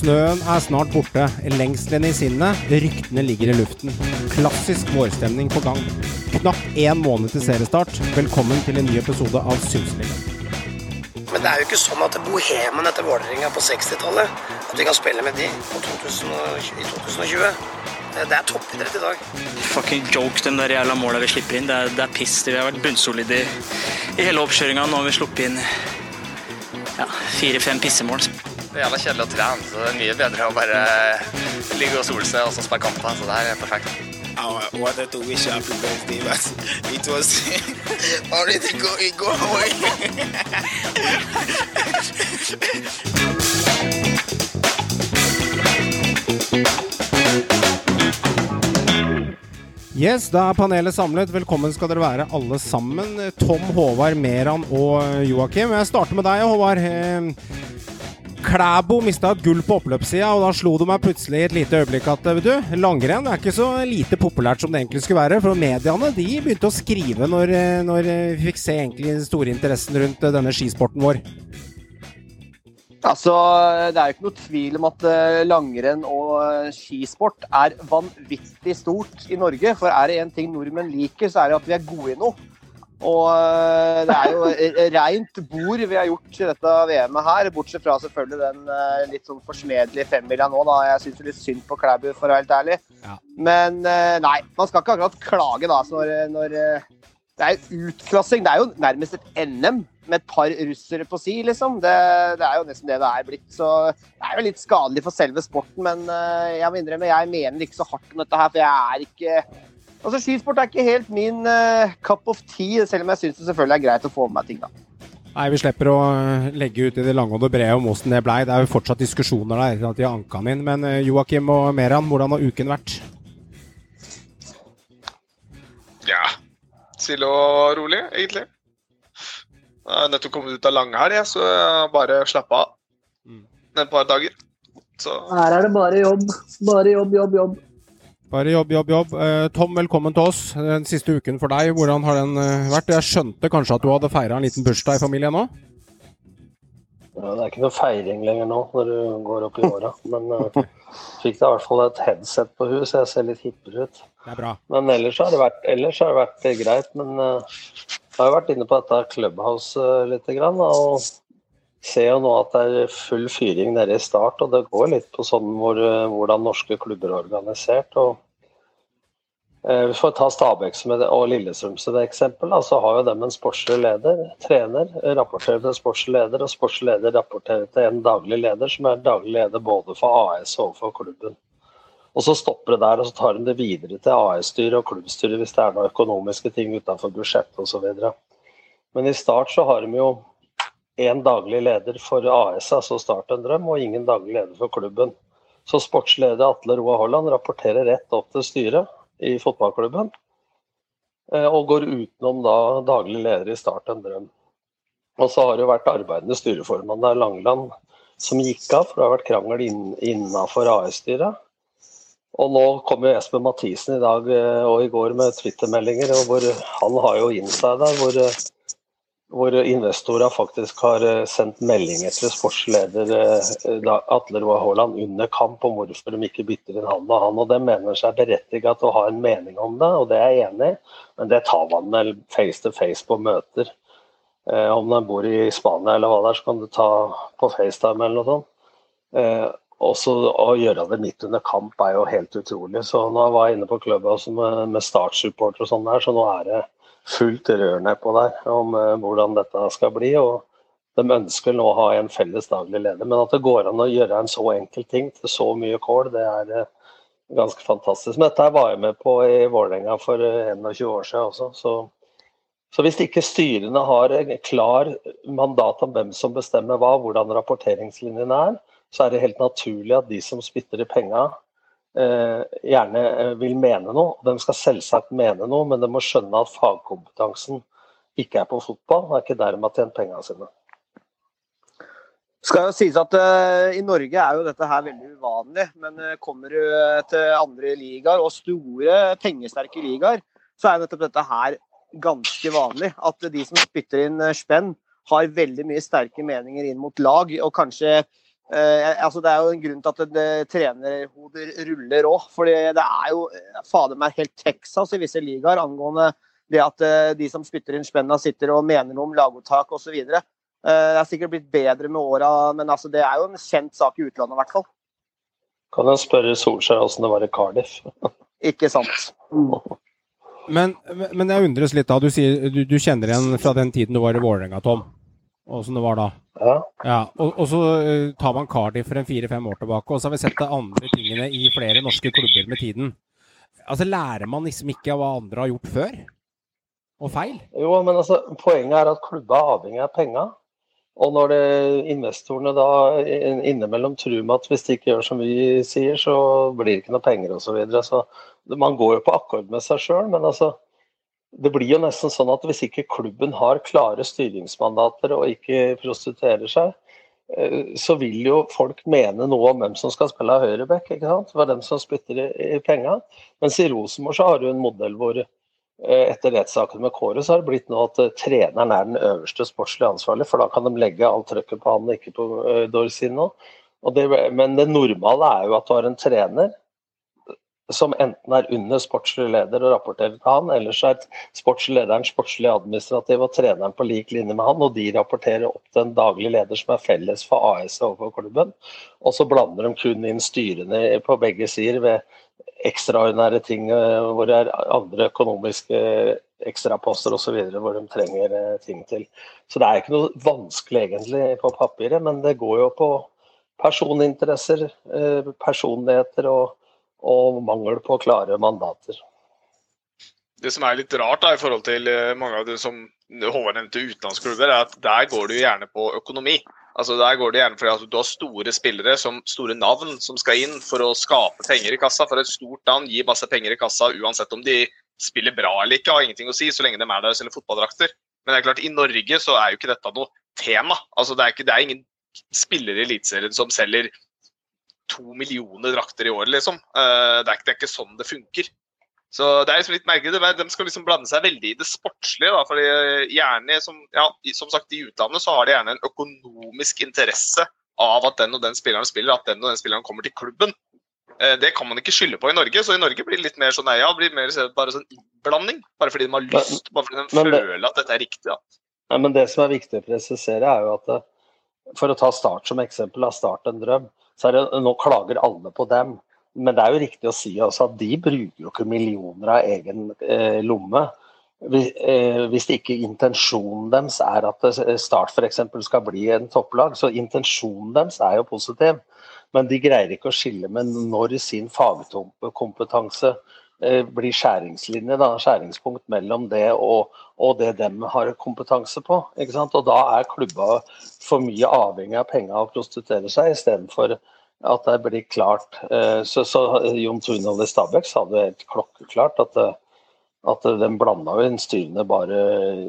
Snøen er snart borte, lengselen i sinnet, ryktene ligger i luften. Klassisk vårstemning på gang. Knapt én måned til seriestart. Velkommen til en ny episode av Synseligaen. Men det er jo ikke sånn at bohemen etter Vålerenga på 60-tallet At vi kan spille med de på 2020, i 2020. Det det er toppidrett i dag. Fucking joke, de der jævla måla vi slipper inn. Det er, det er piss. Vi har vært bunnsolide i, i hele oppkjøringa. Nå har vi sluppet inn ja, fire-fem pissemål. Det er jævla kjedelig å trene, så det er mye bedre å bare ligge og sole seg og så spille kamper. Så det her er perfekt. I wanted to wish you happy birthday, but it was already going go away. Yes, da er panelet samlet. Velkommen skal dere være alle sammen. Tom, Håvard, Meran og Joakim. Jeg starter med deg, Håvard. Eh, Klæbo mista et gull på oppløpssida, og da slo det meg plutselig i et lite øyeblikk at vet du, langrenn er ikke så lite populært som det egentlig skulle være. For mediene de begynte å skrive når, når vi fikk se egentlig den store interessen rundt denne skisporten vår. Altså, Det er jo ikke noe tvil om at eh, langrenn og eh, skisport er vanvittig stort i Norge. For er det én ting nordmenn liker, så er det at vi er gode i noe. Og eh, det er jo reint bord vi har gjort i dette VM-et her, bortsett fra selvfølgelig den litt sånn forsmedelige femmila nå, da. Jeg syns litt synd på Klæbu, for å være helt ærlig. Ja. Men nei, man skal ikke akkurat klage da, når, når Det er jo utklassing. Det er jo nærmest et NM med et par russere på si, liksom. Det, det, er jo nesten det det er blitt. Så det er jo litt skadelig for selve sporten, men jeg må innrømme, jeg mener ikke så hardt om dette her, for jeg er ikke Altså, Skisport er ikke helt min uh, cup of tea, selv om jeg syns det selvfølgelig er greit å få med meg ting, da. Nei, vi slipper å legge ut i det lange og det brede om åssen det blei. Det er jo fortsatt diskusjoner der etter at de har anka den inn. Men Joakim og Meran, hvordan har uken vært? Ja, stille og rolig, egentlig. Jeg har nettopp kommet ut av langhelg, så jeg bare slappa av et par dager. Så Her er det bare jobb. Bare jobb, jobb, jobb. Bare jobb, jobb, jobb. Eh, Tom, velkommen til oss. Den siste uken for deg, hvordan har den eh, vært? Jeg skjønte kanskje at du hadde feira en liten bursdag i familien nå? Ja, det er ikke noe feiring lenger nå når du går opp i åra. Men uh, fikk da i hvert fall et headset på huet, så jeg ser litt hippere ut. Det er bra. Men ellers har det vært, ellers har det vært greit. Men uh, jeg har jo vært inne på dette Clubhouse uh, litt, grann, og ser jo nå at det er full fyring nede i start. Og det går litt på sånn hvor, hvordan norske klubber er organisert. og vi får ta Stabæk og Lillestrøm som et eksempel. Så har jo dem en sportslig leder, trener, rapporterer til sportslig leder, og sportslig leder rapporterer til en daglig leder, som er daglig leder både for AS og for klubben. Og Så stopper det der, og så tar de det videre til AS-styret og klubbstyret hvis det er noen økonomiske ting utenfor budsjettet osv. Men i Start så har de jo én daglig leder for AS, altså Start en drøm, og ingen daglig leder for klubben. Så sportsleder Atle Roa Holland rapporterer rett opp til styret i fotballklubben. Og går utenom da daglig leder i Start en drøm. Og så har det jo vært arbeidende styreformann der, Langeland, som gikk av, for det har vært krangel innafor AS-styret. Og nå kommer Espen Mathisen i dag og i går med Twitter-meldinger, hvor han har jo insider hvor, hvor investorer faktisk har sendt meldinger til sportsleder Atle Roar Haaland under kamp om hvorfor de ikke bytter inn han og han. og De mener seg berettiget til å ha en mening om det, og det er jeg enig i, men det tar man vel face to face på møter. Eh, om de bor i Spania eller hva det er, så kan du ta på FaceTime eller noe sånt. Og også å gjøre det midt under kamp er jo helt utrolig. Så nå var jeg inne på Clubhouse med, med Start-supporter og sånn der, så nå er det fullt rør nedpå der om uh, hvordan dette skal bli. og De ønsker nå å ha en felles daglig leder, men at det går an å gjøre en så enkel ting til så mye kål, det er uh, ganske fantastisk. Men dette var jeg med på i Vålerenga for uh, 21 år siden også. Så, så hvis ikke styrene har klar mandat om hvem som bestemmer hva, hvordan rapporteringslinjene er, så er det helt naturlig at de som spytter i penga, eh, gjerne vil mene noe. De skal selvsagt mene noe, men de må skjønne at fagkompetansen ikke er på fotball. Det er ikke der de har tjent pengene sine. skal jo sies at uh, I Norge er jo dette her veldig uvanlig, men uh, kommer du til andre ligaer og store, pengesterke ligaer, så er nettopp dette her ganske vanlig. At de som spytter inn spenn, har veldig mye sterke meninger inn mot lag, og kanskje Eh, altså Det er jo en grunn til at det, trenerhoder ruller òg. For det er jo eh, fader meg helt Texas i visse ligaer angående det at eh, de som spytter inn spenna, sitter og mener noe om laguttak osv. Eh, det er sikkert blitt bedre med åra, men altså, det er jo en kjent sak i utlandet i hvert fall. Kan jeg spørre Solskjær åssen det var i Cardiff? Ikke sant. Men, men jeg undres litt, da. Du, sier, du, du kjenner igjen fra den tiden du var i Vålerenga, Tom. Åssen det var da. Ja. Ja, og, og så eh, tar man Cardiff for en fire-fem år tilbake, og så har vi sett de andre tingene i flere norske klubber med tiden. Altså, Lærer man liksom ikke av hva andre har gjort før? Og feil? Jo, men altså, poenget er at klubba er avhengig av penga. Og når det, investorene da in- innimellom tror med at hvis de ikke gjør som vi sier, så blir det ikke noe penger osv. Så, videre. så man går jo på akkord med seg sjøl, men altså det blir jo nesten sånn at hvis ikke klubben har klare styringsmandater og ikke prostituerer seg, eh, så vil jo folk mene noe om hvem som skal spille høyreback. ikke sant? Det er dem som spytter i, i penga. Mens i Rosenborg så har du en modell hvor eh, etter rettssaken med Kåre så har det blitt nå at eh, treneren er den øverste sportslige ansvarlig, for da kan de legge alt trøkket på han ikke på Dorsino. Og det, men det normale er jo at du har en trener som enten er under sportslig leder og rapporterer til han, eller så er sportslig lederen sportslig administrativ og treneren på lik linje med han, og de rapporterer opp til en daglig leder som er felles for AS overfor klubben. Og så blander de kun inn styrene på begge sider ved ekstraordinære ting eh, hvor det er andre økonomiske ekstraposter osv. hvor de trenger eh, ting til. Så det er ikke noe vanskelig egentlig på papiret, men det går jo på personinteresser, eh, personligheter og, og mangel på klare mandater. Det som er litt rart da, i forhold til eh, mange av det som Håvard nevnte utenlandsklubber, er at der går jo gjerne på økonomi. Altså Der går det gjerne fordi at du har store spillere, som store navn, som skal inn for å skape penger i kassa. For et stort navn gir masse penger i kassa uansett om de spiller bra eller ikke, har ingenting å si så lenge de er der og selger fotballdrakter. Men det er klart, i Norge så er jo ikke dette noe tema. Altså Det er, ikke, det er ingen spillere i Eliteserien som selger to millioner drakter i året, liksom. Uh, Det er, det er ikke sånn det funker. Så det er liksom litt merkelig. er- De skal liksom blande seg veldig i det sportslige. da, fordi gjerne, som, ja, som sagt, I utlandet så har de gjerne en økonomisk interesse av at den og den spilleren spiller, at den og den spilleren kommer til klubben. Eh, Det kan man ikke skylde på i Norge. Så i Norge blir det litt mer sånn nei, ja, blir mer bare sånn innblanding. Bare fordi de har lyst, bare fordi de men det- føler at dette er riktig. da. Nei, men Det som er viktig å presisere, er jo at eh, for å ta Start som eksempel, av Start en drøm, så det, nå klager alle på dem. Men det er jo riktig å si at de bruker jo ikke millioner av egen eh, lomme. Hvis, eh, hvis ikke intensjonen deres er at eh, Start f.eks. skal bli en topplag, så intensjonen deres er jo positiv. Men de greier ikke å skille med når sin fagkompetanse blir skjæringslinje, da, skjæringspunkt mellom det og, og det dem har kompetanse på. Ikke sant? Og da er klubba for mye avhengig av penga og prostituere seg, istedenfor at det blir klart. Eh, Så, så Jon Tunhold i Stabæk sa det helt klokkeklart at, eh, at de blanda inn styrene bare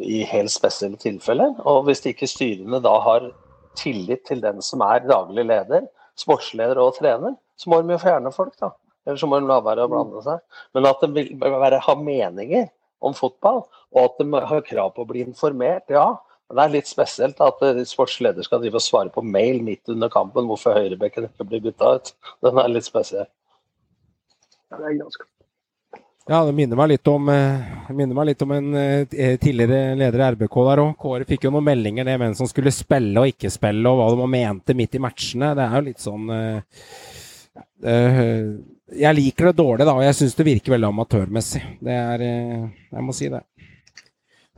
i helt spesielle tilfeller. Og hvis ikke styrene da har tillit til den som er daglig leder, sportsleder og trener, så må de jo fjerne folk, da. Eller så må de la være å blande seg. Men at de vil være, ha meninger om fotball, og at de har krav på å bli informert, ja. Men det er litt spesielt at eh, sportsleder skal drive og svare på mail midt under kampen hvorfor høyrebekken ikke blir bytta ut. Den er litt spesiell. Ja, det er ganske Ja, det minner meg litt om, eh, minner meg litt om en eh, tidligere leder i RBK der òg. Kåre fikk jo noen meldinger ned hvem som skulle spille og ikke spille, og hva de mente midt i matchene. Det er jo litt sånn eh, eh, Jeg liker det dårlig, da, og jeg syns det virker veldig amatørmessig. Det er eh, Jeg må si det.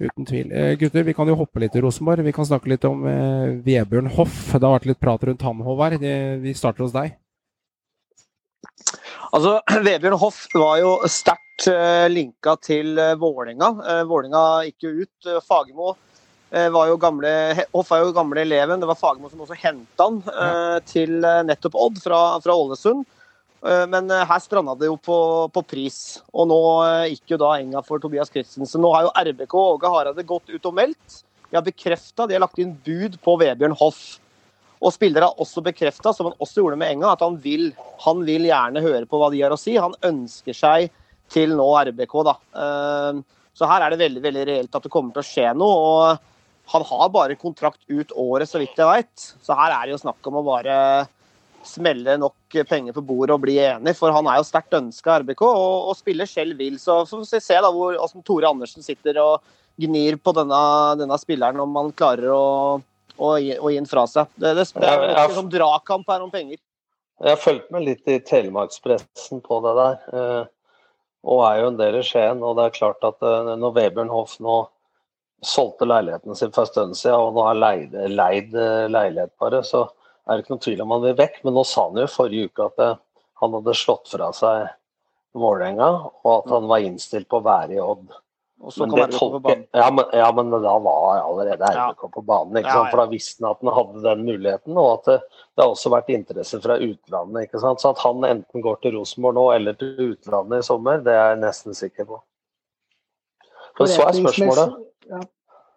Uten tvil. Eh, gutter, vi kan jo hoppe litt i Rosenborg. Vi kan snakke litt om eh, Vebjørn Hoff. Det har vært litt prat rundt han, Håvard. Vi starter hos deg. Altså, Vebjørn Hoff var jo sterkt eh, linka til eh, Vålinga. Eh, Vålinga gikk jo ut. Uh, Fagermo uh, var jo gamle Hoff var jo gamle eleven. Det var Fagermo som også henta han til nettopp Odd fra, fra Ålesund. Uh, Men uh, her stranda det jo på, på pris, og nå uh, gikk jo da enga for Tobias Christensen. Nå har jo RBK og Åge Hareide gått ut og meldt. De har bekrefta, de har lagt inn bud på Vebjørn Hoff. Og spillere har også bekrefta, som han også gjorde med Enga, at han vil, han vil gjerne høre på hva de har å si. Han ønsker seg til nå RBK, da. Eh, Så her er det veldig veldig reelt at det kommer til å skje noe. og Han har bare kontrakt ut året, så vidt jeg veit. Så her er det jo snakk om å bare smelle nok penger på bordet og bli enig, for han er jo sterkt ønska RBK og, og spiller selv vil. Så får vi se da hvor hvordan Tore Andersen sitter og gnir på denne, denne spilleren, om han klarer å, å, gi, å gi den fra seg. Det, det, det er en sånn dragkamp her om penger. Jeg har fulgt med litt i telemarkspressen på det der. Eh, og er jo en del i Skien. Og det er klart at eh, når Vebjørn Hoff nå solgte leiligheten sin for en stund siden, og nå har leid, leid eh, leilighet bare, så er det ikke noen tvil om han vil vekk. Men nå sa han jo forrige uke at han hadde slått fra seg Vålerenga, og at han var innstilt på å være i Odd. Men, tolke... ja, men, ja, men, da var allerede RBK ja. på banen. Ikke sant? For da visste han at han hadde den muligheten, og at det, det har også vært interesse fra utlandet. Ikke sant? Så at han enten går til Rosenborg nå eller til utlandet i sommer, det er jeg nesten sikker på. Men så er spørsmålet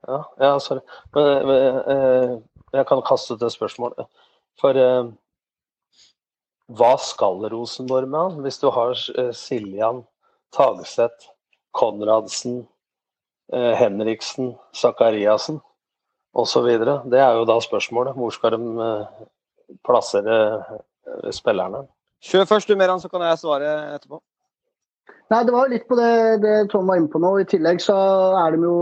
ja, ja, sorry. Men, men, eh, jeg kan kaste ut det spørsmålet. For eh, hva skal Rosenborg med han? Hvis du har eh, Siljan, Tagseth, Konradsen, Eh, Henriksen, Sakariassen osv. Det er jo da spørsmålet. Hvor skal de eh, plassere eh, spillerne? Kjør først du, Meran, så kan jeg svare etterpå. Nei, Det var jo litt på det, det Tom var inne på nå. I tillegg så er de jo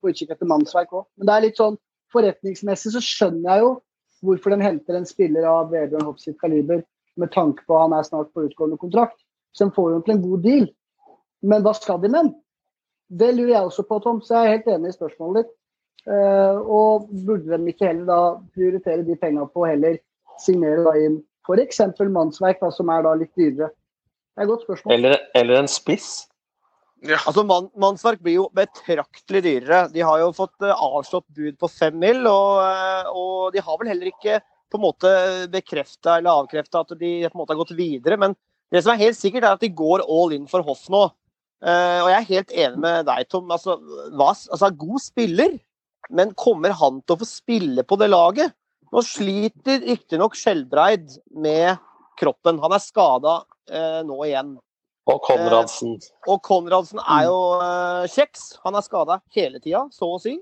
på utkikk etter mannsverk òg. Men det er litt sånn forretningsmessig så skjønner jeg jo hvorfor de henter en spiller av Vebjørn sitt kaliber med tanke på at han er snart på utgående kontrakt. Så de får jo egentlig en god deal. Men hva skal de med den? Det lurer jeg også på, Tom, så jeg er helt enig i spørsmålet ditt. Uh, og burde de ikke heller da prioritere de pengene på å heller signere da inn f.eks. mannsverk, da, som er da litt dyrere? Det er et godt spørsmål. Eller, eller en spiss? Ja. Altså, man, Mannsverk blir jo betraktelig dyrere. De har jo fått uh, avslått bud på fem mil, og, uh, og, de har vel heller ikke på en måte bekrefta eller avkrefta at de på en måte har gått videre. Men det som er helt sikkert, er at de går all in for hoff nå. Uh, og jeg er helt enig med deg, Tom. Altså, hva, altså, god spiller, men kommer han til å få spille på det laget? Nå sliter riktignok Skjelbreid med kroppen. Han er skada uh, nå igjen. Og Konradsen. Eh, og Konradsen er jo kjeks. Han er skada hele tida, så å si.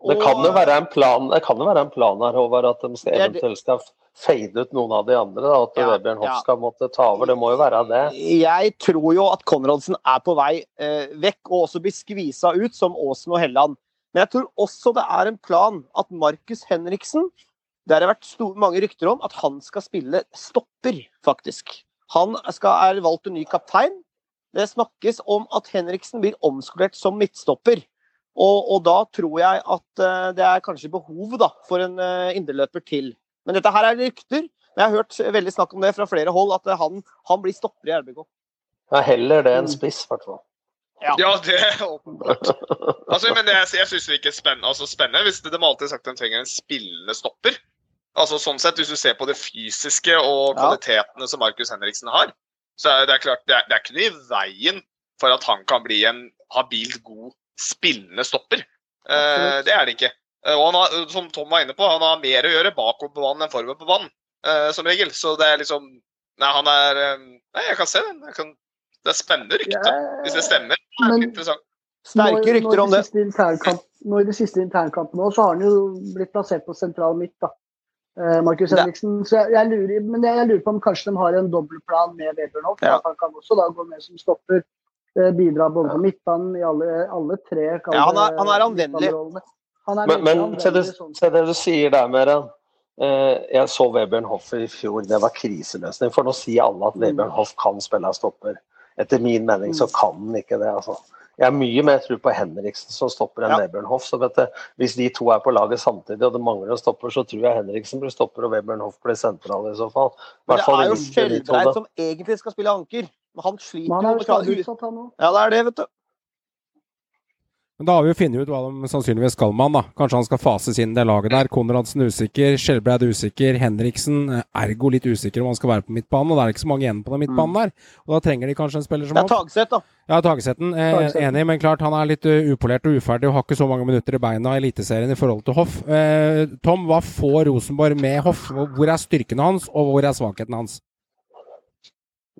Og, det kan jo være en plan, det kan jo være en plan her, Håvard, at de skal, eventuelt skal fade ut noen av de andre? da, At ja, Vebjørn Hoff ja. skal måtte ta over? Det må jo være det? Jeg tror jo at Konradsen er på vei eh, vekk, og også blir skvisa ut, som Aasen og Helland. Men jeg tror også det er en plan at Markus Henriksen Det har vært stor, mange rykter om at han skal spille stopper, faktisk. Han skal, er valgt en ny kaptein. Det snakkes om at Henriksen blir omskolert som midtstopper. Og, og da tror jeg at uh, det er kanskje behov da, for en uh, indreløper til. Men dette her er rykter. Men jeg har hørt veldig snakk om det fra flere hold, at han, han blir stopper i RBK. Ja, heller det enn mm. spiss, i hvert fall. Ja. ja. det er åpenbart. Altså, men det, jeg syns det virker er spennende, altså, spennende hvis de alltid har sagt at de trenger en spillende stopper. Altså sånn sett, Hvis du ser på det fysiske og kvalitetene som Markus Henriksen har, så er det klart, det er, det er ikke noe i veien for at han kan bli en habilt god spillende stopper. Eh, det er det ikke. Eh, og han har, som Tom var inne på, han har mer å gjøre bakover på vann enn forover på vann, eh, som regel. Så det er liksom Nei, han er um, Nei, jeg kan se den. Kan, det er spennende rykte, ja, hvis det stemmer. Det er interessant. Sterke rykter om det. Nå I de siste internkampene så har han jo blitt plassert på sentral midt, da. Uh, Markus Henriksen. Så jeg, jeg, lurer, men jeg, jeg, lurer på om kanskje de har en dobbeltplan med Webernhoff. Ja. Han kan også da gå med som stopper. Bidra både på midtbanen i alle, alle tre. Ja, han er, han er anvendelig. Men, men til, det, sånn. til, det, du sier der, Meran. Uh, jeg så Webern Hoff i fjor, det var kriseløsning. For nå sier alle at mm. Webern Hoff kan spille stopper. Etter min mening så mm. kan han ikke det. altså. Jeg har mye mer tro på Henriksen som stopper enn ja. Webernhoff. Så vet du, hvis de to er på laget samtidig og det mangler en stopper, så tror jeg Henriksen blir stopper og Webernhoff blir sentral i så fall. Men det er jo Skjelbreid som egentlig skal spille anker. Men han sliter jo med å Ja, det er det, vet du. Men da har vi jo funnet ut hva de sannsynligvis skal med han. da. Kanskje han skal fases inn i det laget der. Konradsen usikker, Skjelbreid usikker, Henriksen eh, ergo litt usikker om han skal være på midtbanen. Og det er ikke så mange igjen på den midtbanen mm. der. Og da trenger de kanskje en spiller som Det er Tagseth, da. Ja, Tagesetten. Eh, enig, men klart han er litt uh, upolert og uferdig og har ikke så mange minutter i beina i Eliteserien i forhold til Hoff. Eh, Tom, hva får Rosenborg med Hoff? Hvor er styrkene hans, og hvor er svakheten hans?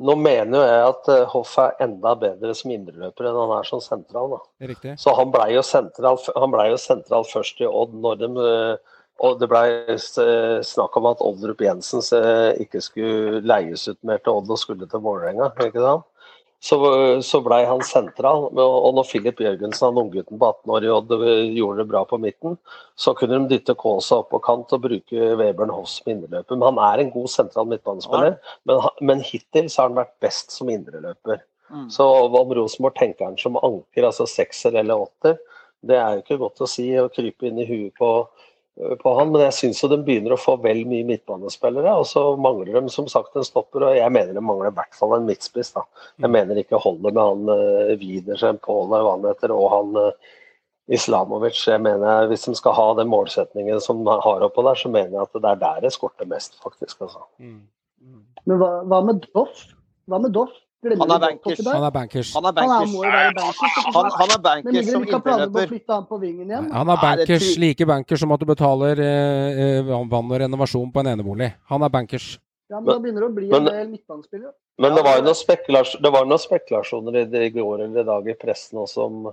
Nå mener jo jeg at eh, Hoff er enda bedre som indreløper enn han er som sentral. da. Så han blei jo, ble jo sentral først i Odd når de eh, Og det blei snakk om at Oldrup Jensen eh, ikke skulle leies ut mer til Odd og skulle til Vålerenga. ikke sant? Så, så blei han sentral. Og og når Filip Jørgensen, han unggutten på 18 år i Odd, eh, gjorde det bra på midten, så kunne de dytte Kaasa opp på kant og bruke Webern Hoss som indreløper. Men han er en god sentral midtbanespiller, men, men hittil så har han vært best som indreløper. Mm. Så om Rosenborg tenker han som anker, altså sekser eller åtter, det er jo ikke godt å si å krype inn i huet på, på han, men jeg syns de begynner å få vel mye midtbanespillere. Og så mangler de som sagt en stopper, og jeg mener de mangler i hvert fall en midtspiss. da. Jeg mener ikke holder med han uh, Widersen, Paul eller hva han heter, og han eh, Islamovic. Jeg mener Hvis de skal ha den målsetningen som de har oppå der, så mener jeg at det er der det skorter mest, faktisk. altså. Men hva, hva med Doff? Hva med Doff? Glemmer Han er bankers. Han er bankers. Han er bankers, Han er, bankers. Han, han er Men bankers som indreløper. han er bankers, like bankers som at du betaler eh, eh, vann og renovasjon på en enebolig. Han er bankers. Ja, men da begynner det å bli en del midtbanespillere. Men det var jo noen, spekulas det var noen spekulasjoner i, det i går eller i dag i pressen også om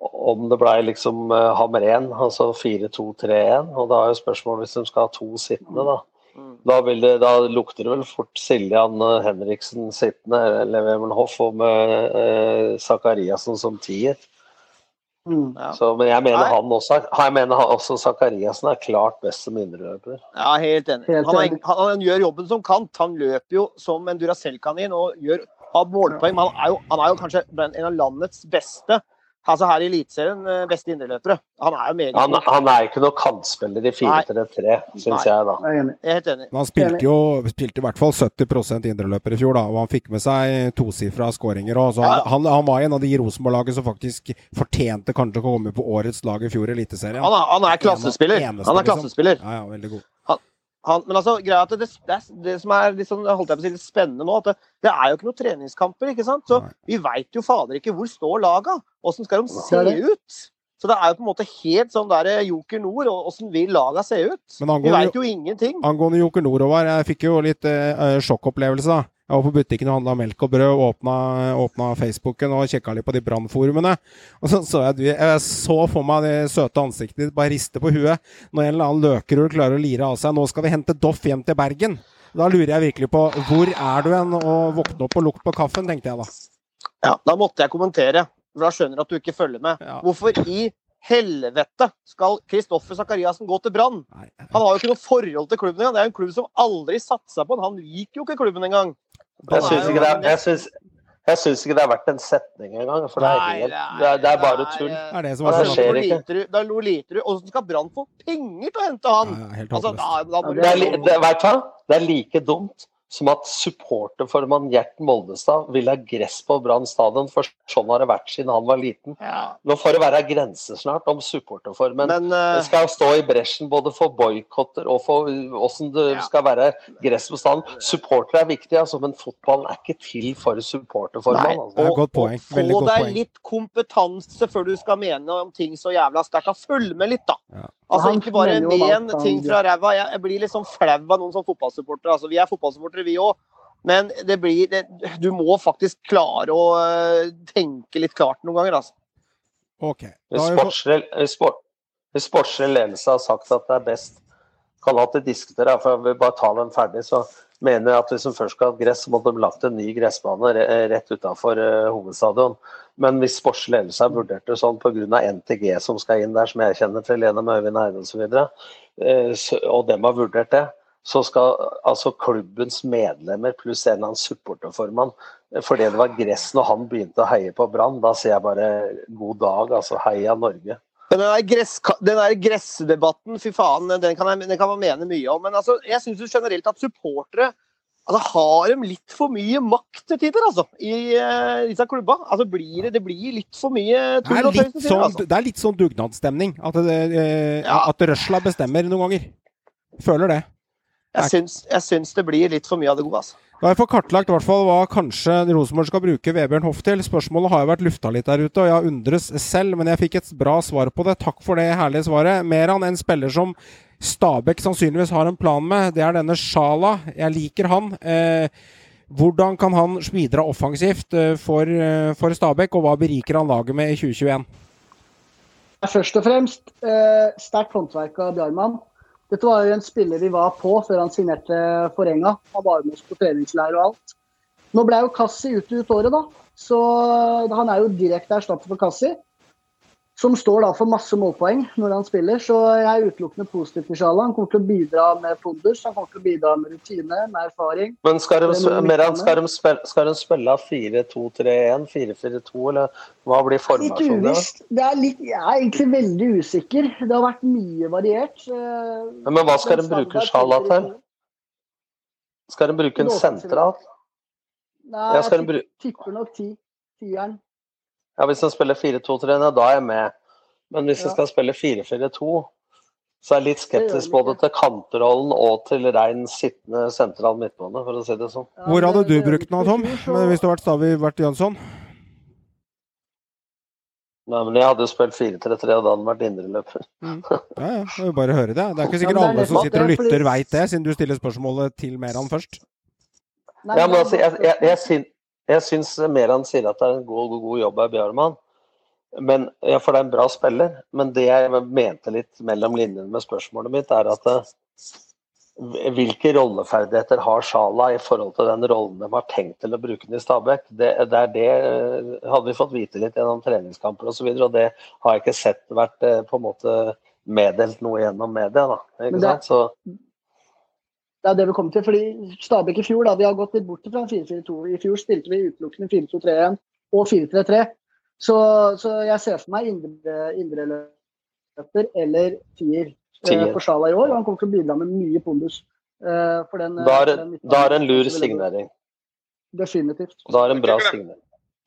om det blei liksom uh, Hamren, altså 4-2-3-1. Og da er jo spørsmålet hvis de skal ha to sittende, da. Mm. Da, vil det, da lukter det vel fort Siljan eh, Henriksen sittende, eller Hoff, og med Zakariassen som tier. Mm. Ja. Så, men jeg mener Nei. han også, jeg mener han også Sakariassen er klart best som indreløper. Ja, helt enig. Helt Han, er, enig. han, han gjør jobben som kant. Han løper jo som en Duracell-kanin og gjør, har målpoeng. Men han er, jo, han er jo kanskje en av landets beste, altså her i Eliteserien, eh, beste indreløpere. Han er jo meget Han, god. han er ikke noe kantspiller i 4-3-3, syns jeg, da. Jeg er. Jeg er helt enig. Men han spilte jo spilte i hvert fall 70% indreløper i fjor, da, og han fikk med seg tosifra skåringer. òg. så Ja. han, han var en av de i Rosenborg-laget som faktisk fortjente kanskje å komme på årets lag i fjor i Eliteserien. Han er, han er klassespiller. Eneste, Han er liksom. klassespiller. Ja, ja, veldig god. Han, men altså, greia at det, det, det som er sånn, holdt jeg på å si, litt spennende nå, at det, det er jo ikke noen treningskamper. ikke sant? Så vi veit jo fader ikke hvor står laga. Åssen skal de se ut? Så det er jo på en måte helt sånn der Joker Nord, og åssen vil laga se ut? Angående, Vi veit jo ingenting. angående Joker Nord, Håvard, jeg fikk jo litt eh, sjokkopplevelse. da. Jeg var på butikken og handla melk og brød, og åpna, åpna Facebooken og kjekka litt på de brannforumene. Og så så jeg, du- jeg så for meg det søte ansiktet ditt bare riste på huet når en eller annen løkerul klarer å lire av seg 'Nå skal vi hente Doff hjem til Bergen'. Da lurer jeg virkelig på hvor er du hen, og våkne opp og lukte på kaffen, tenkte jeg da. Ja, Da måtte jeg kommentere, for da skjønner du at du ikke følger med. Ja. Hvorfor i helvete skal Kristoffer Sakariassen gå til Brann? Han har jo ikke noe forhold til klubben engang. Det er en klubb som aldri satsa på han. Han liker jo ikke klubben engang. Jeg syns ikke, det er- jeg syns- jeg syns ikke det er verdt en setning engang, for det er, Nei, det er, det er bare tull. Det er det det skjer ikke. Da lo Literud. Åssen skal Brann få penger til å hente han? ja, ja, helt Altså, da, da Det er, det, vet du hva? Det er like dumt som at supporterformann Gjert Moldestad vil ha gress på Brann stadion, for sånn har det vært siden han var liten. Ja. Nå får det være grenser snart om supporterformen Men eh, skal stå i bresjen både for boikotter og for åssen det Ja. skal være gress på stadion. Supportere er viktig, altså, men fotballen er ikke til for supporterformann. Altså. Det er et godt poeng. og Veldig Få deg litt kompetanse før du skal mene om ting så jævla sterkt. Følg med litt, da. Ja. Altså Ikke bare men ting fra ræva. Jeg, jeg blir litt sånn flau av noen som fotballsupportere. Altså, vi er fotballsupportere, vi òg. Men det blir, det, du må faktisk klare å uh, tenke litt klart noen ganger, altså. Ok. Hvis sportslig, ledelse har sagt at det er best Kan alltid diskutere, for vil bare ta den ferdig. Så mener at hvis de først skal ha gress, så måtte de lagt en ny gressbane rett utenfor hovedstadion. Men hvis sportslig ledelse har vurdert det sånn pga. NTG som skal inn der, som jeg kjenner til, gjennom Øyvind Eide osv., og dem har vurdert det, så skal altså klubbens medlemmer pluss en eller annen supporterformann Fordi det var gress når han begynte å heie på Brann, da sier jeg bare god dag, altså heia Norge. Men den der, gress, den der gressdebatten, fy faen, den kan, jeg, den kan man mene mye om. Men altså, jeg syns generelt at supportere altså, har de litt for mye makt til tider, altså, i uh, disse klubba. Altså, blir det, det blir litt for mye tull og tøys sånn, altså. det er litt sånn dugnadsstemning. At, eh, Ja. at røsla bestemmer noen ganger. Føler det. Jeg syns, jeg syns det blir litt for mye av det gode, altså. Da har jeg fått kartlagt hvert fall hva kanskje Rosenborg skal bruke Vebjørn Hoff til. Spørsmålet har jo vært lufta litt der ute, og jeg undres selv, men jeg fikk et bra svar på det. Takk for det herlige svaret. Meran, en spiller som Stabæk sannsynligvis har en plan med, det er denne Sjala. Jeg liker han. Eh, Hvordan kan han bidra offensivt eh, for, eh, for Stabæk, og hva beriker han laget med i 2021? Først og fremst eh, sterkt håndverk av Bjarmann. Dette var jo en spiller vi var på før han signerte for Enga. Han var med oss på treningsleir og alt. Nå ble jo Kassi ute ut året, da. Så han er jo direkte erstattet for Kassi som står da for masse målpoeng når han spiller. Så jeg er utelukkende positiv til Sjala. Han kommer til å bidra med pondus, han kommer til å bidra med rutine, med erfaring. Men skal de, skal de spille, skal de spille 4-2-3-1, 4-4-2, eller hva blir formasjonen? Litt uvisst. Det er litt, jeg er egentlig veldig usikker. Det har vært mye variert. Men hva skal de bruke Sjala til? Skal de bruke en sentral? Nei, jeg tipper nok ti. Tieren. Ja, Hvis han spiller 4-2-3, da er jeg med. Men hvis han skal spille 4-4-2, så er jeg litt skeptisk både til kantrollen og til rein sittende sentral midtbane, for å si det sånn. Hvor hadde du brukt den, Tom, hvis det hadde vært Stavi vært Jønsson? Nei, men jeg hadde jo spilt 4-3-3, og da hadde han vært indreløper. Mm. Ja, ja. Det er jo bare høre det. Det er ikke sikkert alle som sitter og lytter, veit det, siden du stiller spørsmålet til Meran først. Ja, men altså, jeg, jeg, jeg, jeg syns Meran sier at det er en god, god, god jobb av Bjørnmann, Men, ja, for det er en bra spiller. Men det jeg mente litt mellom linjene med spørsmålet mitt, er at eh, hvilke rolleferdigheter har Sjala i forhold til den rollen de har tenkt til å bruke den i Stabæk? Det, det, er det eh, hadde vi fått vite litt gjennom treningskamper osv., og, så og det har jeg ikke sett vært eh, på en måte meddelt noe gjennom media. Da, ikke sant? Så, det er det vi kommer til. fordi Stabæk i fjor, da, vi har gått litt bort fra 4-4-2. I fjor spilte vi utelukkende 4-2-3-1 og 4-3-3. Så, så, jeg ser for meg indreløper indre eller tier uh, for Sjala i år. Og han kommer til å bidra med mye pondus. Uh, for den, da er, den da er en lur signering. Definitivt. Da er en bra signering.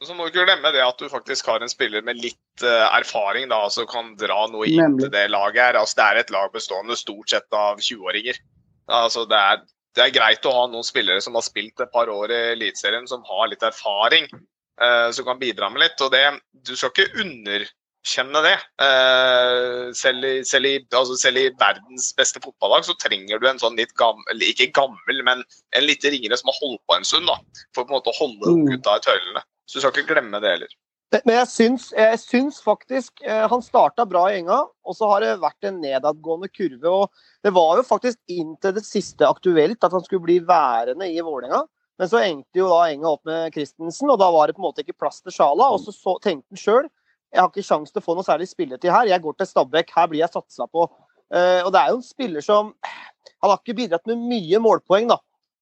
Så må du ikke glemme det at du faktisk har en spiller med litt uh, erfaring da, som kan dra noe inn til det laget her. Altså, det er et lag bestående stort sett av 20-åringer. Altså, det, er, det, er, greit å ha noen spillere som har spilt et par år i Eliteserien, som har litt erfaring, eh, som kan bidra med litt. og det, Du skal ikke underkjenne det. Eh, selv, i, selv, i, altså selv, i, verdens beste fotballag så trenger du en sånn litt gammel, ikke gammel, men en litt ringere som har holdt på en stund, da, for på en måte å holde mm. gutta i tøylene. Så du skal ikke glemme det heller. Men jeg syns, jeg syns faktisk eh, han starta bra i Enga, og så har det vært en nedadgående kurve. og Det var jo faktisk inntil det siste aktuelt at han skulle bli værende i Vålerenga. Men så endte jo da Enga opp med Christensen, og da var det på en måte ikke plass til Sjala. Og så, så tenkte han sjøl jeg har ikke sjanse til å få noe særlig spilletid her, jeg går til Stabæk, her blir jeg satsa på. Uh, og det er jo en spiller som Han har ikke bidratt med mye målpoeng, da.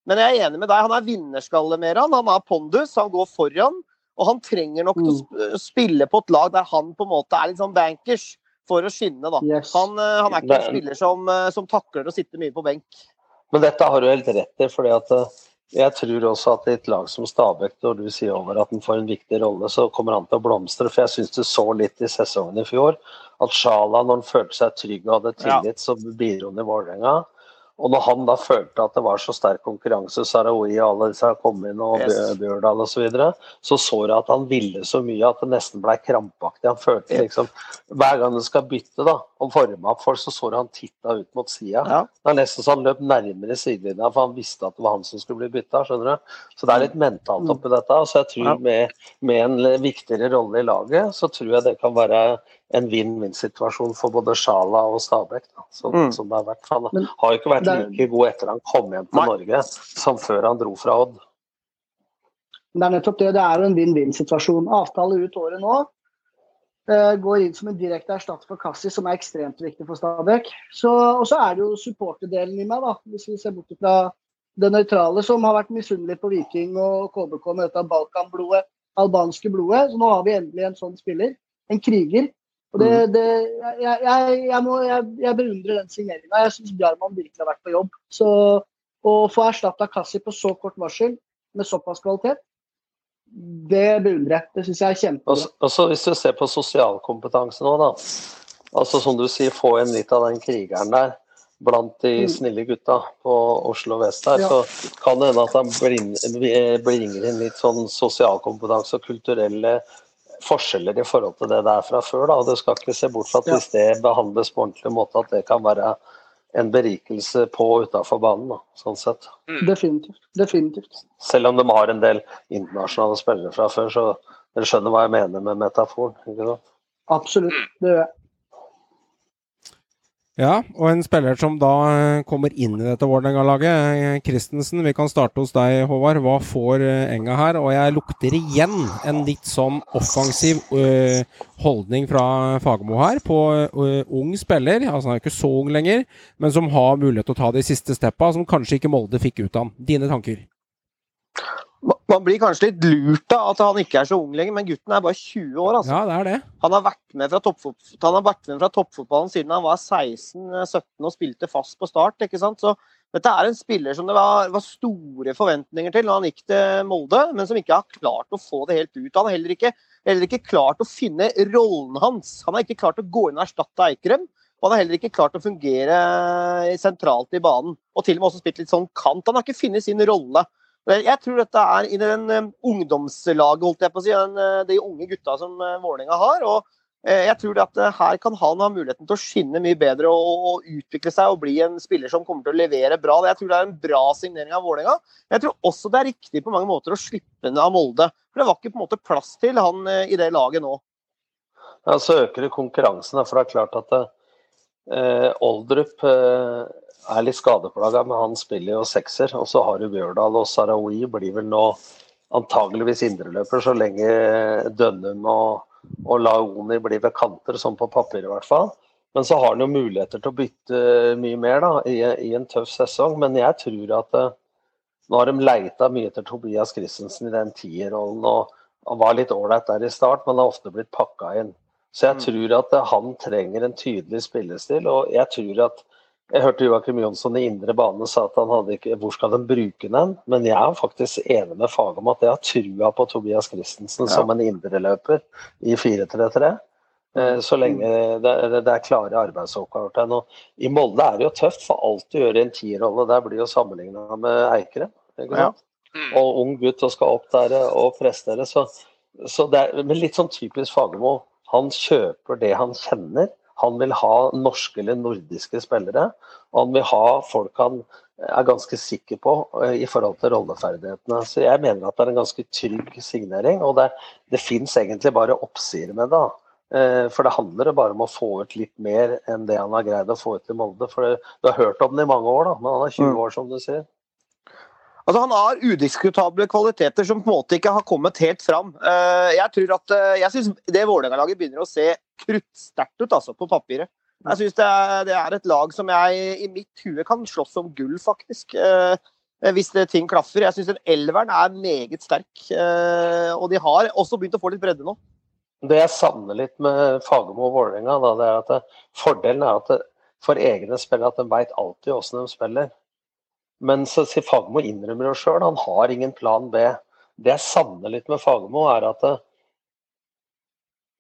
Men jeg er enig med deg, han er vinnerskalle mer. Han, han har pondus, han går foran. Og han trenger nok til å mm. spille på et lag der han på en måte er litt sånn bankers for å skinne. da. Yes. Han, eh, han, er ikke en spiller som, eh, som, takler å sitte mye på benk. Men dette har du helt rett i. fordi at eh, jeg tror også at i et lag som Stabæk, når du sier over at han får en viktig rolle, så kommer han til å blomstre. For jeg syns du så litt i sesongen i fjor at Sjala, når han følte seg trygg og hadde tillit, ja. så bidro han i Vålerenga. Og når han da følte at det var så sterk konkurranse, Sarawi og alle disse kom inn, og yes. Bjørdal osv., så, videre, så så jeg at han ville så mye at det nesten ble krampaktig. Han følte liksom Hver gang han skal bytte da, og forme opp folk, så så du han titta ut mot sida. Ja. Det er nesten så han løp nærmere sidelinja, for han visste at det var han som skulle bli bytta. skjønner du? Så det er litt mentalt oppi dette. Så jeg tror med, med en viktigere rolle i laget, så tror jeg det kan være en vinn-vinn-situasjon for både Sjala og Stabæk. Da, som, mm. som, det har vært. Han Men, har jo ikke vært like god etter han kom hjem til nei. Norge som før han dro fra Odd. Det er nettopp det. Det er jo en vinn-vinn-situasjon. Avtale ut året nå. Uh, går inn som en direkte erstatter for Kassi, som er ekstremt viktig for Stabæk. Og så er det jo supporterdelen i meg, da, hvis vi ser bort fra det nøytrale, som har vært misunnelig på Viking og KBK med dette Balkan-blodet, albanske blodet. Så nå har vi endelig en sånn spiller. En kriger og det, mm. det, jeg, jeg, jeg, må, jeg, beundrer den signeringa. Jeg syns Bjarmann virkelig har vært på jobb. Så å få erstatta Kassi på så kort varsel med såpass kvalitet, det beundrer jeg. Det syns jeg er kjempebra. Altså, hvis du ser på sosialkompetanse nå, da. Altså Som du sier, få inn litt av den krigeren der blant de mm. snille gutta på Oslo vest her, ja. så kan det hende at han bringer inn litt sånn sosialkompetanse og kulturelle forskjeller i forhold til det det er fra før. Da. og Du skal ikke se bort fra at hvis det behandles på ordentlig måte, at det kan være en berikelse på og utafor banen, da, sånn sett. Definitivt. Definitivt. Selv om de har en del internasjonale spillere fra før, så dere skjønner hva jeg mener med metaforen. Absolutt. Det gjør jeg. Ja, og en spiller som da eh, kommer inn i dette Vålerenga-laget, eh, Christensen. Vi kan starte hos deg, Håvard. Hva får eh, Enga her? Og jeg lukter igjen en litt sånn offensiv øh, holdning fra Fagermo her, på øh, ung spiller. Altså Han er ikke så ung lenger, men som har mulighet til å ta de siste steppa, som kanskje ikke Molde fikk ut av han. Dine tanker? Man blir kanskje litt lurt av at han ikke er så ung lenger, men gutten er bare 20 år. altså. Ja, det er det. Han har vært med fra, toppfot han har vært med fra toppfotballen siden han var 16-17 og spilte fast på start. ikke sant? Så dette er en spiller som det var, var store forventninger til når han gikk til Molde, men som ikke har klart å få det helt ut. Han har heller ikke, heller ikke klart å finne rollen hans. Han har ikke klart å gå inn og erstatte Eikrem. Og han har heller ikke klart å fungere sentralt i banen. Og til og med også spilt litt sånn kant. Han har ikke funnet sin rolle. Jeg tror dette er i den um, ungdomslaget, holdt jeg på å si, uh, de unge gutta som uh, Vålerenga har. og jeg tror at her kan han ha muligheten til å skinne mye bedre og, og, utvikle seg og bli en spiller som kommer til å levere bra. Jeg tror det er en bra signering av Vålerenga. Jeg tror også det er riktig på mange måter å slippe ned av Molde. For det var ikke på en måte plass til han i det laget nå. Ja, Så øker det konkurransen, for det er klart at eh, Oldrup eh, er litt skadeplaga, men han spiller jo sekser. Og så har du Bjørdal og Sarawi blir vel nå antageligvis indreløper så lenge Dønnum og, og Laoni blir ved kanter, sånn på papir i hvert fall. Men så har han jo muligheter til å bytte mye mer da, i, i en tøff sesong. Men jeg tror at eh, nå har de leita mye etter Tobias Christensen i den tierrollen. og Han var litt ålreit der i start, men har ofte blitt pakka inn. Så jeg tror at han trenger en tydelig spillestil. Og jeg tror at jeg hørte Joakim Jonsson i indre bane sa at han hadde ikke Hvor skal de bruke den? Men jeg er faktisk enig med faget om at jeg har trua på Tobias Christensen Ja. som en indreløper i 4-3-3. eh, Så lenge det, er klare arbeidsoppgaver til ham. I Molde er det jo tøft, for alt du gjør i en tierrolle der blir jo sammenligna med Eikere. Ja. Og ung gutt og skal opp der og prestere. Så, så det er men litt sånn typisk Fagermo. Han kjøper det han kjenner. Han vil ha norske eller nordiske spillere. Og han vil ha folk han er ganske sikker på eh, i forhold til rolleferdighetene. Så jeg mener at det er en ganske trygg signering. Og det, det fins egentlig bare oppsider med det. Eh, For det handler bare om å få ut litt mer enn det han har greid å få ut i Molde. For Du har hørt om det i mange år, da, men han er 20 Mm. år, som du sier. Altså, han har udiskutable kvaliteter som på en måte ikke har kommet helt fram. Eh, jeg tror at, eh, jeg syns det Vålerenga-laget begynner å se kruttsterkt ut altså, på papiret. Jeg syns det, det er et lag som jeg i mitt hue kan slåss om gull, faktisk. eh, Hvis det, ting klaffer. Jeg syns den elveren er meget sterk. Og de har også begynt å få litt bredde nå. Det jeg savner litt med Fagermo og Vålerenga, det er at fordelen er at for egne spillere at de veit alltid åssen de spiller. Men så sier Fagermo innrømmer jo sjøl, han har ingen plan B. Det jeg savner litt med Fagermo, er at det,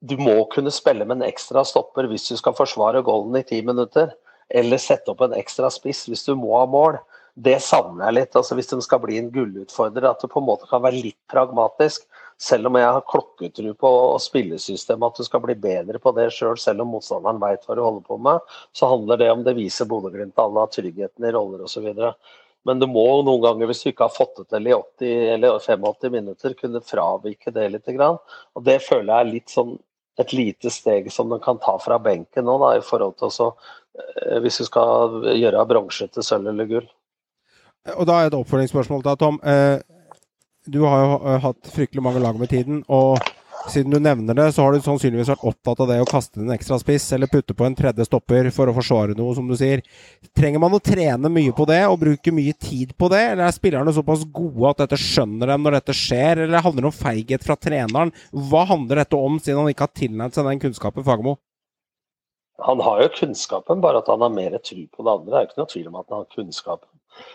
du må kunne spille med en ekstra stopper hvis du skal forsvare golden i ti minutter. Eller sette opp en ekstra spiss hvis du må ha mål. Det savner jeg litt. altså Hvis de skal bli en gullutfordrer, at du på en måte kan være litt pragmatisk. Selv om jeg har klokketro på spillesystemet, at du skal bli bedre på det sjøl, selv, selv om motstanderen veit hva du holder på med, så handler det om det viser Bodø-Glimt alle tryggheten i roller osv. Men du må noen ganger, hvis du ikke har fått det til i 80 eller 85 minutter, kunne fravike det litt. Og det føler jeg er litt sånn et lite steg som du kan ta fra benken nå, da, i forhold til også, eh, hvis du skal gjøre bronse til sølv eller gull. Og da er et oppfølgingsspørsmål til deg, Tom. Eh, Du har jo hatt fryktelig mange lag med tiden, og siden du nevner det, så har du sannsynligvis vært opptatt av det å kaste en ekstra spiss, eller putte på en tredje stopper for å forsvare noe, som du sier. Trenger man å trene mye på det, og bruke mye tid på det, eller er spillerne såpass gode at dette skjønner dem når dette skjer, eller handler det om feighet fra treneren? Hva handler dette om, siden han ikke har tilnært seg den kunnskapen, Fagermo? Han har jo kunnskapen, bare at han har mer tro på det andre. Det er jo ikke noe tvil om at han har kunnskapen.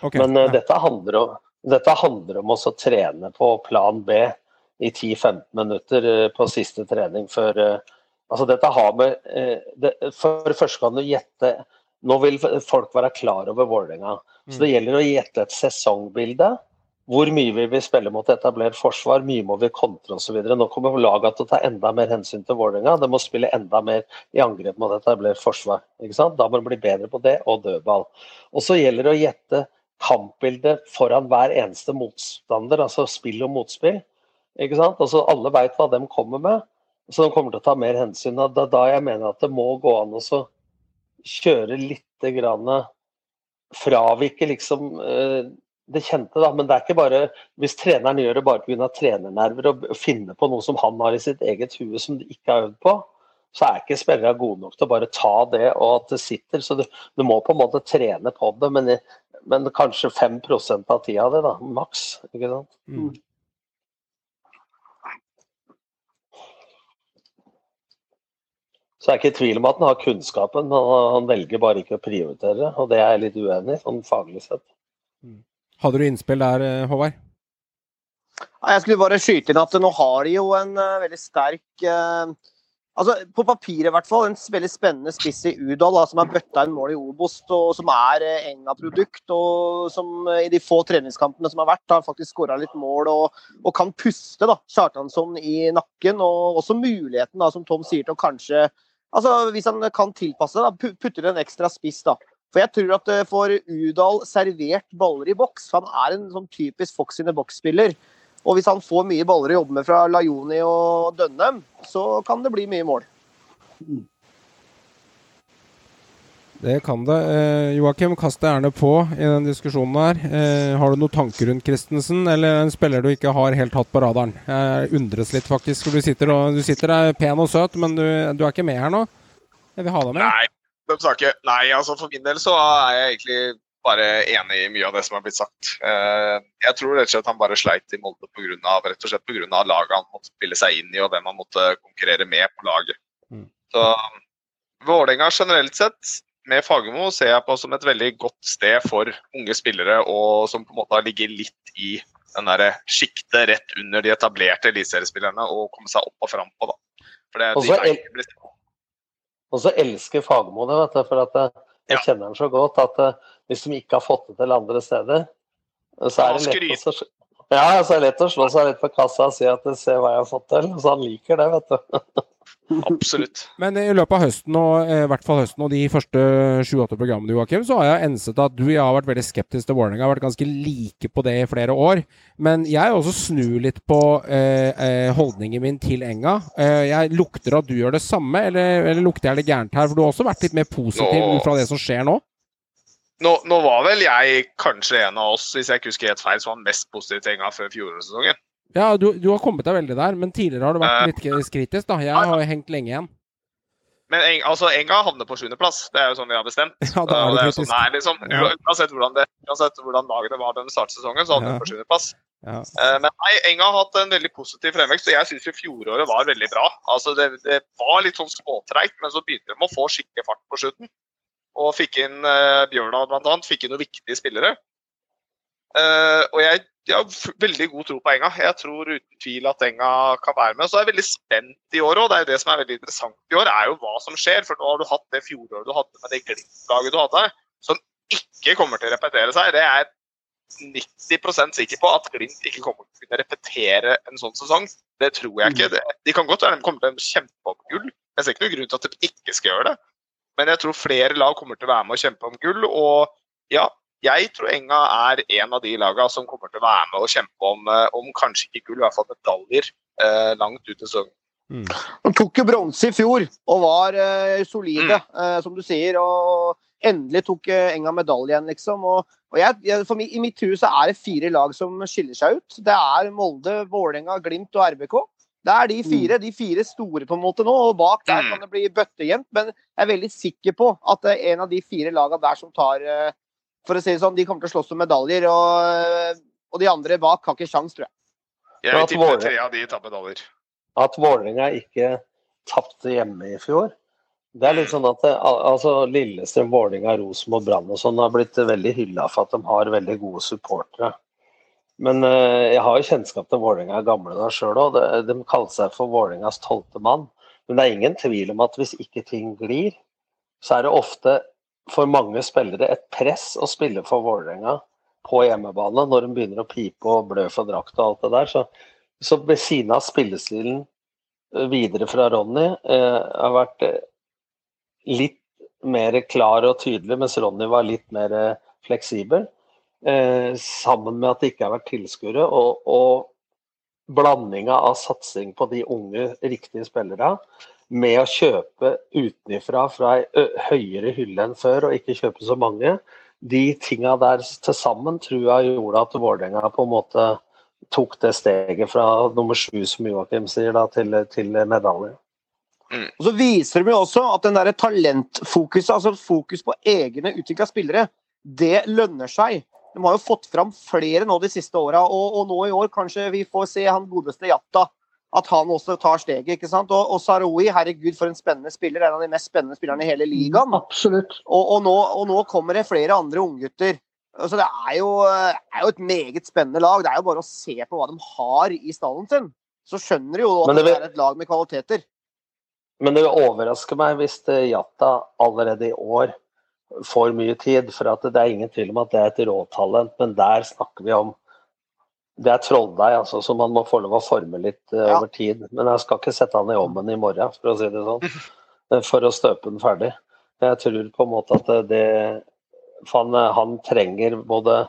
Okay. Men uh, dette, handler om, dette handler om å trene på plan B i 10-15 minutter eh, på siste trening før eh, Altså dette har med eh, det, For første kan du gjette Nå vil folk være klar over Vålerenga. Så det gjelder å gjette et sesongbilde hvor mye vil vi spille mot etablert forsvar, mye må vi kontre osv. Nå kommer laget til å ta enda mer hensyn til Vålerenga. Det må spille enda mer i angrep mot etablert forsvar. Da må det bli bedre på det, og dødball. Og så gjelder det å gjette kampbildet foran hver eneste motstander, altså spill og motspill. Ikke sant? Altså Alle veit hva de kommer med, så de kommer til å ta mer hensyn. Det er da jeg mener at det må gå an å kjøre litt grann Fravike liksom eh, det kjente, da. Men det er ikke bare hvis treneren gjør det bare pga. trenernerver og finner på noe som han har i sitt eget hue som de ikke har øvd på, så er ikke spillerne gode nok til å bare ta det og at det sitter. Så du, du må på en måte trene på det, men, men kanskje 5 av tida di, da. Maks. Ikke sant. Mm. Så jeg er ikke i tvil om at han har kunnskapen, men han velger bare ikke å prioritere. Og det er jeg litt uenig i, sånn faglig sett. Mm. Hadde du innspill der, eh, Håvard? Jeg skulle bare skyte inn at nå har de jo en uh, veldig sterk uh, altså På papiret i hvert fall, en veldig spennende spiss i Udal, som har bøtta inn mål i Obos, og som er uh, Enga-produkt. Og som i de få treningskampene som har vært, har faktisk skåra litt mål og, og, kan puste da, Kjartansson i nakken. Og også muligheten, da, som Tom sier, til å kanskje altså Hvis han kan tilpasse det, putter en ekstra spiss. da, for jeg tror at eh, får Udal servert baller i boks Han er en sånn typisk Fox in the box-spiller. Og hvis han får mye baller å jobbe med fra Lajoni og Dønnem, så kan det bli mye mål. Det kan det. Eh, Joakim, kast deg gjerne på i den diskusjonen her. Eh, har du noen tanker rundt Christensen, eller en spiller du ikke har helt hatt på radaren? Jeg undres litt, faktisk. Du sitter, og, du sitter der pen og søt, men du, du, er ikke med her nå? Jeg vil ha deg med. Nei, Nei, altså for min del så er jeg egentlig bare enig i mye av det som har blitt sagt. Eh, jeg tror rett og slett han bare sleit i Molde pga. rett og slett på grunn av laget han måtte spille seg inn i, og hvem han måtte konkurrere med på laget. Mm. Så Vålerenga generelt sett, med Fagermo, ser jeg på som et veldig godt sted for unge spillere, og som på en måte har ligget litt i den der sjiktet rett under de etablerte eliteseriespillerne, og komme seg opp og fram på. da. For det, Også, de og så elsker Fagermo det, vet du. For at jeg jeg kjenner han så godt at eh, hvis de ikke har fått det til andre steder, så er det lett å ja, så er det lett å slå seg litt på kassa og si at 'se hva jeg har fått til'. Så han liker det, vet du. Absolutt. Men i løpet av høsten og eh, i hvert fall høsten og de første sju-åtte programmene, Joakim, så har jeg enset at du og jeg har vært veldig skeptisk til Vålerenga. Har vært ganske like på det i flere år. Men jeg også snur litt på eh, eh, holdningen min til Enga. Eh, jeg lukter at du gjør det samme, eller, eller lukter jeg det gærent her? For du har også vært litt mer positiv ut fra det som skjer nå? Nå? Nå, var vel jeg kanskje en av oss, hvis jeg ikke husker helt feil, som var den mest positive tinga før fjorårssesongen. Ja, du, du, har kommet deg veldig der, men tidligere har du vært litt kritisk. da. Jeg har hengt lenge igjen. Men en, altså, Enga havner på sjuendeplass. Det er jo sånn vi har bestemt. Ja, det er det, det er sånn, nei, liksom, ja. Uansett hvordan, det, uansett hvordan lagene var den startsesongen, så havner ja. på sjuendeplass. Ja. Uh, men nei, Enga har hatt en veldig positiv fremvekst, og jeg syns fjoråret var veldig bra. Altså, det, det var litt sånn småtreigt, men så begynte de å få skikkelig fart på slutten. Og fikk inn uh, Bjørndal bl.a. Fikk inn noen viktige spillere. Uh, og jeg, jeg, har veldig god tro på Enga. Jeg tror uten tvil at Enga kan være med. Så er jeg veldig spent i år òg. Det er jo det som er veldig interessant i år, er jo hva som skjer. For nå har du hatt det fjoråret du hadde med det Glimt-laget du hadde, som ikke kommer til å repetere seg. Det er 90% sikker på at Glimt ikke kommer til å kunne repetere en sånn sesong. Det tror jeg ikke. Det, De kan godt være de kommer til å kjempe om gull. Jeg ser ikke noen grunn til at de ikke skal gjøre det. Men jeg tror flere lag kommer til å være med og kjempe om gull. Og ja, jeg tror Enga er en av de lagene som kommer til å være med og kjempe om, eh, om kanskje ikke gull, i hvert fall medaljer eh, langt ut i sesongen. Mm. De tok jo bronse i fjor og var eh, solide, mm. eh, som du sier. og Endelig tok uh, Enga medalje igjen, liksom. Og, og jeg, jeg, for mi, I mitt hus er det fire lag som skiller seg ut. Det er Molde, Vålerenga, Glimt og RBK. Det er de fire, mm. de fire store på en måte nå, og bak der mm. kan det bli bøttejevnt. Men jeg er veldig sikker på at det er en av de fire lagene der som tar for å si det sånn, de kommer til å slåss om medaljer. Og, og de andre bak har ikke sjans, tror jeg. Jeg vil tippe tre av de tar medaljer. At Vålerenga ikke tapte hjemme i fjor. Det er litt sånn at altså Lillestrøm, Vålerenga, Rosenborg, Brann og sånn har blitt veldig hylla for at de har veldig gode supportere. Men uh, jeg har jo kjennskap til Vålerenga gamle da sjøl òg. De, kaller seg for Vålerengas tolvte mann. Men det er ingen tvil om at hvis ikke ting glir, så er det ofte for mange spillere et press å spille for Vålerenga. på hjemmebane, når de begynner å pipe og blø for drakt og alt det der. Så, så ved siden av spillestilen eh, videre fra Ronny eh, har vært eh, litt mer klar og tydelig, mens Ronny var litt mer eh, fleksibel. Eh, sammen med at det ikke har vært tilskuere. Og, og blandinga av satsing på de unge, riktige spillerne med å kjøpe utenifra fra ei høyere hylle enn før, og ikke kjøpe så mange, de tinga der til sammen tror jeg gjorde at Vålerenga på en måte tok det steget fra nummer sju, som Joakim sier, da, til, til medalje. Og så viser de jo også at den der talentfokuset, altså fokus på egne utvikla spillere, det lønner seg. De har jo fått fram flere nå de siste åra, og, og nå i år kanskje vi får se han godeste Jatta. At han også tar steget. ikke sant? Og, og Saroui, herregud for en spennende spiller. En av de mest spennende spillerne i hele ligaen. Absolutt. Og, og, nå, og nå kommer det flere andre unggutter. Så det er jo, er jo et meget spennende lag. Det er jo bare å se på hva de har i stallen sin. Så skjønner du jo at det, det, det er et lag med kvaliteter. Men det vil overraske meg hvis Jata Jatta allerede i år får mye tid. For at det er ingen tvil om at det er et råtalent, men der snakker vi om Det er trolldeig, altså, så man må få lov å forme litt uh, Ja. over tid. Men jeg skal ikke sette han i ovnen i morgen, for å si det sånn. eh, For å støpe den ferdig. Jeg tror på en måte at det, det han, han trenger både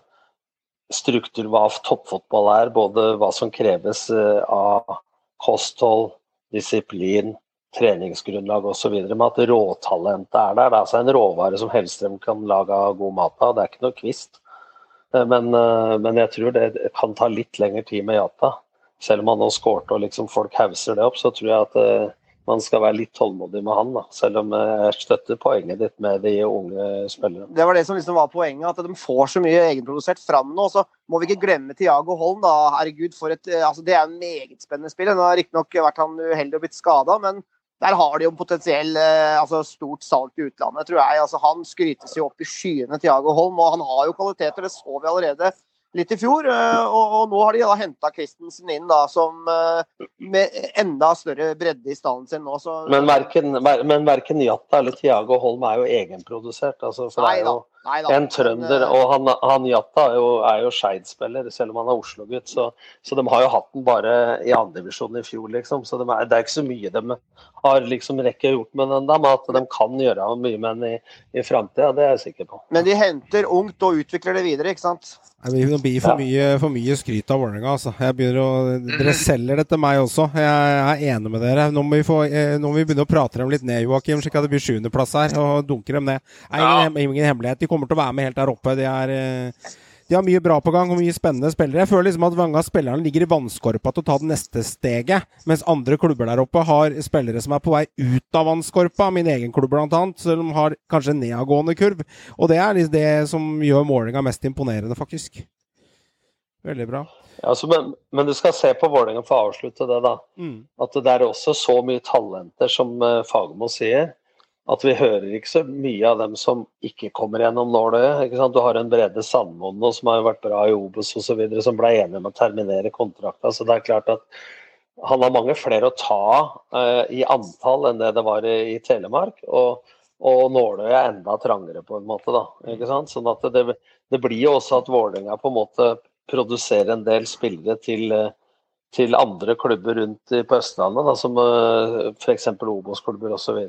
struktur hva toppfotball er, både hva som kreves eh, av kosthold, disiplin, treningsgrunnlag osv. med at råtalentet er der. Det er altså en råvare som Hellstrøm kan lage god mat av. Det er ikke noe kvist. Eh, Men, eh, men jeg tror det kan ta litt lengre tid med Jata. Selv om han nå skårte og liksom folk hauser det opp, så tror jeg at eh, man skal være litt tålmodig med han. da. Selv om jeg støtter poenget ditt med de unge spillerne. Det var det som liksom var poenget, at de får så mye egenprodusert fram nå. Så må vi ikke glemme Tiago Holm, da. Herregud, for et altså Det er en meget spennende spiller. Nå har riktignok vært han uheldig og blitt skada, men der har de jo potensielt potensiell eh, altså stort salg til utlandet, tror jeg. Altså Han skrytes jo opp i skyene, Tiago Holm, og han har jo kvaliteter. Det så vi allerede litt i fjor. eh, Og, og nå har de da henta Christensen inn da som eh, med enda større bredde i stallen sin nå. Så Men verken, ver- men verken Jatta eller Tiago Holm er jo egenprodusert. Altså, for det Nei er jo Nei da. en trønder, Men, eh, og han, han Jatta er jo, er jo Skeid-spiller, selv om han er Oslo-gutt. Så, så de har jo hatt den bare i andredivisjon i fjor, liksom. Så de er, det er ikke så mye de har liksom rekke gjort med den, da, men at de kan gjøre mye med den i, i framtida, det er jeg sikker på. men de henter ungt og utvikler det videre, ikke sant? Det blir- for mye, for mye skryt av Vålerenga. Altså. Jeg å, dere selger det til meg også. Jeg er enig med dere. Nå må vi, få, eh, nå må vi begynne å prate dem litt ned, Joakim, slik at det blir sjuendeplass her. Og dunker dem ned. Det er ingen, ingen hemmelighet. De kommer til å være med helt der oppe. De, er, eh, de har mye bra på gang og mye spennende spillere. Jeg føler liksom at mange av spillerne ligger i vannskorpa til å ta det neste steget, mens andre klubber der oppe har spillere som er på vei ut av vannskorpa. Min egen klubb blant annet, om de har kanskje en nedadgående kurv. Og det er liksom det som gjør målinga mest imponerende, faktisk. Veldig bra. Ja, altså, men, men du skal se på Vålerenga for å avslutte det, da. Mm. At det er også så mye talenter, som uh, Fagermo sier. At vi hører ikke så mye av dem som ikke kommer gjennom nåløyet. Du har en Brede Sandmoen som har vært bra i Obos osv., som ble enige om å terminere kontrakta. Så det er klart at han har mange flere å ta uh, i antall enn det det var i, i Telemark. Og, og nåløyet er enda trangere, på en måte. da, ikke sant? Sånn at det, det blir jo også at Vålerenga på en måte produserer en del spillere til uh, til andre klubber rundt på Østlandet, da, som uh, f.eks. Obos-klubber osv.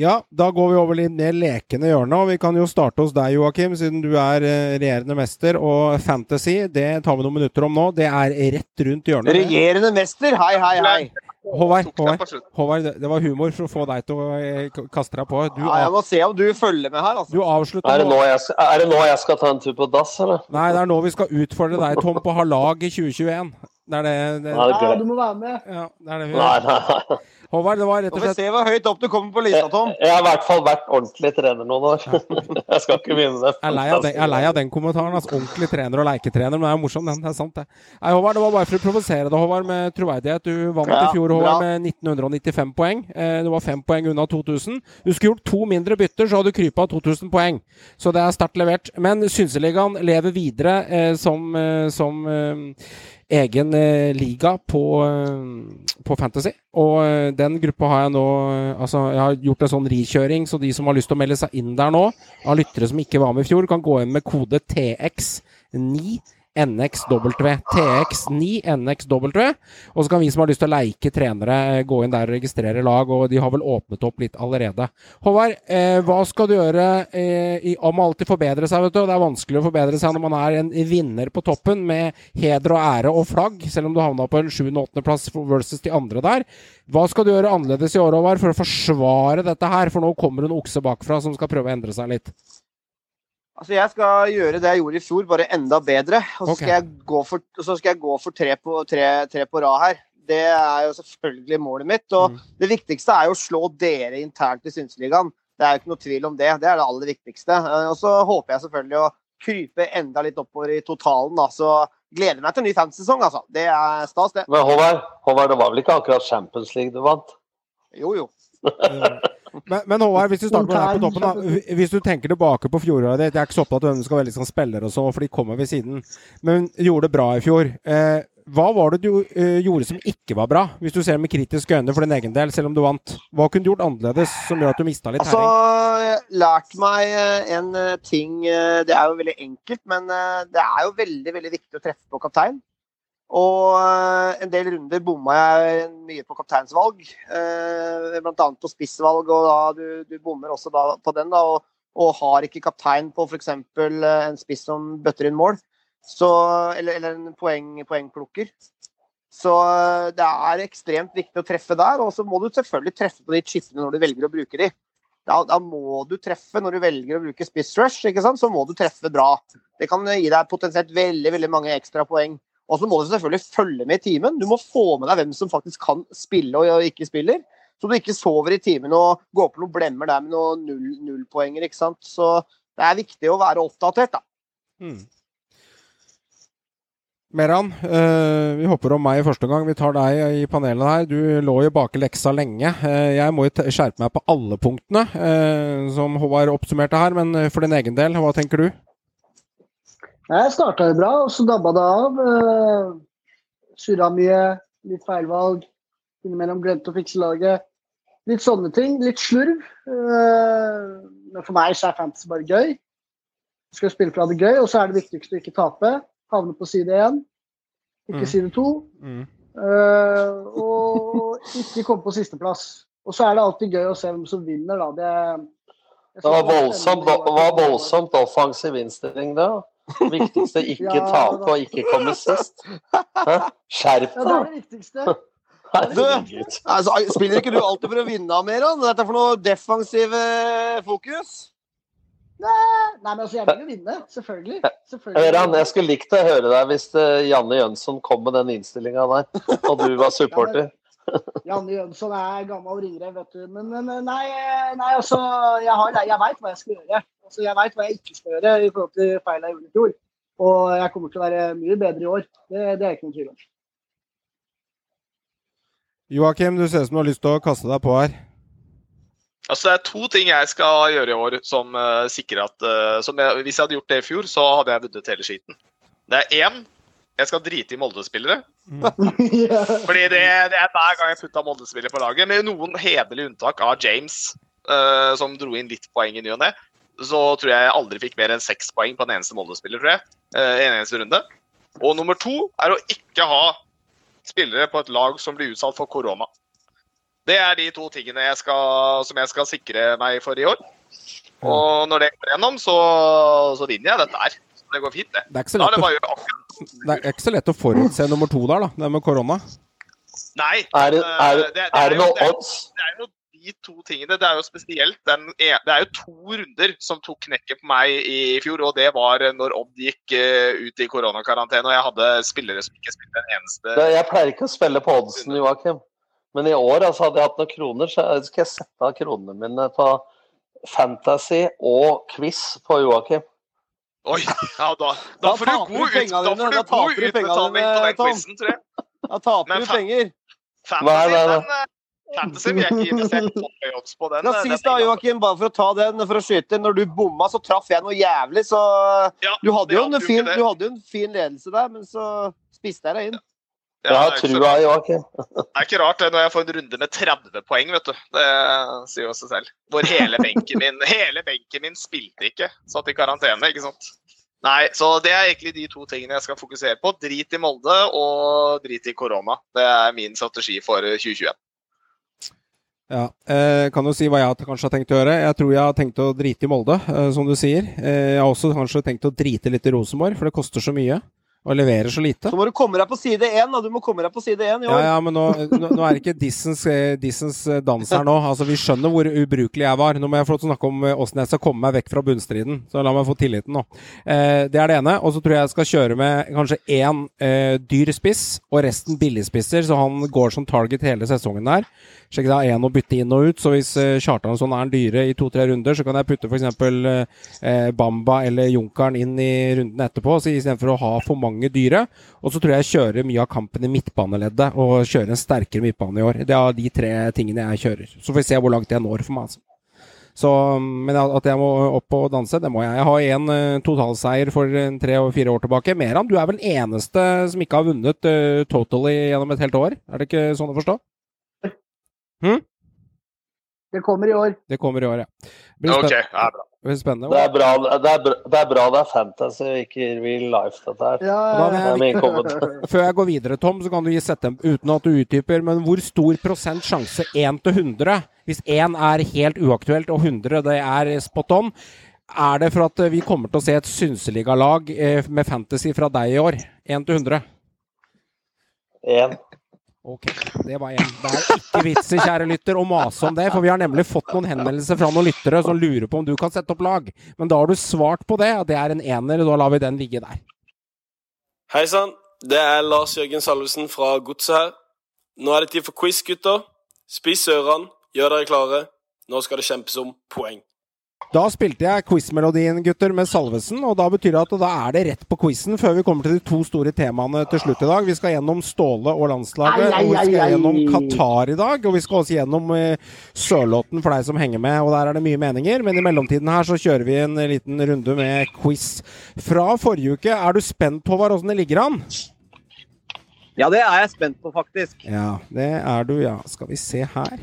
Ja, da går vi over litt mer lekende hjørne, og vi kan jo starte hos deg, Joakim, siden du er eh, regjerende mester. Og Fantasy, det tar vi noen minutter om nå. Det er rett rundt hjørnet. Regjerende mester, hei, hei, hei. Håvard, Håvard. Håvard, det- det var humor for å få deg til å eh, kaste deg på. Du, Ja, jeg må se om du følger med her, altså. du avslutter Er, det nå. jeg er det nå jeg skal ta en tur på dass, eller? Nei, det er nå vi skal utfordre deg, Tom, på å ha lag i 2021. Det er det, det, Nei, Ja, du må være med. ja, det, er det vi Nei, gjør. nei, nei. Håvard, det var rett Nå og får vi slett se hvor høyt opp du kommer på lista, Tom. Jeg har i hvert fall vært ordentlig trener noen år. Jeg skal ikke begynne det. Jeg er lei av den, jeg er lei av den kommentaren. Altså, ordentlig trener og leketrener. Men det er jo morsom, den. Det er sant, det. Nei, Håvard, det var bare for å provosere deg, Håvard, med troverdighet. Du vant Ja, i fjor, Håvard, bra. med 1995 poeng. Eh, Du var fem poeng unna 2000. Du skulle gjort to mindre bytter, så hadde du krypa 2000 poeng. Så det er sterkt levert. Men Synseligaen lever videre eh, som, eh, som eh, egen eh, liga på, eh, på Fantasy. Og eh, den gruppa har jeg nå Altså, jeg har gjort en sånn rikjøring, så de som har lyst til å melde seg inn der nå, av lyttere som ikke var med i fjor, kan gå inn med kode TX9. NXW. TX9 NXW. Og så kan vi som har lyst til å leike trenere, eh, gå inn der og registrere lag, og de har vel åpnet opp litt allerede. Håvard, eh, hva skal du gjøre eh, om alltid forbedre seg, vet du? Det er vanskelig å forbedre seg når man er en vinner på toppen med heder og ære og flagg, selv om du havna på en 7.-8.-plass versus de andre der. Hva skal du gjøre annerledes i år, Håvard, for å forsvare dette her? For nå kommer en okse bakfra som skal prøve å endre seg litt. Altså, jeg skal gjøre det jeg gjorde i fjor, bare enda bedre. Og så skal jeg gå for, og så skal jeg gå for tre, på, tre, tre på rad her. Det er jo selvfølgelig målet mitt. Og Mm. det viktigste er jo å slå dere internt i Synseligaen. Det er jo ikke noe tvil om det. Det er det aller viktigste. Eh, Og så håper jeg selvfølgelig å krype enda litt oppover i totalen. Da. Så gleder meg til en ny fantasy-sesong, altså. Det er stas, det. Men Håvard, Håvard, det var vel ikke akkurat Champions League du vant? Jo, jo. Men, men Håvard, hvis du starter med deg på toppen, da. Hvis du tenker tilbake på fjoråret ditt Jeg er ikke så opptatt av hvem du skal velge som spiller og så, for de kommer ved siden. Men gjorde det bra i fjor. Eh, hva var det du eh, gjorde som ikke var bra, hvis du ser med kritiske øyne for din egen del, selv om du vant? Hva kunne du gjort annerledes som gjør at du mista litt Altså, jeg har lært meg eh, en eh, ting eh, Det er jo veldig enkelt, men det er jo veldig veldig viktig å treffe på kaptein. Og eh, en del runder bomma jeg mye på kapteinsvalg, eh, bl.a. på spissvalg. Og da du, du bommer også på den, da, og, og har ikke kaptein på f.eks. en spiss som bøtter inn mål, så, eller, eller en poeng, poengplukker. Så eh, det er ekstremt viktig å treffe der. Og så må du selvfølgelig treffe på de chipene når du velger å bruke de. Da, da må du treffe når du velger å bruke spiss rush, ikke sant? så må du treffe bra. Det kan gi deg potensielt veldig veldig mange ekstra poeng. Og så må du selvfølgelig følge med i timen. Du må få med deg hvem som faktisk kan spille og ikke spiller. Så du ikke sover i timen og går på noen blemmer der med noen null, nullpoenger. ikke sant? Så det er viktig å være oppdatert, da. Mm. Meran, eh, vi hopper om meg i første gang. Vi tar deg i panelet her. Du lå jo bak leksa lenge. Eh, jeg må jo skjerpe meg på alle punktene, eh, som Håvard oppsummerte her. Men for din egen del, hva tenker du? Jeg starta jo bra, og så dabba det av. Uh, Surra mye, litt feilvalg. Innimellom glemte å fikse laget. Litt sånne ting. Litt slurv. Eh, men for meg så er fantasy bare gøy. Du skal spille for å ha det gøy, og så er det viktigste å ikke tape. Havne på side én, ikke Mm. side to. Eh, og ikke komme på sisteplass. Og så er det alltid gøy å se hvem som vinner, da. Det, Det var voldsomt, det var voldsomt offensiv innstilling da. Viktigste ikke Ja, tape og ikke komme sist. Skjerp Skjerp Ja, det er det viktigste. Du, Altså, spiller ikke du alltid for å vinne, Meran? Dette er for noe defensive fokus? Nei, men altså, jeg vil jo vinne. Selvfølgelig. Selvfølgelig. Høran, jeg skulle likt å høre deg hvis eh, Janne Jønsson kom med den innstillinga der, og du var supporter. Janne Jønsson er gammel ringrev, vet du. Men, men nei, nei, altså Jeg, har- jeg veit hva jeg skal gjøre. Altså, jeg veit hva jeg ikke skal gjøre i forhold til feil jeg gjorde i fjor. Og jeg kommer til å være mye bedre i år. Det, det er ikke noen tvil om. Joakim, du ser ut som du har lyst til å kaste deg på her. Altså, det er to ting jeg skal gjøre i år som uh, sikrer at uh, som jeg, Hvis jeg hadde gjort det i fjor, så hadde jeg vunnet hele skiten. Det er én jeg skal drite i Molde-spillere. Mm. Fordi det, det er hver gang jeg putta Molde-spillere på laget, med noen hederlige unntak av James, uh, som dro inn litt poeng i ny og ne, så tror jeg jeg aldri fikk mer enn seks poeng på en eneste Molde-spiller, tror jeg. eh, en eneste runde. Og nummer to er å ikke ha spillere på et lag som blir utsatt for korona. Det er de to tingene jeg skal, som jeg skal sikre meg for i år. Og når det går gjennom, så, så vinner jeg dette her. Så det går fint, det. Det er er å, bare å det er ikke så lett å forutse nummer to der, da. Det med korona. Nei. Er det, er, eh, det- det er det noe det er- odds? det er jo de to tingene. Det er jo spesielt den e- Det er jo to runder som tok knekket på meg i fjor, og det var når Odd gikk eh, ut i koronakarantene og jeg hadde spillere som ikke spilte en eneste jeg pleier ikke å spille på oddsen, Joakim. Men i år altså, hadde jeg hatt noen kroner, så skal jeg sette av kronene mine på fantasy og quiz på Joakim. Oi! Ja, da, da Da får du god, ut, da får du da god taper du utbetaling på den quizen, tror jeg. Da taper du penger. Fantasy, Nei, nei, nei. Eh, Fantasy vil jeg ikke interessert odds på den. La sist da, er- Joakim, bare for å ta den, for å skyte. Når du bomma, så traff jeg noe jævlig, så Ja, Du hadde jo en fin, du hadde jo en fin ledelse der, men så spiste jeg deg inn. Jeg Ja, det, er trua. Joakim. det er ikke rart det når jeg får en runde med 30 poeng, vet du. Det sier jo seg selv. Hvor hele benken min, hele benken min spilte ikke. Satt i karantene, ikke sant. Nei, så det er egentlig de to tingene jeg skal fokusere på. Drit i Molde og drit i korona. Det er min strategi for 2021. Ja, eh, kan jo si hva jeg kanskje har tenkt å gjøre. Jeg tror jeg har tenkt å drite i Molde, eh, som du sier. Eh, jeg har også kanskje tenkt å drite litt i Rosenborg, for det koster så mye. Og leverer så lite. Så må du komme deg på side én, da. Du må komme deg på side én i år. ja, men nå, nå, nå er det ikke dissens, eh, dissens eh, dans her nå. Altså, Vi skjønner hvor ubrukelig jeg var. Nå må jeg få snakke om eh, åssen jeg skal komme meg vekk fra bunnstriden. Så la meg få tilliten nå. Eh, det er det ene. Og så tror jeg jeg skal kjøre med kanskje én eh, dyr spiss og resten billigspisser, så han går som target hele sesongen der. Sjekk da én å bytte inn og ut. Så hvis eh, Kjartan sånn er en dyre i to-tre runder, så kan jeg putte f.eks. Eh, Bamba eller Junkeren inn i runden etterpå, så istedenfor å ha for mange dyre. Og så tror jeg jeg kjører mye av kampen i midtbaneleddet, og kjører en sterkere midtbane i år. Det er de tre tingene jeg kjører. Så får vi se hvor langt jeg når for meg, altså. Så, men at jeg må opp og danse, det må jeg. Jeg har én uh, totalseier for eh, tre og fire år tilbake. Meran, du er vel eneste som ikke har vunnet uh, totally gjennom et helt år? Er det ikke sånn å forstå? Det kommer i år. Det kommer i år, ja. Blir Ok, det ja, bra. Det blir spennende. Det er bra det er, bra, det er, bra det er fantasy og ikke real life, dette her. Ja, ja, ja. Før jeg går videre, Tom, så kan du gi sette dem uten at du utdyper, men hvor stor prosent sjanse 1 til 100, hvis 1 er helt uaktuelt og 100 det er spot on, er det for at eh, vi kommer til å se et synseligalag lag med fantasy fra deg i år? 1 til 100? Én. Ok, det var én. Det er ikke vits i, kjære lytter, å mase om det, for vi har nemlig fått noen henvendelser fra noen lyttere som lurer på om du kan sette opp lag. Men da har du svart på det, at det er en ener, og da lar vi den ligge der. Hei sann, det er Lars Jørgen Salvesen fra Godset her. Nå er det tid for quiz, gutter. Spiss ørene, gjør dere klare. Nå skal det kjempes om poeng. Da spilte jeg quizmelodien, gutter, med Salvesen, og da betyr det at da er det rett på quizen før vi kommer til de to store temaene til slutt i dag. Vi skal gjennom Ståle og landslaget, Ai, ai, og vi skal ai, ai. gjennom Qatar i dag, og vi skal også gjennom Sørlåten Sørlotten for deg som henger med, og der er det mye meninger. Men i mellomtiden her så kjører vi en liten runde med quiz fra forrige uke. Er du spent på hva åssen det ligger an? Ja, det er jeg spent på, faktisk. Ja, det er du, ja. Skal vi se her.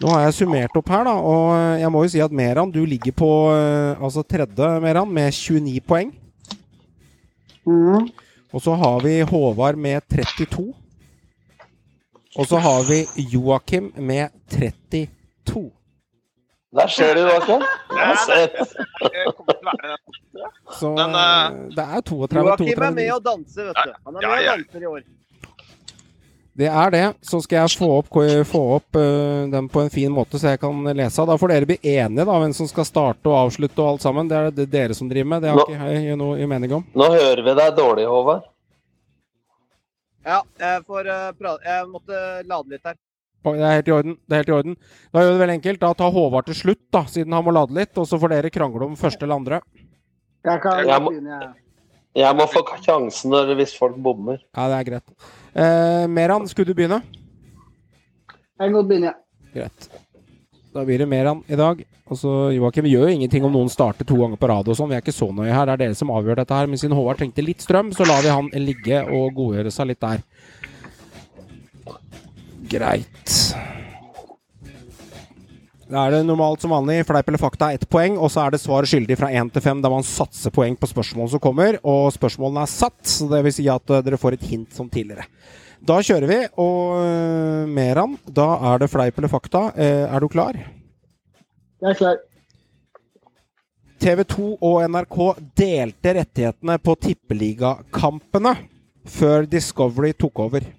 Nå har jeg summert opp her, da, og jeg må jo si at Meran, du ligger på eh, altså tredje, Meran, med 29 poeng. Mm. Og så har vi Håvard med 32. Og så har vi Joakim med 32. Der ser du, Joakim. Så Men, eh, eh, det er 32 Joakim er med og danser, vet du. Han er Ja, med og ja. danser i år. Det er det. Så skal jeg få opp, få opp uh, den på en fin måte, så jeg kan lese. Da får dere bli enige da, hvem som skal starte og avslutte og alt sammen. Det er det dere som driver med. Det har Nå- ikke jeg noe i mening om. Nå hører vi deg dårlig, Håvard. Ja, jeg får uh, prate Jeg måtte lade litt her. Det er helt i orden. det er helt i orden. Da gjør vi det veldig enkelt. Da tar Håvard til slutt, da, siden han må lade litt. Og så får dere krangle om første eller andre. Jeg kan Jeg må- begynne, jeg. Jeg må få sjansen hvis folk bommer. Ja, det er greit. Eh, Meran, skulle du begynne? Jeg kan godt begynne, ja. Greit. Da blir det Meran i dag. Og så Joakim, vi gjør jo ingenting om noen starter to ganger på rad og sånn. Vi er ikke så nøye her. Det er dere som avgjør dette her. Men siden Håvard trengte litt strøm, så lar vi han ligge og godgjøre seg litt der. Greit. Da er det normalt som vanlig fleip eller fakta ett poeng, og så er det svar skyldig fra én til fem, der man satser poeng på spørsmålene som kommer. Og spørsmålene er satt, så det vil si at eh, dere får et hint som tidligere. Da kjører vi, og eh, Meran, da er det fleip eller fakta. Eh, Er du klar? Jeg er klar. TV 2 og NRK delte rettighetene på tippeligakampene før Discovery tok over.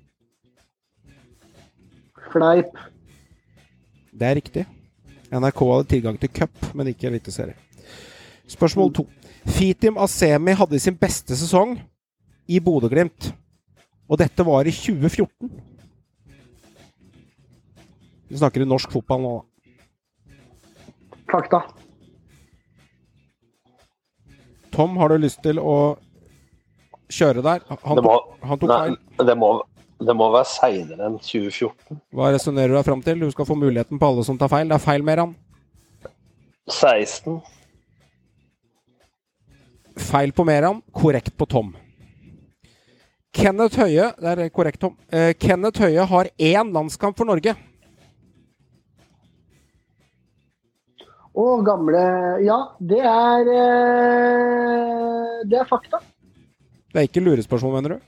Fleip. Det er riktig. NRK hadde tilgang til cup, men ikke eliteserie. Spørsmål to. Fitim Asemi hadde sin beste sesong i Bodø-Glimt. Og dette var i 2014. Vi snakker i norsk fotball nå, da. Fakta. Tom, har du lyst til å kjøre der? Han, Det må, han tok nei, feil. det må, Det må være seinere enn 2014. Hva resonnerer du deg fram til? Du skal få muligheten på alle som tar feil. Det er feil, Meran. 16. Feil på Meran, korrekt på Tom. Kenneth Høie Det er korrekt, Tom. Eh, Kenneth Høie har én landskamp for Norge. Å, gamle Ja, det er eh, Det er fakta. Det er ikke lurespørsmål, mener du?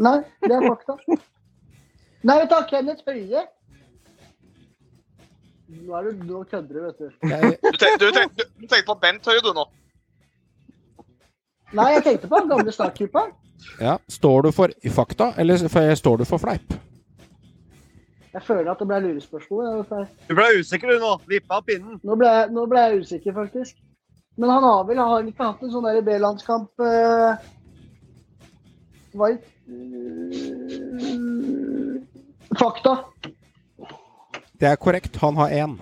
Nei, det er fakta. Nei, vet du, Kenneth Høie Nå, er du, nå kødder du, vet du. Jeg, Du, tenkte, du, tenkte, du, tenkte på Bent Høie, du nå. Nei, jeg tenkte på den gamle startkeeperen. ja. Står du for fakta, eller står du for fleip? Jeg føler at det ble lurespørsmål. Du ble usikker du nå. Vippa av pinnen. Nå ble, nå ble jeg usikker, faktisk. Men han har vel har ikke hatt en sånn B-landskamp uh, Var Fakta. Det er korrekt. Han har én.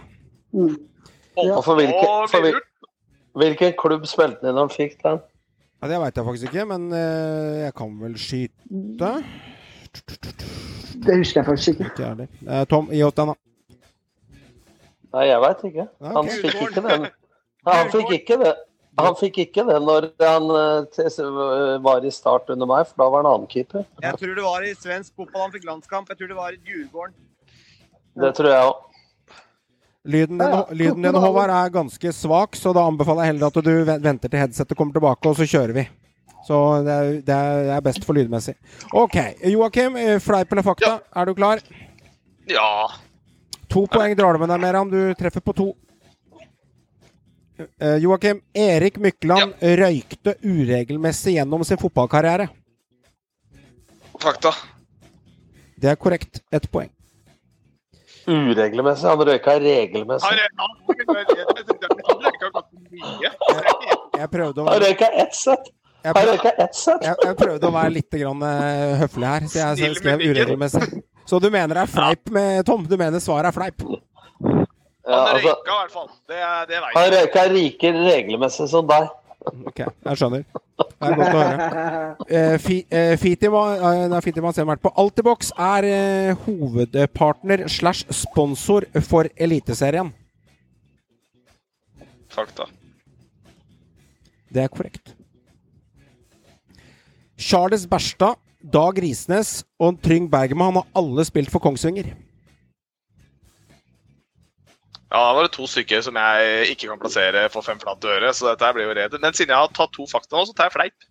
Mm. Og for hvilken, for hvil, hvilken klubb spilte han inn han fikk den? Ja, det veit jeg faktisk ikke, men uh, jeg kan vel skyte? Det husker jeg faktisk ikke. Ikke. Eh, Tom, gi oss den, da. Nei, jeg veit ikke. Han fikk ikke den. Nei, han fikk ikke det. Han fikk ikke det når han eh, var i start under meg, for da var han annen keeper. Jeg tror det var i svensk fotball han fikk landskamp. Jeg tror det var i Djurgården. Det tror jeg òg. Lyden Ja, ja. lyden din Håvard, er ganske svak, så da anbefaler jeg heller at du venter til headsetet kommer tilbake, og så kjører vi. Så det er, det er, best for lydmessig. OK. Joakim, eh, fleip eller fakta? Er du klar? Ja. To poeng drar du med deg, Meran. Du treffer på to. Eh, Joakim, Erik Mykland røykte uregelmessig gjennom sin fotballkarriere. Fakta. Det er korrekt. Ett poeng. Uregelmessig. Han røyka regelmessig. han røyka ganske mye. Jeg prøvde å Han røyka ett sett. jeg, prøvde, jeg, jeg prøvde å være litt grann, eh, høflig her, så jeg skrev uregelmessig. Så du mener det er fleip med Tom? Du mener svaret er fleip? Ja, Han altså, røyka i hvert fall. Det, det han røyka riker regelmessig som deg. Ok, jeg skjønner. Det er godt å høre. Eh, Fi, eh, Fitima, eh, ser vært på Altibox er eh, hovedpartner slash sponsor for Eliteserien. Fakta. Det er korrekt. Charles Berstad, Dag Risnes og Trygg Bergman har alle spilt for Kongsvinger. Ja, Da var det to stykker som jeg ikke kan plassere for fem flate øre, så dette blir jo redd. Men siden jeg har tatt to fakta nå, så tar jeg fleip.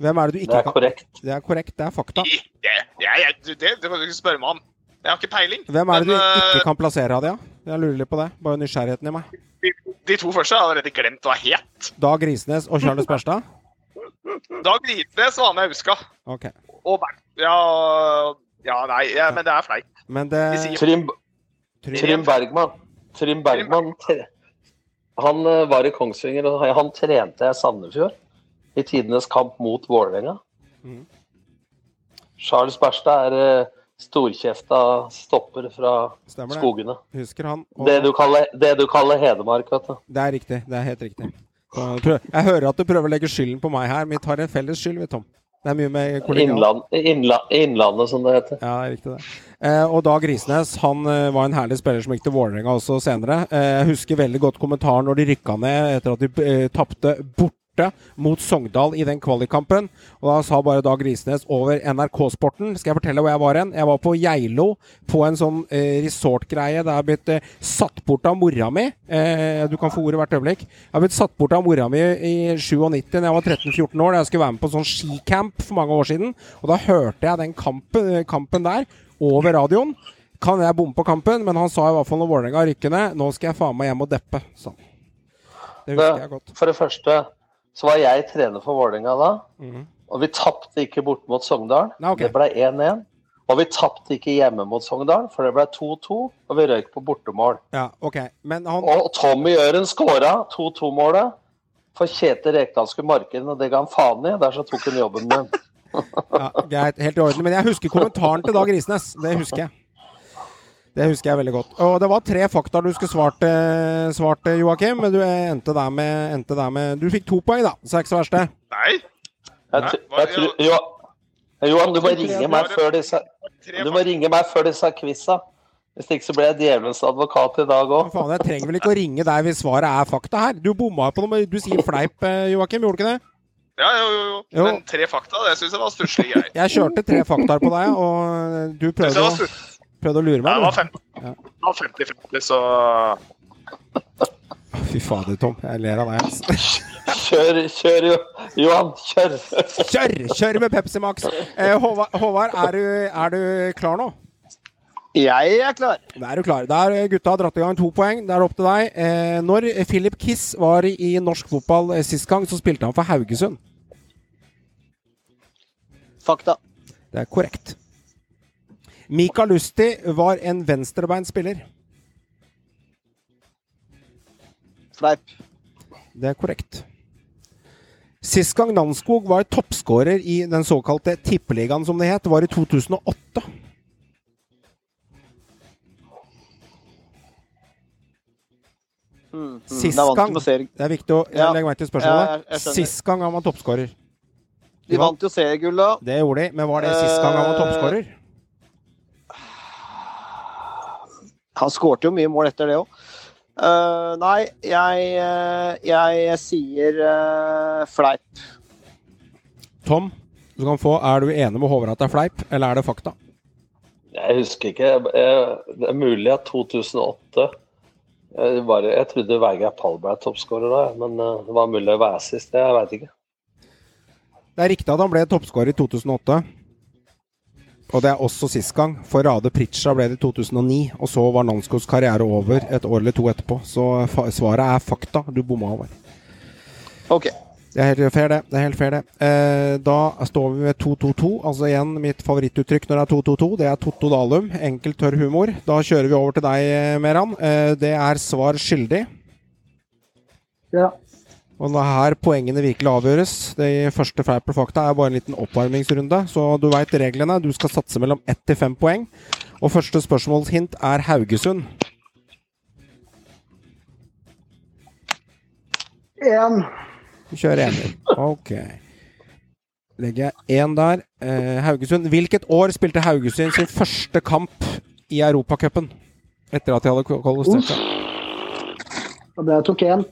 Hvem er det du Det ikke er kan korrekt. Det er korrekt, det er fakta. I- Det, jeg, fakta. det, det kan du ikke spørre meg om. Jeg har ikke peiling. Hvem er det du Men, du ikke kan plassere, Hadia? Jeg lurer litt på det. Bare nysgjerrigheten i meg. de, de to første har jeg allerede glemt hva het. Dag Risnes og Charles Berstad? Dag Grisnes var med, jeg huska. Ok. Og Bernt. Ja, ja, nei, ja, men det er fleip. Men det Trim Trym Bergman. Trym Bergman Han eh, var i Kongsvinger, og han trente i Sandefjord. I tidenes kamp mot Vålerenga. Charles Berstad er eh, storkjefta stopper fra Stemmer det. Husker han. Og Det du kaller, det du kaller Hedmark, vet du. Det er riktig. Det er helt riktig. Jeg hører at du prøver å legge skylden på meg her, men vi tar en felles skyld, vi, Tom. Det er mye med kollegaer. Innland, innla, innlandet, som det heter. Ja, riktig det. Eh, og Dag Risnes han eh, var en herlig spiller som gikk til Vålerenga også senere. Eh, jeg husker veldig godt kommentaren når de rykka ned etter at de eh, tapte borte mot Sogndal i den kvalikkampen. Og da sa bare Dag Risnes over NRK-sporten Skal jeg fortelle hvor jeg var hen? Jeg var på Geilo på en sånn eh, resortgreie. Det er blitt eh, satt bort av mora mi. Eh, du kan få ordet hvert øyeblikk. Jeg har blitt satt bort av mora mi i 97 da jeg var 13-14 år. Da jeg skulle være med på en sånn skicamp for mange år siden. Og da hørte jeg den kampen, kampen der over radioen. Kan jeg bomme på kampen? Men han sa i hvert fall når Vålerenga rykker ned Nå skal jeg faen meg hjem og deppe. sa han. Det husker jeg godt. For det første så var jeg trener for Vålerenga da, Mhm. og vi tapte ikke bort mot Sogndal. Okay. Det ble 1-1. Og vi tapte ikke hjemme mot Sogndal, for det ble 2-2, og vi røyk på bortemål. Ja, okay. Men han Og Tommy Øren skåra 2-2-målet. For Kjetil Rekdal skulle marke den, og det ga han faen i. Der så tok han jobben min. ja, Greit, helt i orden. Men jeg husker kommentaren til Dag Risnes. Det husker jeg. Det husker jeg veldig godt. Og det var tre fakta du skulle svart, svart Joakim, men du endte der, med, endte der med Du fikk to poeng, da, så er ikke så verst, det. Nei. Jeg, Nei, tr- hva- jeg, tror- jo, Johan, du må ringe meg før disse Du må ringe meg før disse quiza. Hvis ikke så blir jeg djevelens advokat i dag òg. Jeg trenger vel ikke å ringe deg hvis svaret er fakta her. Du bomma på noe, du sier fleip, eh, Joakim, gjorde du ikke det? Ja, jo, jo, jo. Jo. Men tre fakta, det syns jeg var stusslige greier. Jeg kjørte tre fakta på deg, og du prøvde å. Prøvde å lure meg. det var du. 50 Ja. det var 50-50, så Fy fader, Tom. Jeg ler av deg. Kjør, kjør. Johan. Kjør! Kjør! Kjør med Pepsi Max. Eh, Håvard, Håvard er, du, er du klar nå? Jeg er klar. Da er du klar. Der gutta har dratt i gang to poeng. Det er opp til deg. Eh, når Philip Kiss var i norsk fotball eh, sist gang, så spilte han for Haugesund. Fakta. Det er korrekt. Mika Lusti var en venstrebeint spiller. Fleip. Det er korrekt. Sist gang Nanskog var toppskårer i den såkalte tippeligaen, som det het, var i 2008. Mm, mm. Sist gang Det er viktig å Ja. legge meg til spørsmålet. Sist gang han var toppskårer. De vant jo seriegull da. Det gjorde de, men var det sist gang han var Eh, toppskårer? Han skårte jo mye mål etter det òg. nei, jeg, eh, jeg sier uh, fleip. Tom, du kan få Er du enig med Håvard at det er fleip, eller er det fakta? Jeg husker ikke. Jeg, jeg, det er mulig at 2008 jeg, bare, jeg trodde Vegard Pall ble toppskårer da, men eh, det var mulig å være sist. Jeg veit ikke. Det er riktig at han ble toppskårer i 2008. Og det er også sist gang. For Rade Pritcha ble det i 2009. Og så var Nanskos karriere over et år eller to etterpå. Så fa svaret er fakta. Du bomma, Håvard. Ok. Det er helt fair, det. det, er helt fair det. Eh, da står vi ved 2-2-2. Altså igjen mitt favorittuttrykk når det er 2-2-2. Det er Totto Dalum. Enkel, tørr humor. Da kjører vi over til deg, Meran. Eh, det er svar skyldig. Ja. Og det er her poengene virkelig avgjøres. Det første eller fakta er bare en liten oppvarmingsrunde, så du veit reglene. Du skal satse mellom ett til fem poeng. Og første spørsmålshint er Haugesund. Én. Du kjører ener. Ok. Legger jeg én der. Eh, Haugesund. Hvilket år spilte Haugesund sin første kamp i Europacupen? Etter at de hadde kvalifisert seg. Og det tok én.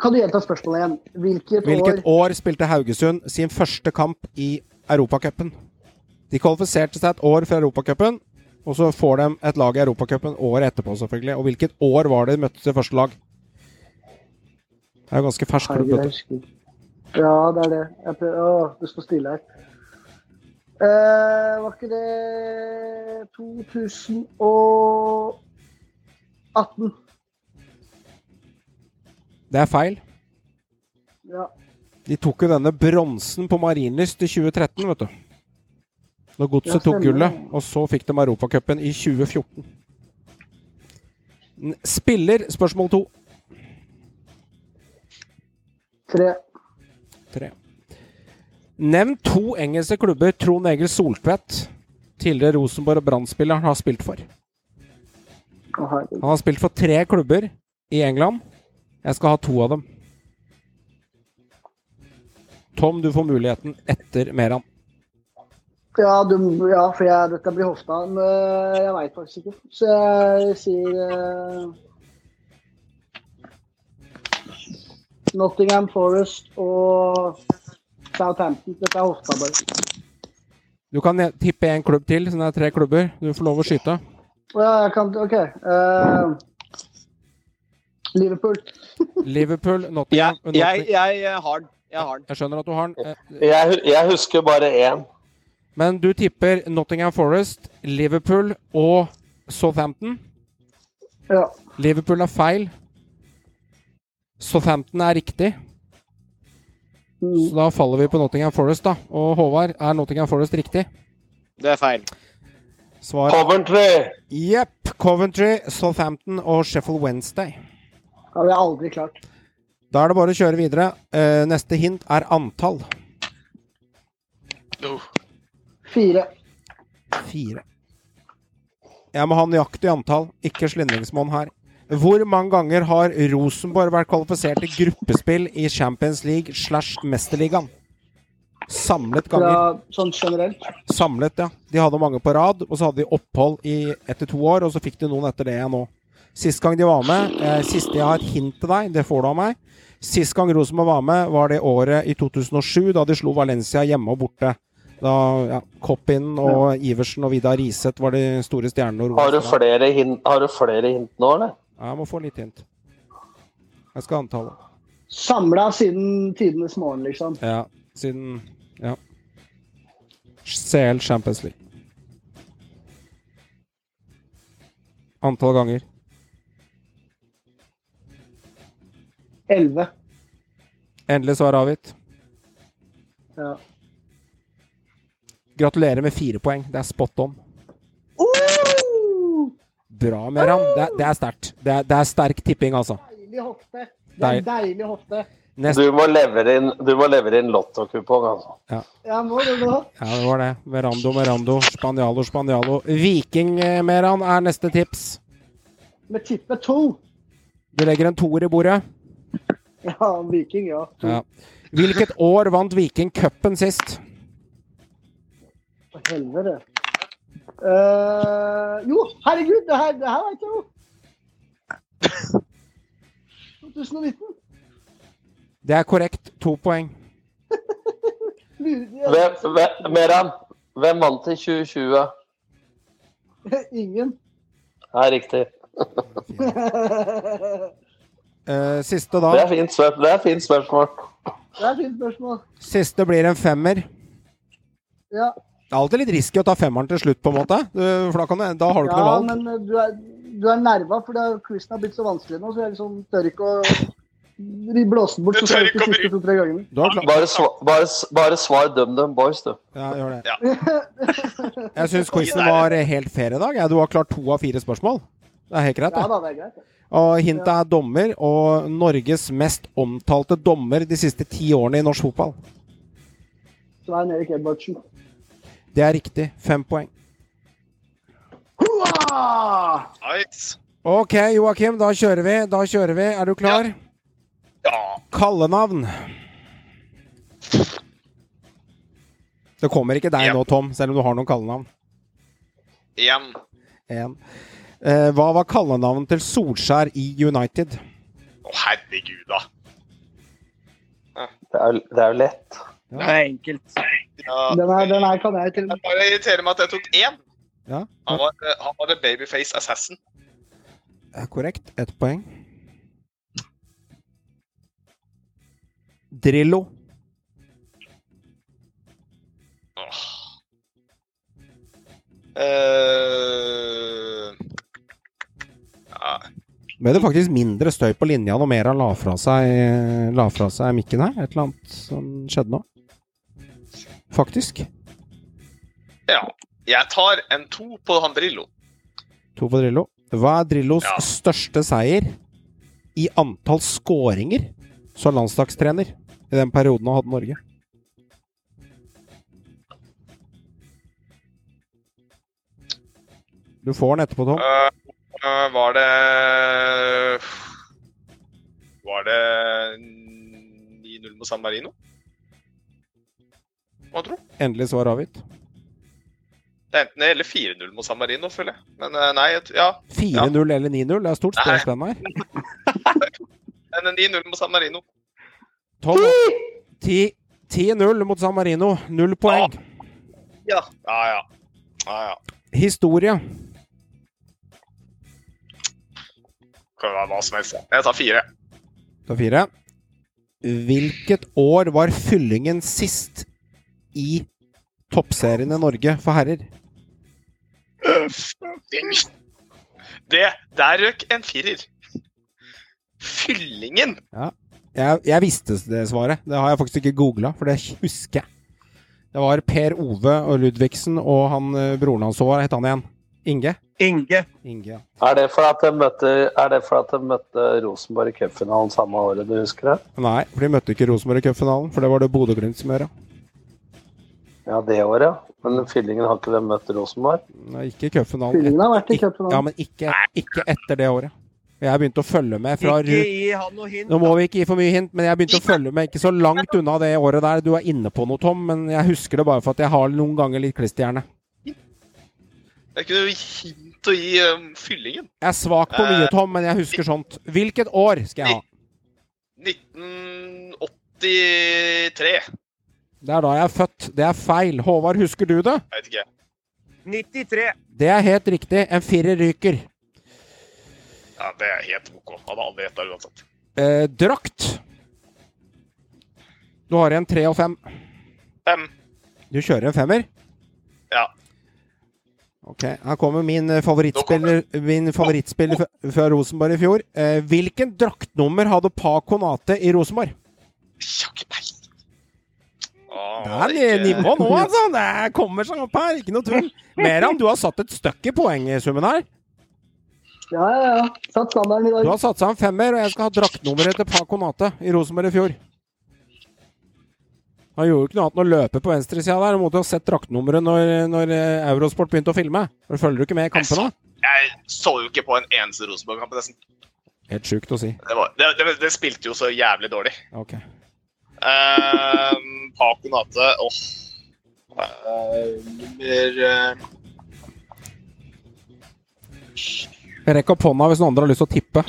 Kan du gjenta spørsmålet igjen? Hvilket, Hvilket år år spilte Haugesund sin første kamp i Europacupen? De kvalifiserte seg et år fra Europacupen, og så får de et lag i Europacupen året etterpå, selvfølgelig. Og hvilket år var det de møtte sitt første lag? Det er jo ganske fersk klubb. Vet. Ja, det er det. Jeg prøver, å, det står stille her. Uh, var ikke det 2018? Det er feil. Ja. De tok jo denne bronsen på Marienlyst i 2013, vet du. Når Godset tok gullet, og så fikk de Europacupen i 2014. Spiller, spørsmål to. Tre. Tre. Nevn to engelske klubber Trond Egil Soltvedt, tidligere Rosenborg og Brann-spilleren, har spilt for. Han har spilt for tre klubber i England. Jeg skal ha to av dem. Tom, du får muligheten etter Meran. Ja, du, ja, for jeg, dette blir hofta. Men eh, jeg veit faktisk ikke. Så jeg sier eh, Nottingham Forest og Southampton. Dette er hofta, bare. Du kan tippe én klubb til, så det er tre klubber. Du får lov å skyte. Ja, jeg kan OK. eh, Liverpool. Liverpool, Nottingham Jeg, jeg, jeg har den. Jeg har den. Jeg skjønner at du har den. Jeg, jeg husker bare én. Men du tipper Nottingham Forest, Liverpool og Southampton. Ja. Liverpool er feil. Southampton er riktig. Så da faller vi på Nottingham Forest, da. Og Håvard, er Nottingham Forest riktig? Det er feil. Svar Coventry! Jepp. Coventry, Southampton og Sheffield Wednesday. Det hadde jeg aldri klart. Da er det bare å kjøre videre. Eh, neste hint er antall. Fire. Fire. Jeg må ha nøyaktig antall, ikke slindringsmål her. Hvor mange ganger har Rosenborg vært kvalifisert til gruppespill i Champions League slash Mesterligaen? Samlet ganger. Fra, sånn generelt. Samlet, ja. De hadde mange på rad, og så hadde de opphold i etter to år, og så fikk de noen etter det igjen nå. Sist gang de var med, eh, siste jeg har et hint til deg, det får du av meg. Sist gang Rosenborg var med, var det året i 2007, da de slo Valencia hjemme og borte. Da ja, Koppin og Iversen og Vidar Riseth var de store stjernene. Har du flere hint, har du flere hint nå, eller? Ja, jeg må få litt hint. Jeg skal ha antallet. Samla siden tidenes morgen, liksom. Ja, siden Ja. CL Champions League. Antall ganger. Elleve. Endelig svar avgitt. Ja. Gratulerer med fire poeng. Det er spot on. Bra, Meran. Det er, det er sterkt. Det, det er sterk tipping, altså. Deilig hofte. Det er deilig hofte. Nest, Du må levere inn, må inn lottokupong, altså. ja. Ja, må du nå. ja, det var det. Merando, Merando. Spanialo, Spanialo. Viking, eh, Meran, er neste tips. Med tippe to. Du legger en toer i bordet. Ja, Viking, ja. Ja. Hvilket år vant Viking cupen sist? For helvete. Uh, jo, herregud, det her, det her vet jeg jo. 2019. Det er korrekt. To poeng. Hvem, hvem, Meran, hvem vant i 2020? Ingen. Ja, riktig. Eh, siste, da. Det er fint spørsmål. Det er fint spørsmål. Det er fint spørsmål. Siste blir en femmer. Ja, Det er alltid litt risky å ta femmeren til slutt, på en måte. Du, for da, kan du, da har du ikke noe valg. Ja, men eh, du er, du er nerva, for quizen har blitt så vanskelig nå, så jeg liksom tør ikke å blåse den bort. Så skal jeg ikke to-tre. Du har klart- Bare, sva, bare, bare svar DumDum Boys, du. Ja, gjør det. Jeg syns quizen var helt fair i dag. Du har klart to av fire spørsmål. Det er helt greit, Ja da, det er greit. Og hintet er dommer, og Norges mest omtalte dommer de siste ti årene i norsk fotball. Svein Erik Edvardsen. Det er riktig. Fem poeng. Hurra! Nice. Ok, Joakim, da kjører vi. Da kjører vi. Er du klar? Ja. Kallenavn. Det kommer ikke deg Ja. nå, Tom, selv om du har noen kallenavn. Igjen. Eh, hva var kallenavnet til Solskjær i United? Å, herregud, da. Det er, det er jo lett. Det er enkelt. Ja, Den her, den her kan jeg til. jeg bare irriterer meg at jeg tok én. Ja, Han var, eh, han var the babyface assassin. det er korrekt. Ett poeng. Drillo. Åh. Eh, ja. Ble det faktisk mindre støy på linja når Mera la fra seg, la fra seg mikken her? Et eller annet som skjedde nå? Faktisk. ja. Jeg tar en to på han Drillo. To på Drillo. Hva er Drillos Ja. største seier i antall skåringer som landslagstrener i den perioden han hadde Norge? Du får den etterpå, Tom. Eh, var det Var det 9-0 mot San Marino? Hva tror du? Endelig svar avgitt. Det er enten det eller 4-0 mot San Marino, føler jeg. Men eh, nei, ja. 4-0 eller 9-0? Det er stort spørsmål her. Men 9-0 mot San Marino. 10 10-0 mot San Marino. Null poeng. Ja. Ja, ja. ja, ja. Historie. Kan være hva som helst. Jeg tar fire. Ta fire. Hvilket år var Fyllingen sist i toppserien i Norge for herrer? Det Der røk en firer. Fyllingen! Ja. Jeg, jeg visste det svaret. Det har jeg faktisk ikke googla, for det husker jeg. Det var Per Ove og Ludvigsen og han eh, broren hans hva Het han igjen? Inge? Inge. Inge, ja. Er det for at de møtte, er for møtte Rosenborg i cupfinalen samme året, du husker det? Nei, for de møtte ikke Rosenborg i cupfinalen, for det var det Bodø-Glimt som gjorde. Ja, det året, ja. Men Fyllingen har ikke de møtt Rosenborg? Nei, ikke i cupfinalen. Fyllingen har vært i cupfinalen. Ja, men ikke, ikke etter det året. Jeg begynte å følge med fra Ikke gi han noe hint. Nå må vi ikke gi for mye hint, men jeg begynte å følge med ikke så langt unna det året der. Du er inne på noe, Tom, men jeg husker det bare for at jeg har noen ganger litt klisterhjerne. Det er ikke noe hint å gi um, fyllingen. Jeg er svak på mye, Eh, Tom, men jeg husker sånt. Hvilket år skal jeg ha? 1983. Det er da jeg er født. Det er feil. Håvard, husker du det? Jeg vet ikke. 93. Det er helt riktig. En firer ryker. Ja, Det er helt OK. Hadde aldri gjetta uansett. Eh, drakt. Du har igjen tre og fem. Fem. Du kjører en femmer? Ok, Her kommer min eh, favorittspiller, min favorittspiller fra- fra Rosenborg i fjor. Eh, hvilken draktnummer hadde Pa Konate i Rosenborg? Det er ikke... nivå nå, altså! Det kommer seg opp her, ikke noe tull. Meran, du har satt et støkk i poengsummen her. Ja, ja, ja. Satt standarden i Du har satt seg en femmer, og jeg skal ha draktnummeret til Pa Konate i Rosenborg i fjor. Han gjorde jo ikke noe annet enn å løpe på venstresida der. Han måtte jo ha sett draktnummeret når, når eh, Eurosport begynte å filme. Følger du ikke med i kampene? Jeg så jo ikke på en eneste Rosenborg-kamp. nesten. Helt sjukt å si. Det, var, det, det, det spilte jo så jævlig dårlig. Ok. Uh, Paco Nate Åh. Oh. nummer uh, Rekk opp hånda hvis noen andre har lyst til å tippe.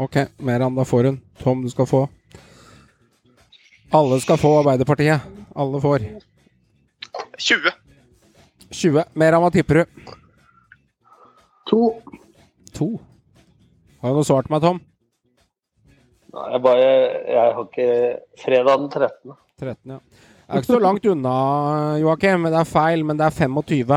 Ok, Meran, da får hun. Tom, du skal få. Alle skal få Arbeiderpartiet. Alle får. 20. 20. Mer av hva tipper du? To. To. Har du noe svar til meg, Tom? Nei, jeg bare Jeg har ikke Fredag den 13. 13, ja. Det er ikke så langt unna, Joakim. Det er feil, men det er 25.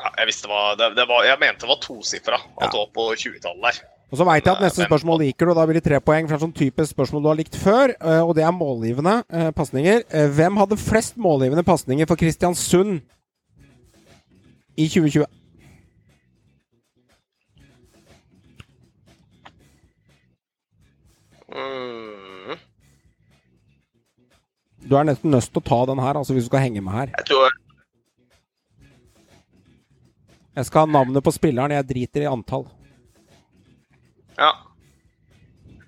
Ja, jeg visste hva det, det var, Jeg mente det var tosifra. At det var på 20-tallet der. Og så veit jeg at neste spørsmål liker du, og da blir det tre poeng. For det er sånn typisk spørsmål du har likt før, eh, og det er målgivende eh, pasninger. Eh, Hvem hadde flest målgivende pasninger for Kristiansund i 2020? Mm, Du er nesten nødt til å ta den her, altså hvis du skal henge med her. jeg tror Jeg skal ha navnet på spilleren, jeg driter i antall. Ja.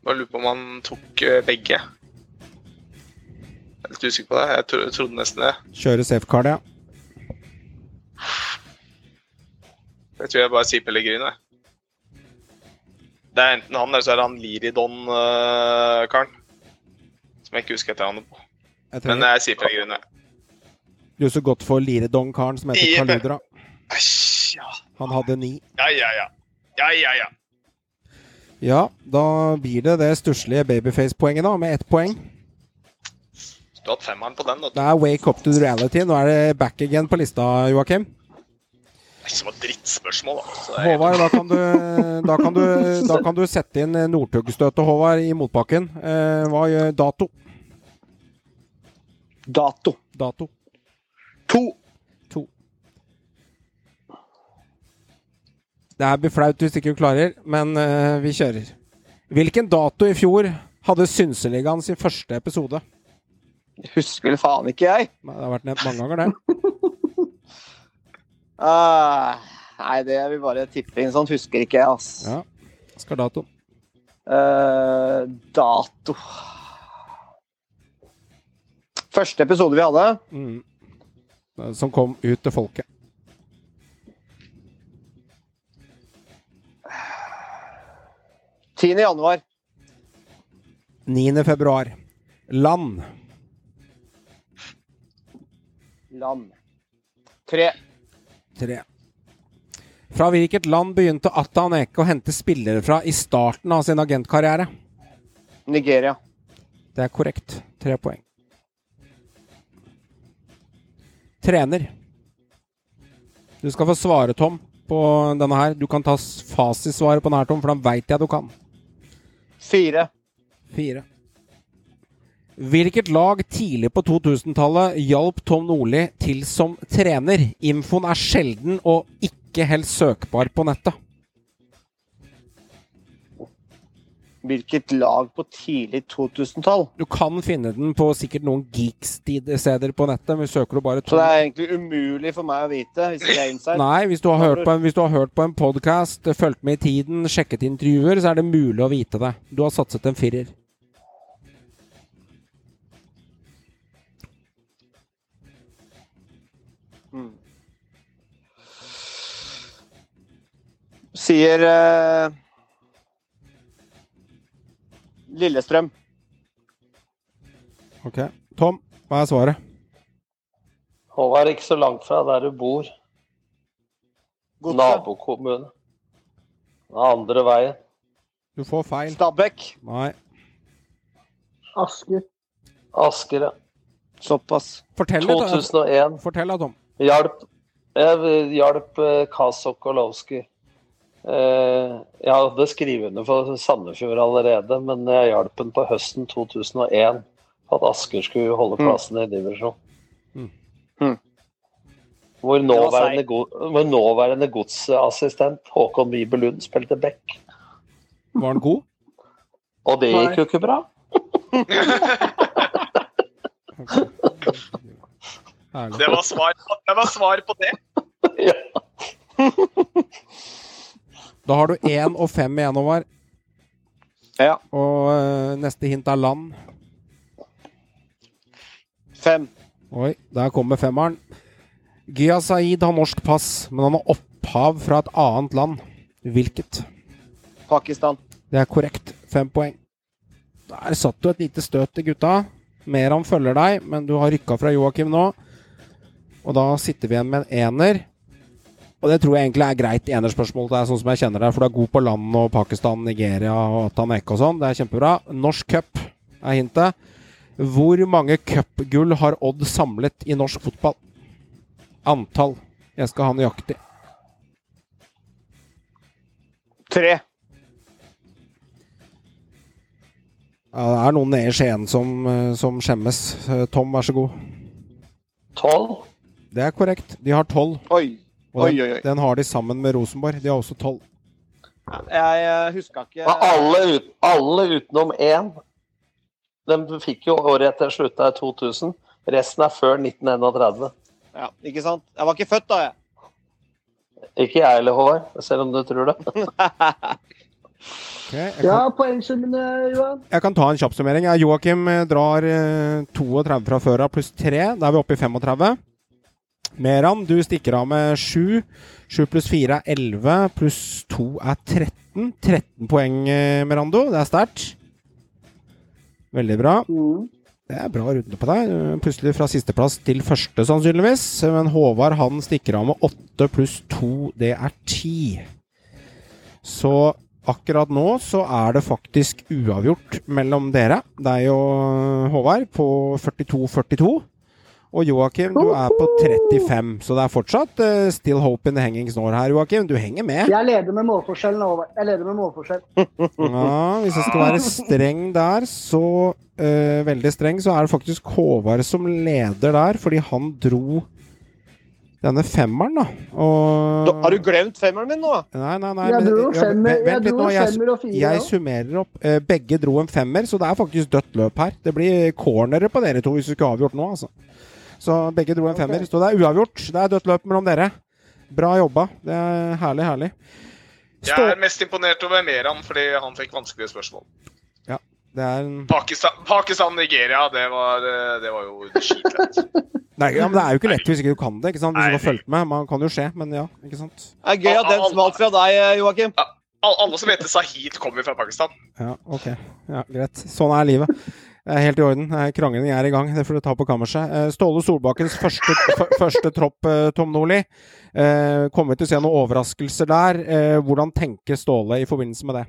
Bare lurer på om han tok eh, begge. Jeg er litt usikker på det. Jeg tro, trodde nesten det. Kjøre safecard, ja. Jeg tror jeg bare sier Pellegrino. jeg. Det er enten han eller så er det han Liridon-karen. Som jeg ikke husker etter han på. Jeg Men jeg sier Pellegrino. jeg. Du er så godt for Liridon-karen som heter. Kaludra. Han hadde ni. Ja, ja, ja. Ja, ja, ja. Ja, da blir det det stusslige babyface-poenget, da, med ett poeng. Du har hatt femmeren på den. Da. Det er wake up to the reality. Nå er det back again på lista, Joakim. Det er ikke som et drittspørsmål, da. Håvard, da kan du, da kan du, da kan du sette inn Northug-støtet, Håvard, i motbakken. Eh, hva gjør dato? Dato. Dato. To. To. Det her blir flaut hvis ikke du klarer, men uh, vi kjører. Hvilken dato i fjor hadde Synseligaen sin første episode? Husker vel faen ikke jeg. Nei, Det har vært nevnt mange ganger, det. uh, nei, det vil bare tippe inn sånn. Husker ikke jeg, ass. Ja. Skal dato. Uh, dato Første episode vi hadde. Mm. Som kom ut til folket. Tiende januar. 9. februar. Land. Land. Tre. Tre. Fra hvilket land begynte Atta Eke å hente spillere fra i starten av sin agentkarriere? Nigeria. Det er korrekt. Tre poeng. Trener. Du skal få svare, Tom, på denne her. Du kan ta fasitsvaret på den her, Tom, for da veit jeg du kan. Fire. Fire. Hvilket lag tidlig på 2000-tallet hjalp Tom Nordli til som trener? Infoen er sjelden og ikke helt søkbar på nettet. Hvilket lag på tidlig 2000-tall? Du kan finne den på sikkert noen geeks-steder på nettet. Men søker du bare Så det er egentlig umulig for meg å vite, hvis det er insight. Nei, hvis du har hørt på en, hvis du har hørt på en podkast, fulgt med i tiden, sjekket intervjuer, så er det mulig å vite det. Du har satset en firer. Mm. Sier eh, Lillestrøm. Ok. Tom, hva er svaret? Håvard ikke så langt fra der du bor. Nabokommune. Den andre veien. Du får feil. Stabekk. Nei. Asker. Asker, ja. Såpass. Fortell litt. da. 2001. Fortell da, Tom. Hjalp, jeg hjalp Kasokolowski. Eh, jeg hadde skrevet under for Sandefjord allerede, men jeg hjalp ham på høsten 2001 for at Asker skulle holde Mm. plassen i divisjon. Mm. Mm. Hvor nåværende, hvor nåværende godsassistent Håkon Wibe Lund spilte back. Var han god? Og det gikk jo ikke bra. Det var svar, på det var svar på det. Da har du én og fem igjen, Håvard. Ja. Og uh, neste hint er land. Fem. Oi, der kommer femmeren. Gya Saeed har norsk pass, men han har opphav fra et annet land. Hvilket? Pakistan. Det er korrekt. Fem poeng. Der satt du et lite støt til gutta. Meran følger deg, men du har rykka fra Joakim nå. Og da sitter vi igjen med en ener. Og det tror jeg egentlig er greit enerspørsmål til deg, sånn som jeg kjenner deg. For du er god på land og Pakistan, Nigeria og Tanek og sånn. Det er kjempebra. Norsk cup er hintet. Hvor mange cupgull har Odd samlet i norsk fotball? Antall. Jeg skal ha nøyaktig. Tre. Ja, det er noen nede i Skien som, eh, som skjemmes. Eh, Tom, vær så god. Tolv? Det er korrekt. De har tolv. Oi. Og Oi, den, oi, oi. den har de sammen med Rosenborg. De har også tolv. Jeg huska ikke alle, ut, alle utenom én. De fikk jo året etter slutta i 2000. Resten er før 1931. Ja, ikke sant? Jeg var ikke født da, jeg. Ikke jeg heller, Håvard, selv om du tror det. okay, jeg, Ja, kan, poengsummene, Johan. jeg kan ta en kjapp summering. Joakim eh, drar eh, 32 fra før av, pluss 3. Da er vi oppe i 35. Meran, du stikker av med 7. 7 pluss fire er 11. Pluss to er 13. 13 poeng, eh, Merando. Det er sterkt. Veldig bra. Mm. Det er bra runde på deg. Plutselig fra sisteplass til første, sannsynligvis. Men Håvard han stikker av med åtte pluss to, Det er ti. Så akkurat nå så er det faktisk uavgjort mellom dere, deg og Håvard, på 42-42. Og Joakim, du er på 35, så det er fortsatt uh, still hope in the hanging snore her, Joakim. Du henger med. Jeg leder med målforskjell nå. Jeg leder med målforskjell. Ja, hvis jeg skal være streng der, så uh, Veldig streng, så er det faktisk Håvard som leder der, fordi han dro denne femmeren, da. Og Da, har du glemt femmeren min nå? Nei, nei, nei. Jeg dro dro ja, femmer, vent jeg dro nå, jeg- femmer og fire. Jeg summerer opp. Eh, Begge dro en femmer, så det er faktisk dødt løp her. Det blir cornere på dere to hvis du ikke har avgjort nå, altså. Så begge dro en femmer. Så det er uavgjort. Det er dødt løp mellom dere. Bra jobba. Det er herlig, herlig. Jeg er mest imponert over Meran fordi han fikk vanskelige spørsmål. Det er en Pakistan, Pakistan Nigeria, det var, det var jo skitlett. Nei, ja, men det er jo ikke lett hvis ikke du kan det. ikke sant? Hvis du har fulgt med. Man kan jo skje, men ja. ikke sant? Det er gøy at den smalt fra deg, eh, Joakim. Ja Alle som heter Sahid, kommer fra Pakistan. Ja, ok. Ja, Greit. Sånn er livet. Det er helt i orden. Eh, Krangling er i gang. Det får du ta på kammerset. Eh, Ståle Solbakkens første, første tropp, eh, Tom Nordli. Eh, Kommer vi til å se noen overraskelser der? Eh, Hvordan tenker Ståle i forbindelse med det?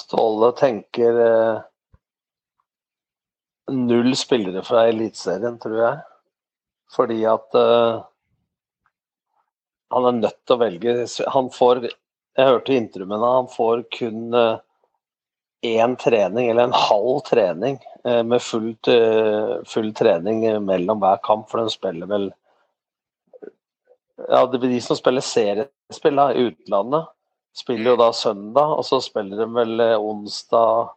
Ståle tenker eh, null spillere fra Eliteserien, tror jeg. Fordi at eh, han er nødt til å velge Han får Jeg hørte intervjuene, han får kun eh, én trening, eller en halv trening, eh, med fullt, eh, full trening eh, mellom hver kamp, for de spiller vel Ja, de som spiller seriespill da, i utlandet. Spiller jo da søndag, og så spiller de vel onsdag,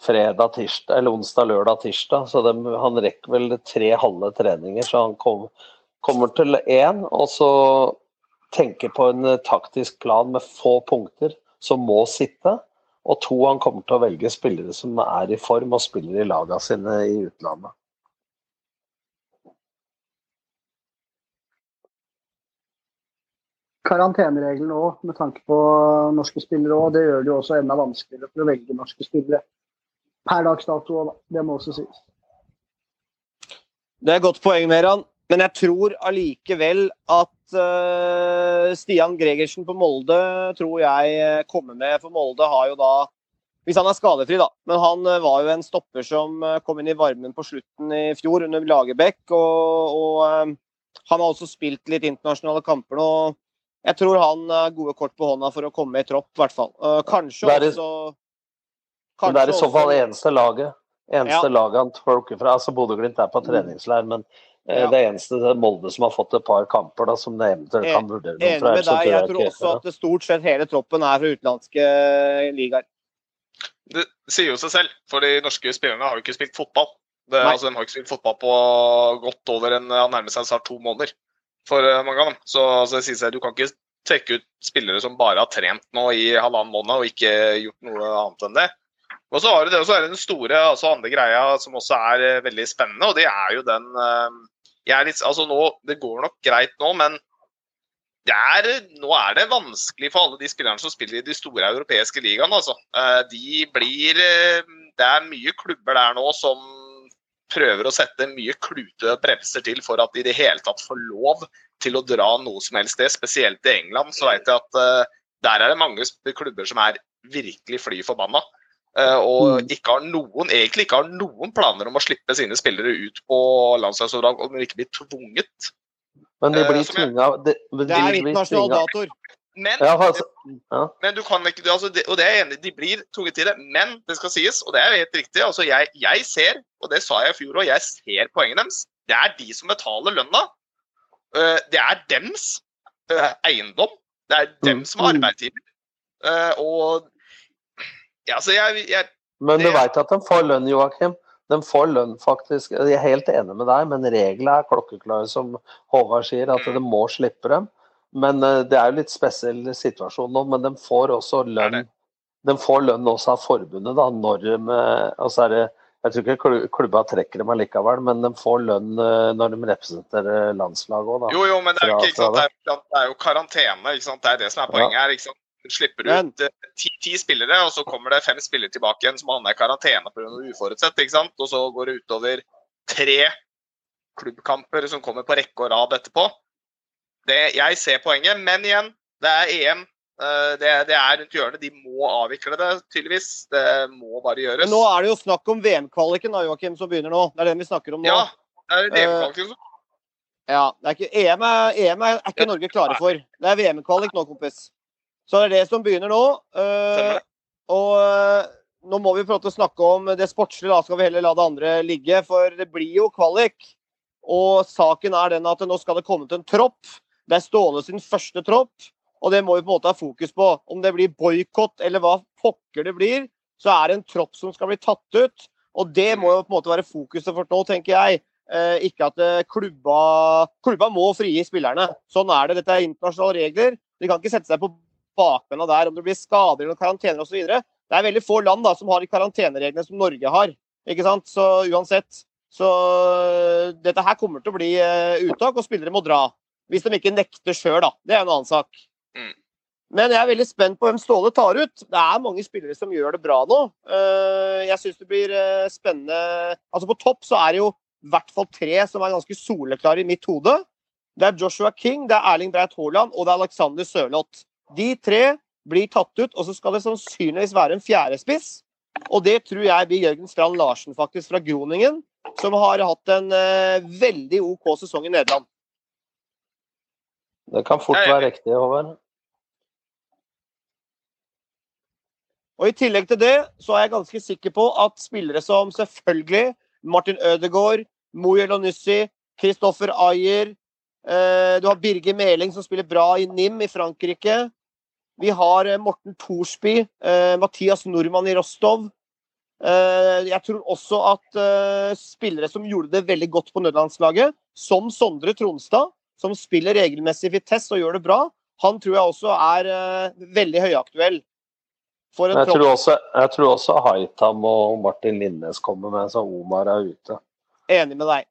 fredag, tirsdag, eller onsdag, lørdag, tirsdag. Så de, han rekker vel tre halve treninger, så han kom, kommer til én. Og så tenker på en taktisk plan med få punkter som må sitte. Og to, han kommer til å velge spillere som er i form og spiller i lagene sine i utlandet. Karantenereglene òg, med tanke på norske spillere òg, det gjør det jo også enda vanskeligere for å velge norske spillere. Per dags dato òg, da. Det må også sies. Det er et godt poeng, Meran. Men jeg tror allikevel at uh, Stian Gregersen på Molde tror jeg eh, kommer med. For Molde har jo da Hvis han er skadefri, da. Men han uh, var jo en stopper som kom inn i varmen på slutten i fjor under Lagerbäck. Og, og han har også spilt litt internasjonale kamper nå. Jeg tror han har gode kort på hånda for å komme i tropp, i hvert fall. kanskje er, også Men det er i så fall eneste laget. Eneste Ja. laget han tolker fra. altså Bodø-Glimt er på treningsleir, men eh, Ja. det eneste det er Molde som har fått et par kamper da, som det eventuelt kan vurdere Enig fra. med deg. Jeg tror ikke- også at det stort sett hele troppen er fra utenlandske ligaer. Det sier jo seg selv, for de norske spillerne har jo ikke spilt fotball. Det, altså, de har ikke spilt fotball på godt over en ja, nærmer seg snart to måneder for eh, mange av dem. Så altså, det sier seg, du kan ikke trekke ut spillere som bare har trent nå i halvannen måned og ikke gjort noe annet enn det. Og så har du det, og så er det den store altså andre greia som også er eh, veldig spennende, og det er jo den eh, jeg er litt, altså nå, Det går nok greit nå, men er, nå er det vanskelig for alle de spillerne som spiller i de store europeiske ligaene. Altså. Eh, De blir eh, Det er mye klubber der nå som prøver å sette mye klute bremser til for at de i det hele tatt får lov til å dra noe som helst sted. Spesielt i England så vet jeg at eh, der er det mange klubber som er virkelig fly forbanna. Eh, Og ikke har noen, egentlig ikke har noen planer om å slippe sine spillere ut på landslagsoppdrag om de ikke blir tvunget. Men de Eh, blir tvunga de, de Det er internasjonal dator. Men, Ja, altså, ja. men du kan ikke, altså det, og det er jeg enig, de blir tvunget til det. Men det skal sies, og det er helt riktig, altså jeg, jeg ser, og det sa jeg i fjor òg, jeg ser poenget deres. Det er de som betaler lønna. Eh, Det er dems eh, eiendom. Det er dem Mm. som har arbeidsgiver. Eh, Og ja, altså jeg, jeg Men du Det- veit at de får lønn, Joakim. De får lønn, faktisk. Jeg er helt enig med deg, men reglene er klokkeklare, som Håvard sier, at de må slippe dem. Men eh, det er jo litt spesiell situasjon nå, men de får også lønn. De får lønn også av forbundet, da, når de altså er det, Jeg tror ikke klubba trekker dem allikevel, men de får lønn eh, når de representerer landslaget òg, da. Jo, jo, men det er jo ikke, Det, det er jo karantene. Det er det som er poenget her. Slipper ut eh, ti, ti spillere, og så kommer det fem spillere tilbake igjen som havner i karantene pga. uforutsett. Ikke sant? Og så går det utover tre klubbkamper som kommer på rekke og rad etterpå. Det, jeg ser poenget, men igjen, det er EM. eh, Det, det er rundt hjørnet. De må avvikle det, tydeligvis. Det må bare gjøres. Men nå er det jo snakk om VM-kvaliken Joakim, som begynner nå. Det er den vi snakker om nå. Ja, det er Eh, VM-kvaliken som Ja, det er ikke, EM, er, EM er, er ikke Norge klare for. Det er VM-kvalik nå, kompis. Så det er det som begynner nå. Uh, og uh, nå må vi prøve å snakke om det sportslige, da skal vi heller la det andre ligge. For det blir jo kvalik. Og saken er den at nå skal det komme til en tropp. Det er Ståle sin første tropp. Og det må vi på en måte ha fokus på. Om det blir boikott eller hva pokker det blir, så er det en tropp som skal bli tatt ut. Og det må jo på en måte være fokuset for nå, tenker jeg. Eh, ikke at eh, klubba, klubba må frigi spillerne. Sånn er det. Dette er internasjonale regler. De kan ikke sette seg på bakbena der om det blir skader eller karantener osv. Det er veldig få land da, som har de karantenereglene som Norge har. Ikke sant? Så uansett. Så øh, dette her kommer til å bli eh, uttak, og spillere må dra. Hvis de ikke nekter sjøl, da. Det er en annen sak. Mm. Men jeg er veldig spent på hvem Ståle tar ut. Det er mange spillere som gjør det bra nå. Eh, Jeg syns det blir eh, spennende Altså På topp så er det jo i hvert fall tre som er ganske soleklare i mitt hode. Det er Joshua King, det er Erling Breit Haaland og det er Alexander Sørloth. De tre blir tatt ut, og så skal det sannsynligvis være en fjerdespiss. Og det tror jeg blir Jørgen Strand Larsen, faktisk, fra Groningen. Som har hatt en uh, veldig OK sesong i Nederland. Det kan fort være riktig, Håvard. Og I tillegg til det så er jeg ganske sikker på at spillere som selvfølgelig Martin Ødegaard, Moyo Onussi, Christoffer Ayer eh, Du har Birger Meling som spiller bra i NIM i Frankrike. Vi har eh, Morten Thorsby, eh, Mathias Nordmann i Rostov. Eh, jeg tror også at spillere som gjorde det veldig godt på nødlandslaget, som Sondre Tronstad, som spiller regelmessig Vitesse og gjør det bra, han tror jeg også er veldig høyaktuell. For en Jeg tror også, jeg tror også Haitam og Martin Linnes kommer med, så Omar er ute. Enig med deg.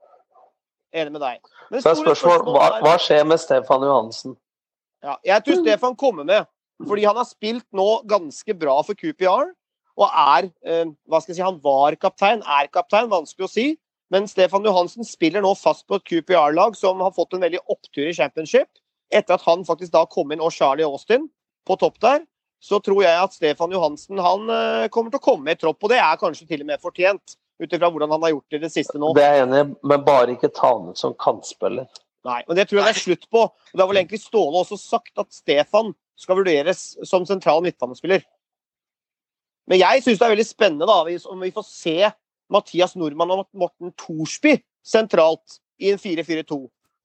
Enig med deg. Men Så er spørsmålet spørsmål, spørsmål hva, hva skjer med Stefan Johansen? Ja, jeg tror Stefan kommer med. Fordi han har spilt nå ganske bra for QPR. Og er eh, Hva skal jeg si, han var kaptein, er kaptein, vanskelig å si. Men Stefan Johansen spiller nå fast på et QPR-lag som har fått en veldig opptur i championship. Etter at han faktisk da kom inn og Charlie Austin på topp der, så tror jeg at Stefan Johansen han eh, kommer til å komme i tropp. Og det er kanskje til og med fortjent, ut ifra hvordan han har gjort det i det siste nå. Det er jeg enig i, men bare ikke ta ham ut som kantspiller. Nei, men det tror jeg det er slutt på. Og Det har vel egentlig Ståle også sagt, at Stefan skal vurderes som sentral midtbanespiller. Men jeg syns det er veldig spennende da, om vi får se Mathias Nordmann og Morten Thorsby sentralt i en 4-4-2.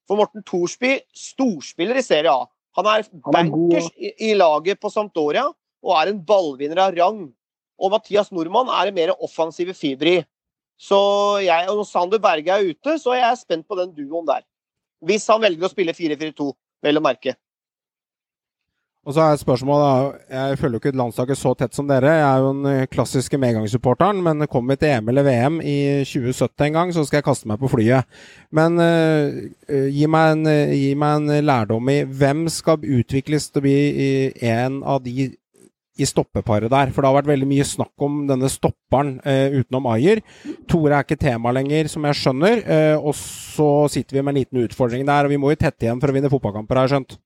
For Morten Thorsby, storspiller i Serie A. Han er er bankers i, i laget på Sampdoria og er en ballvinner av rang. Og Mathias Nordmann er en mer offensive fiber i. Så jeg, og Sander Berge er ute, så er jeg spent på den duoen der. Hvis han velger å spille 4-4-2, vel å merke. Og så er spørsmålet Jeg følger jo ikke landslaget så tett som dere. Jeg er jo den eh, klassiske medgangssupporteren, men kommer vi til EM eller VM i 2070 en gang, så skal jeg kaste meg på flyet. Men eh, gi, meg en, gi meg en lærdom i hvem skal utvikles til å bli en av de i stoppeparet der. For det har vært veldig mye snakk om denne stopperen uh, utenom Ayer. Tore er ikke tema lenger, som jeg skjønner. Uh, og så sitter vi med en liten utfordring der, og vi må jo tette igjen for å vinne fotballkamper, har jeg skjønt.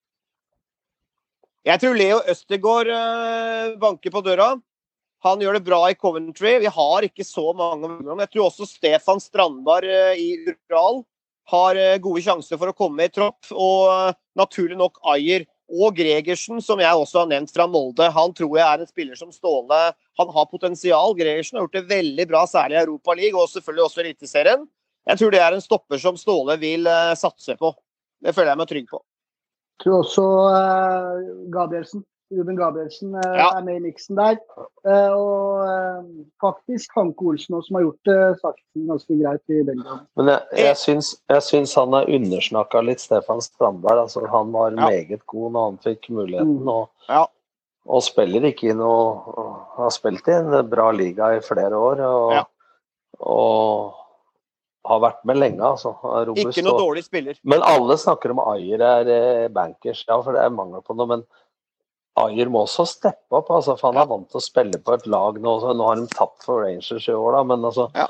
Jeg tror Leo Østegård øh, banker på døra. Han gjør det bra i Coventry. Vi har ikke så mange. Jeg tror også Stefan Strandberg øh, i Ural har øh, gode sjanser for å komme i tropp. Og naturlig nok Ayer og Gregersen, som jeg også har nevnt fra Molde. Han tror jeg er en spiller som Ståle Han har potensial. Gregersen har gjort det veldig bra, særlig i Europa League og selvfølgelig også i Eliteserien. Jeg tror det er en stopper som Ståle vil satse på. Det føler jeg meg trygg på. Tror også eh, Gabrielsen, Ruben Gabrielsen eh, Ja. er med i miksen der. Eh, og faktisk Hanke Olsen også, som har gjort det sakten ganske greit i Belgia. Men jeg, jeg, syns, jeg syns han er undersnakka litt, Stefan Strandberg. Altså, han var Ja. meget god når han fikk muligheten. Mm. Og, Ja. og spiller ikke i noe Har spilt i en bra liga i flere år. Og, Ja. og har vært med lenge, altså. Robust, Ikke noe og- dårlig spiller. Men alle snakker om Ayer er eh, bankers, ja, for det er mangel på noe. Men Ayer må også steppe opp, altså, for han er vant til å spille på et lag nå. Så nå har de tapt for Rangers i år, da, men altså Ja.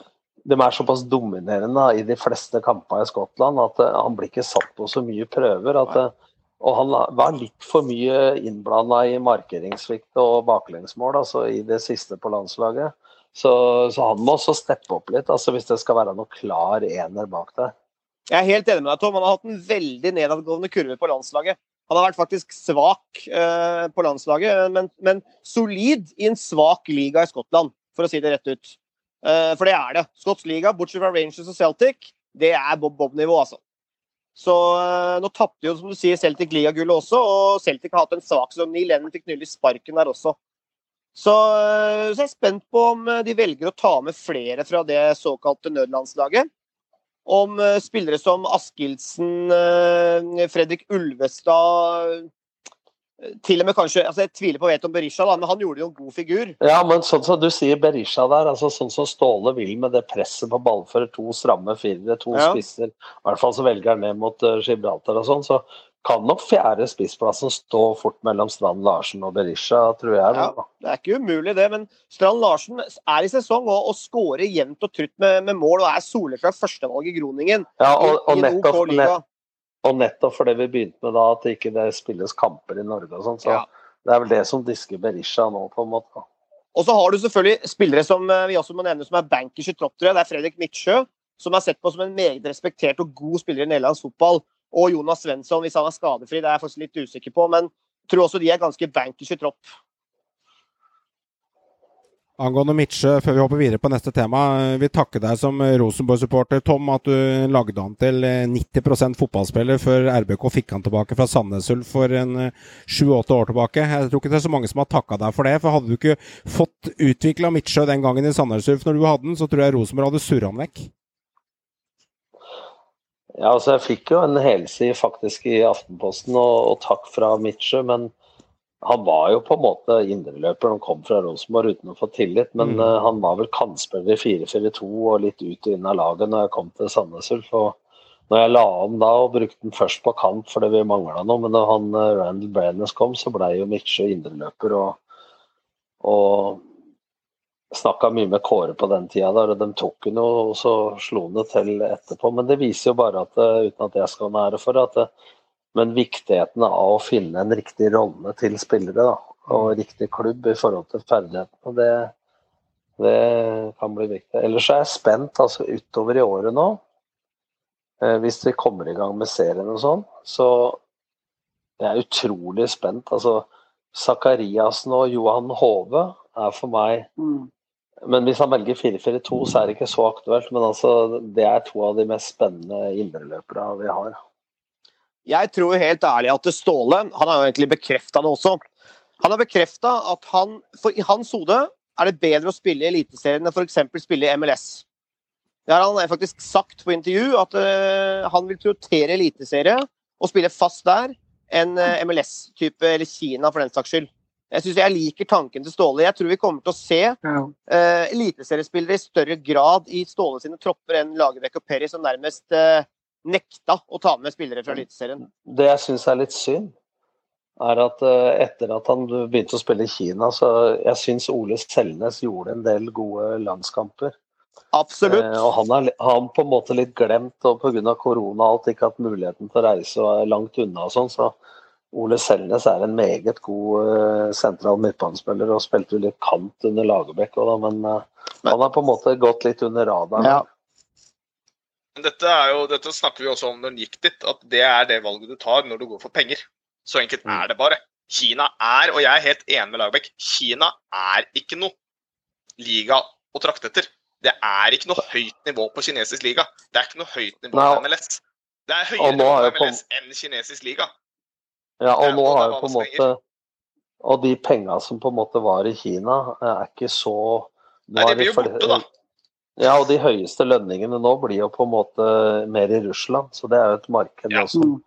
De er såpass dominerende da, i de fleste kampene i Skottland at uh, han blir ikke satt på så mye prøver. At, uh, og han var litt for mye innblanda i markeringssvikt og baklengsmål altså, i det siste på landslaget. Så, så han må også steppe opp litt, altså, hvis det skal være noe klar ener bak der. Jeg er helt enig med deg, Tom. Han har hatt en veldig nedadgående kurve på landslaget. Han har vært faktisk svak eh, på landslaget, men, men solid i en svak liga i Skottland, for å si det rett ut. Eh, for det er det. Skotsk liga, bortsett fra Rangers og Celtic, det er Bob-Bob-nivå, altså. Så eh, nå tapte jo, som du sier, Celtic ligagullet også, og Celtic har hatt en svak som Neil Lennon fikk nylig sparken der også. Så, eh, så jeg er spent på om eh, de velger å ta med flere fra det såkalte nødlandslaget om eh, spillere som Askildsen, Fredrik Ulvestad Til og med kanskje altså Jeg tviler på vet om Berisha, da, men han gjorde jo en god figur. Ja, men sånn som du sier Berisha der, altså sånn som Ståle vil med det presset på ballfører, to stramme firere, to Ja. spisser, i hvert fall så velger han ned mot Gibraltar og sånn, så kan nok fjerde spissplassen stå fort mellom Strand Larsen og Berisha, tror jeg. Ja, det er ikke umulig, det. Men Strand Larsen er i sesong og, og skårer jevnt og trutt med, med mål og er soleklart førstevalg i Groningen. Ja, og, og, i en nettopp, nett, og nettopp fordi vi begynte med da at det ikke det spilles kamper i Norge og sånn, så Ja. det er vel det som disker Berisha nå, på en måte. Og så har du selvfølgelig spillere som eh, vi også må nevne som er bankers i tropp, tror jeg. Det er Fredrik Midtsjø, som er sett på som en meget respektert og god spiller i nederlandsk fotball. Og Jonas Svensson, hvis han er skadefri, det er jeg faktisk litt usikker på. Men jeg tror også de er ganske bankers i tropp. Angående Midtsjø, før vi hopper videre på neste tema. Vi takker deg som Rosenborg-supporter, Tom, at du lagde han til 90% fotballspiller før RBK fikk han tilbake fra Sandnes Ulf for en sju-åtte år tilbake. Jeg tror ikke det er så mange som har takka deg for det. For hadde du ikke fått utvikla Midtsjø den gangen i Sandnes Ulf når du hadde den, så tror jeg Rosenborg hadde surra han vekk. Ja, altså jeg fikk jo en helside faktisk i Aftenposten, og, og takk fra Mitche. men han var jo på en måte indreløper når han kom fra Rosenborg uten å få tillit. Men mm. uh, han var vel kantspiller i 4-4-2 og litt ut og inn av laget når jeg kom til Sandnes Ulf. Når jeg la om da og brukte den først på kant fordi vi mangla noe, men da han uh, Randall Brenes kom, så ble jo Mitche indreløper. Og, og snakka mye med Kåre på den tida, der, og de tok henne og så slo henne til etterpå. Men det viser jo bare at, uh, uten at jeg skal ha nære for at men viktigheten av å finne en riktig rolle til spillere da, og mm. riktig klubb i forhold til ferdighetene, det, det kan bli viktig. Ellers er jeg spent altså, utover i året nå. Eh, hvis vi kommer i gang med serien og sånn, så jeg er utrolig spent. Altså, Zakariassen og Johan Hove er for meg mm. Men hvis han velger 4-4-2, så er det ikke så aktuelt. Men altså, det er to av de mest spennende indreløpere vi har. Jeg tror helt ærlig at Ståle Han har jo egentlig bekrefta det også. Han har bekrefta at han, for i hans hode er det bedre å spille i Eliteserien enn f.eks. spille i MLS. Det har han faktisk sagt på intervju, at uh, han vil prioritere eliteserie og spille fast der enn eh, MLS-type, eller Kina for den saks skyld. Jeg synes jeg liker tanken til Ståle. Jeg tror vi kommer til å se uh, eliteseriespillere i større grad i Ståle sine tropper enn Lagerbäck og Perry, som nærmest uh, nekta å ta med spillere fra Eliteserien. Det jeg syns er litt synd, er at uh, etter at han begynte å spille i Kina, så jeg syns Ole Selnes gjorde en del gode landskamper. Absolutt. Uh, og han er han på en måte litt glemt, og pga. korona og alt ikke hatt muligheten til å reise og er langt unna og sånn, så Ole Selnes er en meget god uh, sentral midtbanespiller og spilte jo litt kant under Lagerbäck òg, men, men han har på en måte gått litt under radaren. Ja. Dette, jo, dette, snakker vi også om når han gikk dit, at det er det valget du tar når du går for penger. Så enkelt er det bare. Kina er, og jeg er helt enig med Lagerbäck, Kina er ikke noe liga å trakte etter. Det er ikke noe høyt nivå på kinesisk liga. Det er ikke noe høyt nivå på MLS. Det er høyere på MLS enn kinesisk liga. Ja, og nå har jo på en måte Og de penga som på en måte var i Kina, er ikke så Nei, de blir jo borte, da. Ja, og de høyeste lønningene nå blir jo på en måte mer i Russland, så det er jo et marked ja. som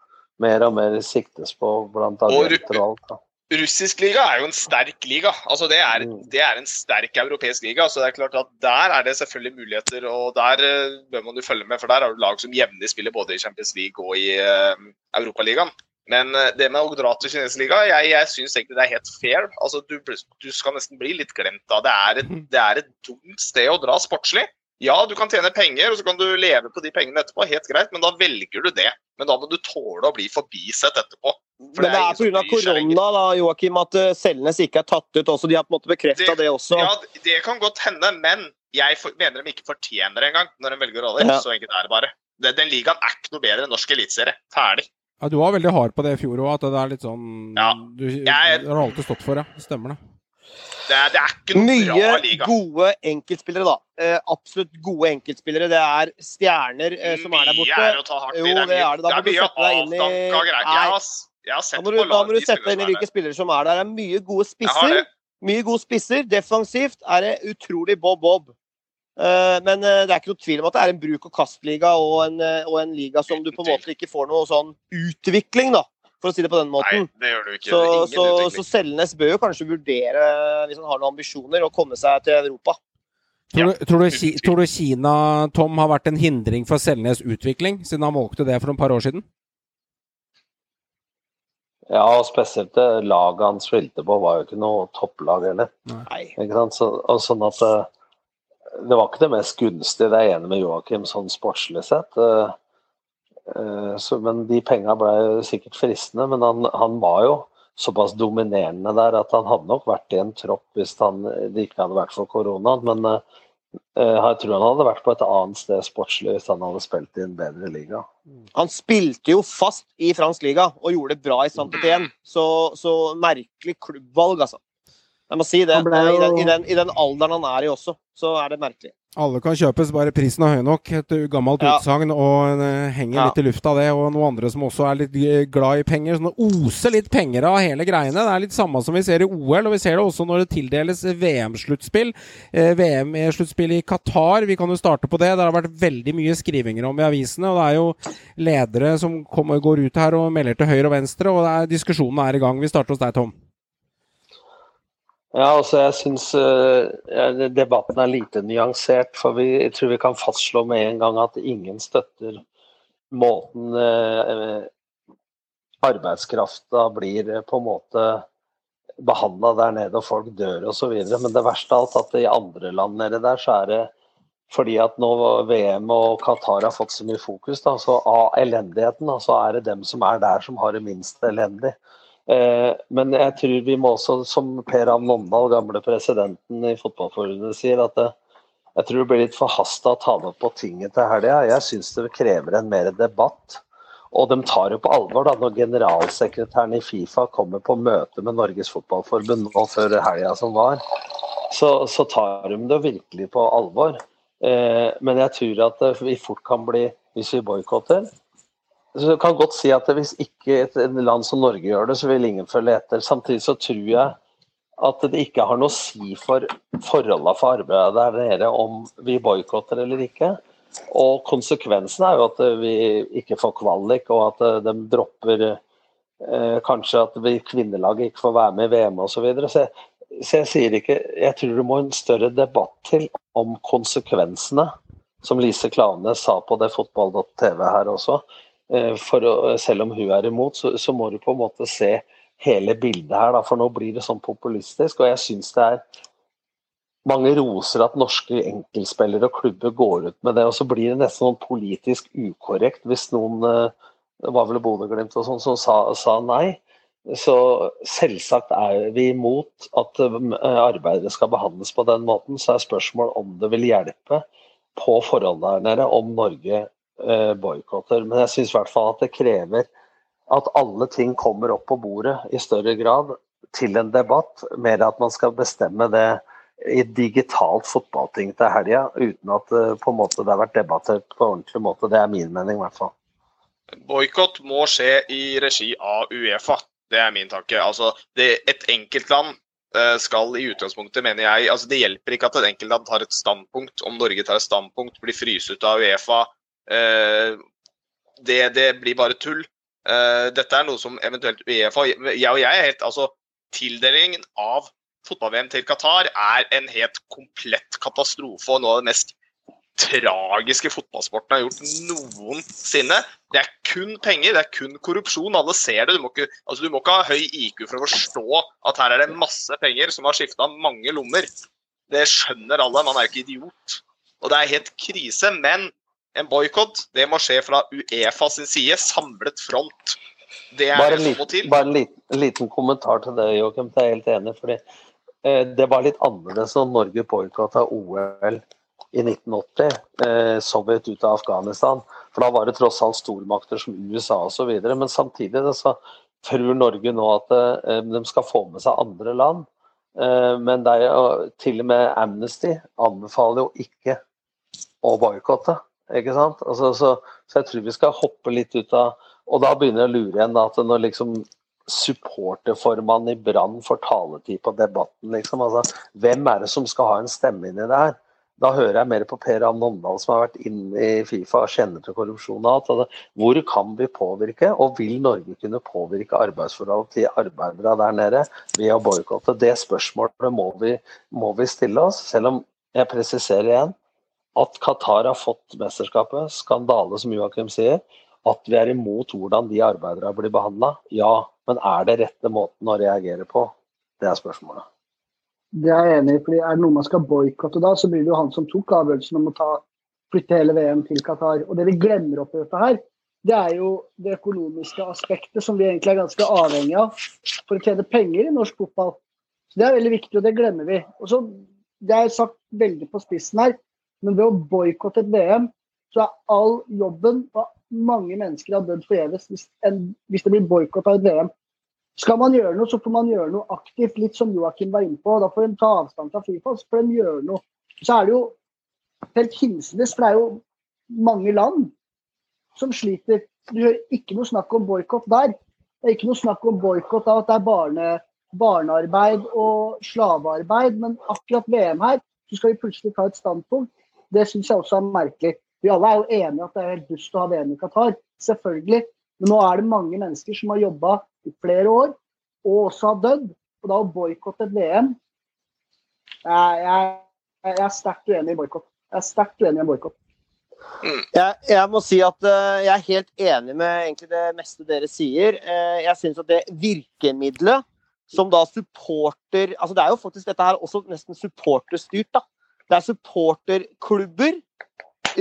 mer og mer siktes på blant agenter og alt. Da. Russisk liga er jo en sterk liga. altså det er, mm. det er, en sterk europeisk liga. så det er klart at Der er det selvfølgelig muligheter, og der uh, bør man jo følge med. For der har du lag som jevnlig spiller både i Champions League og i uh, Europaligaen. Men uh, det med å dra til Kinesliga, jeg, jeg syns egentlig det er helt fair. altså du, du, skal nesten bli litt glemt da. Det er et, det er et dumt sted å dra sportslig. Ja, du kan tjene penger, og så kan du leve på de pengene etterpå. Helt greit, men da velger du det. Men da må du tåle å bli forbisett etterpå. For men det er pga. korona da, Joakim, at Selnes ikke er tatt ut også. De har på en måte bekrefta det, det, også. Ja, det kan godt hende, men jeg for, mener de ikke fortjener det engang når de velger roller. Ja. Så enkelt er det bare. Den, den ligaen er ikke noe bedre enn norsk eliteserie. Ferdig. Ja, Du var veldig hard på det i fjor òg, at det er litt sånn ja, Du jeg, har alltid stått for det. Stemmer det. Det er, det er ikke noe Mye bra liga. Mye gode enkeltspillere, da. Eh, absolutt gode enkeltspillere. Det er stjerner eh, som er der borte. Mye er å ta hardt i. Jo, det er det. Da må du sette deg inn i Da må du, da må du sette deg inn i hvilke spillere som er der. Det er mye gode spisser. Mye gode spisser. Defensivt er det utrolig bob-bob. Uh, men uh, det er ikke noe tvil om at det er en bruk og kast-liga og, en, og, en liga som du på en måte ikke får noe sånn utvikling, da for å si det på den måten. Nei, det gjør du ikke. Så, så, så Selnes bør jo kanskje vurdere, hvis han har noen ambisjoner, å komme seg til Europa. Tror du, tror, du, tror du, Kina, Tom, har vært en hindring for Selnes utvikling, siden han valgte det for et par år siden? Ja, og spesielt det laget han spilte på, var jo ikke noe topplag heller. Så, og sånn at eh, det var ikke det mest gunstige, det er jeg enig med Joakim, sånn sportslig sett. Uh, Eh, så, men de penga ble sikkert fristende, men han, han, var jo såpass dominerende der at han hadde nok vært i en tropp hvis han, det ikke hadde vært for koronaen. Men uh, jeg tror han hadde vært på et annet sted sportslig hvis han hadde spilt i en bedre liga. Han spilte jo fast i fransk liga og gjorde det bra i Saint-Étienne, så, så merkelig klubbvalg, altså. Jeg må si det. Jo... I, den, i, den, I den alderen han er i også, så er det merkelig. Alle kan kjøpes, bare prisen er høy nok. Et gammelt Ja. utsagn, og det henger Ja. litt i lufta, det. Og noen andre som også er litt glad i penger. Sånn oser litt penger av hele greiene. Det er litt samme som vi ser i OL, og vi ser det også når det tildeles VM-sluttspill. Eh, VM-sluttspill i Qatar, vi kan jo starte på det. Det har vært veldig mye skrivinger om i avisene, og det er jo ledere som kommer, går ut her og melder til høyre og venstre, og det er, diskusjonen er i gang. Vi starter hos deg, Tom. Ja, altså jeg syns uh, debatten er lite nyansert. For vi, jeg tror vi kan fastslå med en gang at ingen støtter måten uh, arbeidskrafta blir eh, på en måte behandla der nede, og folk dør osv. Men det verste av alt at i andre land nede der, så er det fordi at nå VM og Qatar har fått så mye fokus, da, så av elendigheten, da, så er det dem som er der som har det minst elendig. Eh, men jeg tror vi må også, som Per Ann Nondal, gamle presidenten i Fotballforbundet, sier, at det, jeg tror det blir litt forhasta å ta det opp på tinget til helga. Jeg syns det krever en mer debatt. Og de tar jo på alvor da, når generalsekretæren i Fifa kommer på møte med Norges Fotballforbund nå før helga som var. Så, så tar de det virkelig på alvor. Eh, men jeg tror at eh, vi fort kan bli, hvis vi boikotter så kan godt si at Hvis ikke et et land som Norge gjør det, så vil ingen følge etter. Samtidig så tror jeg at det ikke har noe å si for forholdene for arbeidet der nede om vi boikotter eller ikke. Og konsekvensen er jo at vi ikke får kvalik, og at eh, de dropper eh, Kanskje at vi kvinnelaget ikke får være med i VM osv. Så, videre. så, jeg- så jeg sier ikke Jeg tror det må en større debatt til om konsekvensene, som Lise Klaveness sa på det fotball.tv her også. Eh, å, selv om hun er imot, så, så må du på en måte se hele bildet her, da, for nå blir det sånn populistisk. Og jeg syns det er mange roser at norske enkeltspillere og klubber går ut med det, og så blir det nesten sånn politisk ukorrekt hvis noen eh, Det var vel Bodø-Glimt og sånn som sa, sa nei. Så selvsagt er vi imot at eh, arbeidere skal behandles på den måten. Så er spørsmålet om det vil hjelpe på forholdene her nede om Norge eh, boikotter. Men jeg syns i hvert fall at det krever at alle ting kommer opp på bordet i større grad til en debatt, mer at man skal bestemme det i digitalt fotballting til helga, uten at eh, på en måte det har vært debattert på ordentlig måte. Det er min mening, i hvert fall. Boikott må skje i regi av Uefa. Det er min tanke. Altså, det, et enkeltland eh, skal i utgangspunktet, mener jeg altså Det hjelper ikke at et enkeltland tar et standpunkt. Om Norge tar et standpunkt, blir fryst ut av Uefa. Eh, det, det blir bare tull. Eh, dette er noe som eventuelt Uefa Jeg og jeg er helt Altså, tildelingen av fotball-VM til Qatar er en helt komplett katastrofe og noe av det mest tragiske fotballsporten har gjort noensinne. Det er kun penger, det er kun korrupsjon. Alle ser det. Du må ikke, altså, du må ikke ha høy IQ for å forstå at her er det masse penger som har skifta mange lommer. Det skjønner alle, man er jo ikke idiot. Og det er helt krise. Men en boikott det må skje fra Uefa sin side, samlet front. Det er Bare det en som må liten, til. bare en liten, liten kommentar til det, Joakim. Jeg er helt enig. fordi eh, Det var litt annerledes når Norge boikotta OL i 1980. Eh, Sovjet ut av Afghanistan. For da var det tross alt stormakter som USA osv. Men samtidig så tror Norge nå at eh, de skal få med seg andre land. Eh, men det er jo til og med Amnesty anbefaler jo ikke å boikotte. Ikke sant? Altså, så, så jeg tror vi skal hoppe litt ut av Og da begynner jeg å lure igjen da, at når liksom supporterformannen i Brann får taletid på debatten, liksom. Altså, hvem er det som skal ha en stemme inn i det her? Da hører jeg mer på Per Ann Åndal, som har vært inne i Fifa og kjenner til korrupsjon. og alt. Hvor kan vi påvirke, og vil Norge kunne påvirke arbeidsforhold til arbeidere der nede ved å boikotte? Det spørsmålet må vi, må vi stille oss, selv om jeg presiserer igjen at Qatar har fått mesterskapet. Skandale, som Joakim sier. At vi er imot hvordan de arbeidere blir behandla. Ja, men er det rette måten å reagere på? Det er spørsmålet. Det er jeg enig i. fordi Er det noe man skal boikotte da, så blir det jo han som tok avgjørelsen om å ta, flytte hele VM til Qatar. Og det vi glemmer oppi dette her, det er jo det økonomiske aspektet som vi egentlig er ganske avhengig av for å tjene penger i norsk fotball. Så Det er veldig viktig, og det glemmer vi. Og så, Det er sagt veldig på spissen her, men ved å boikotte et VM, så er all jobben og mange mennesker har dødd forgjeves hvis, hvis det blir boikott av et VM. Skal man gjøre noe, så får man gjøre noe aktivt, litt som Joakim var inne på. Da får de ta avstand fra Fifa, så får de gjøre noe. Så er det jo helt hinsides, for det er jo mange land som sliter. Du hører ikke noe snakk om boikott der. Det er ikke noe snakk om boikott av at det er barne, barnearbeid og slavearbeid, men akkurat VM her, så skal vi plutselig ta et standpunkt. Det syns jeg også er merkelig. Vi alle er jo enige at det er helt dust å ha VM i Qatar, selvfølgelig. Men nå er det mange mennesker som har jobba i flere år, og også har dødd. Og da å boikotte et VM Jeg, jeg, jeg er sterkt uenig i boikott. Jeg er sterkt uenig i boikott. Jeg, jeg må si at uh, jeg er helt enig med det meste dere sier. Uh, jeg syns at det virkemidlet som da supporter altså Det er jo faktisk dette her også nesten supporterstyrt. da. Det er supporterklubber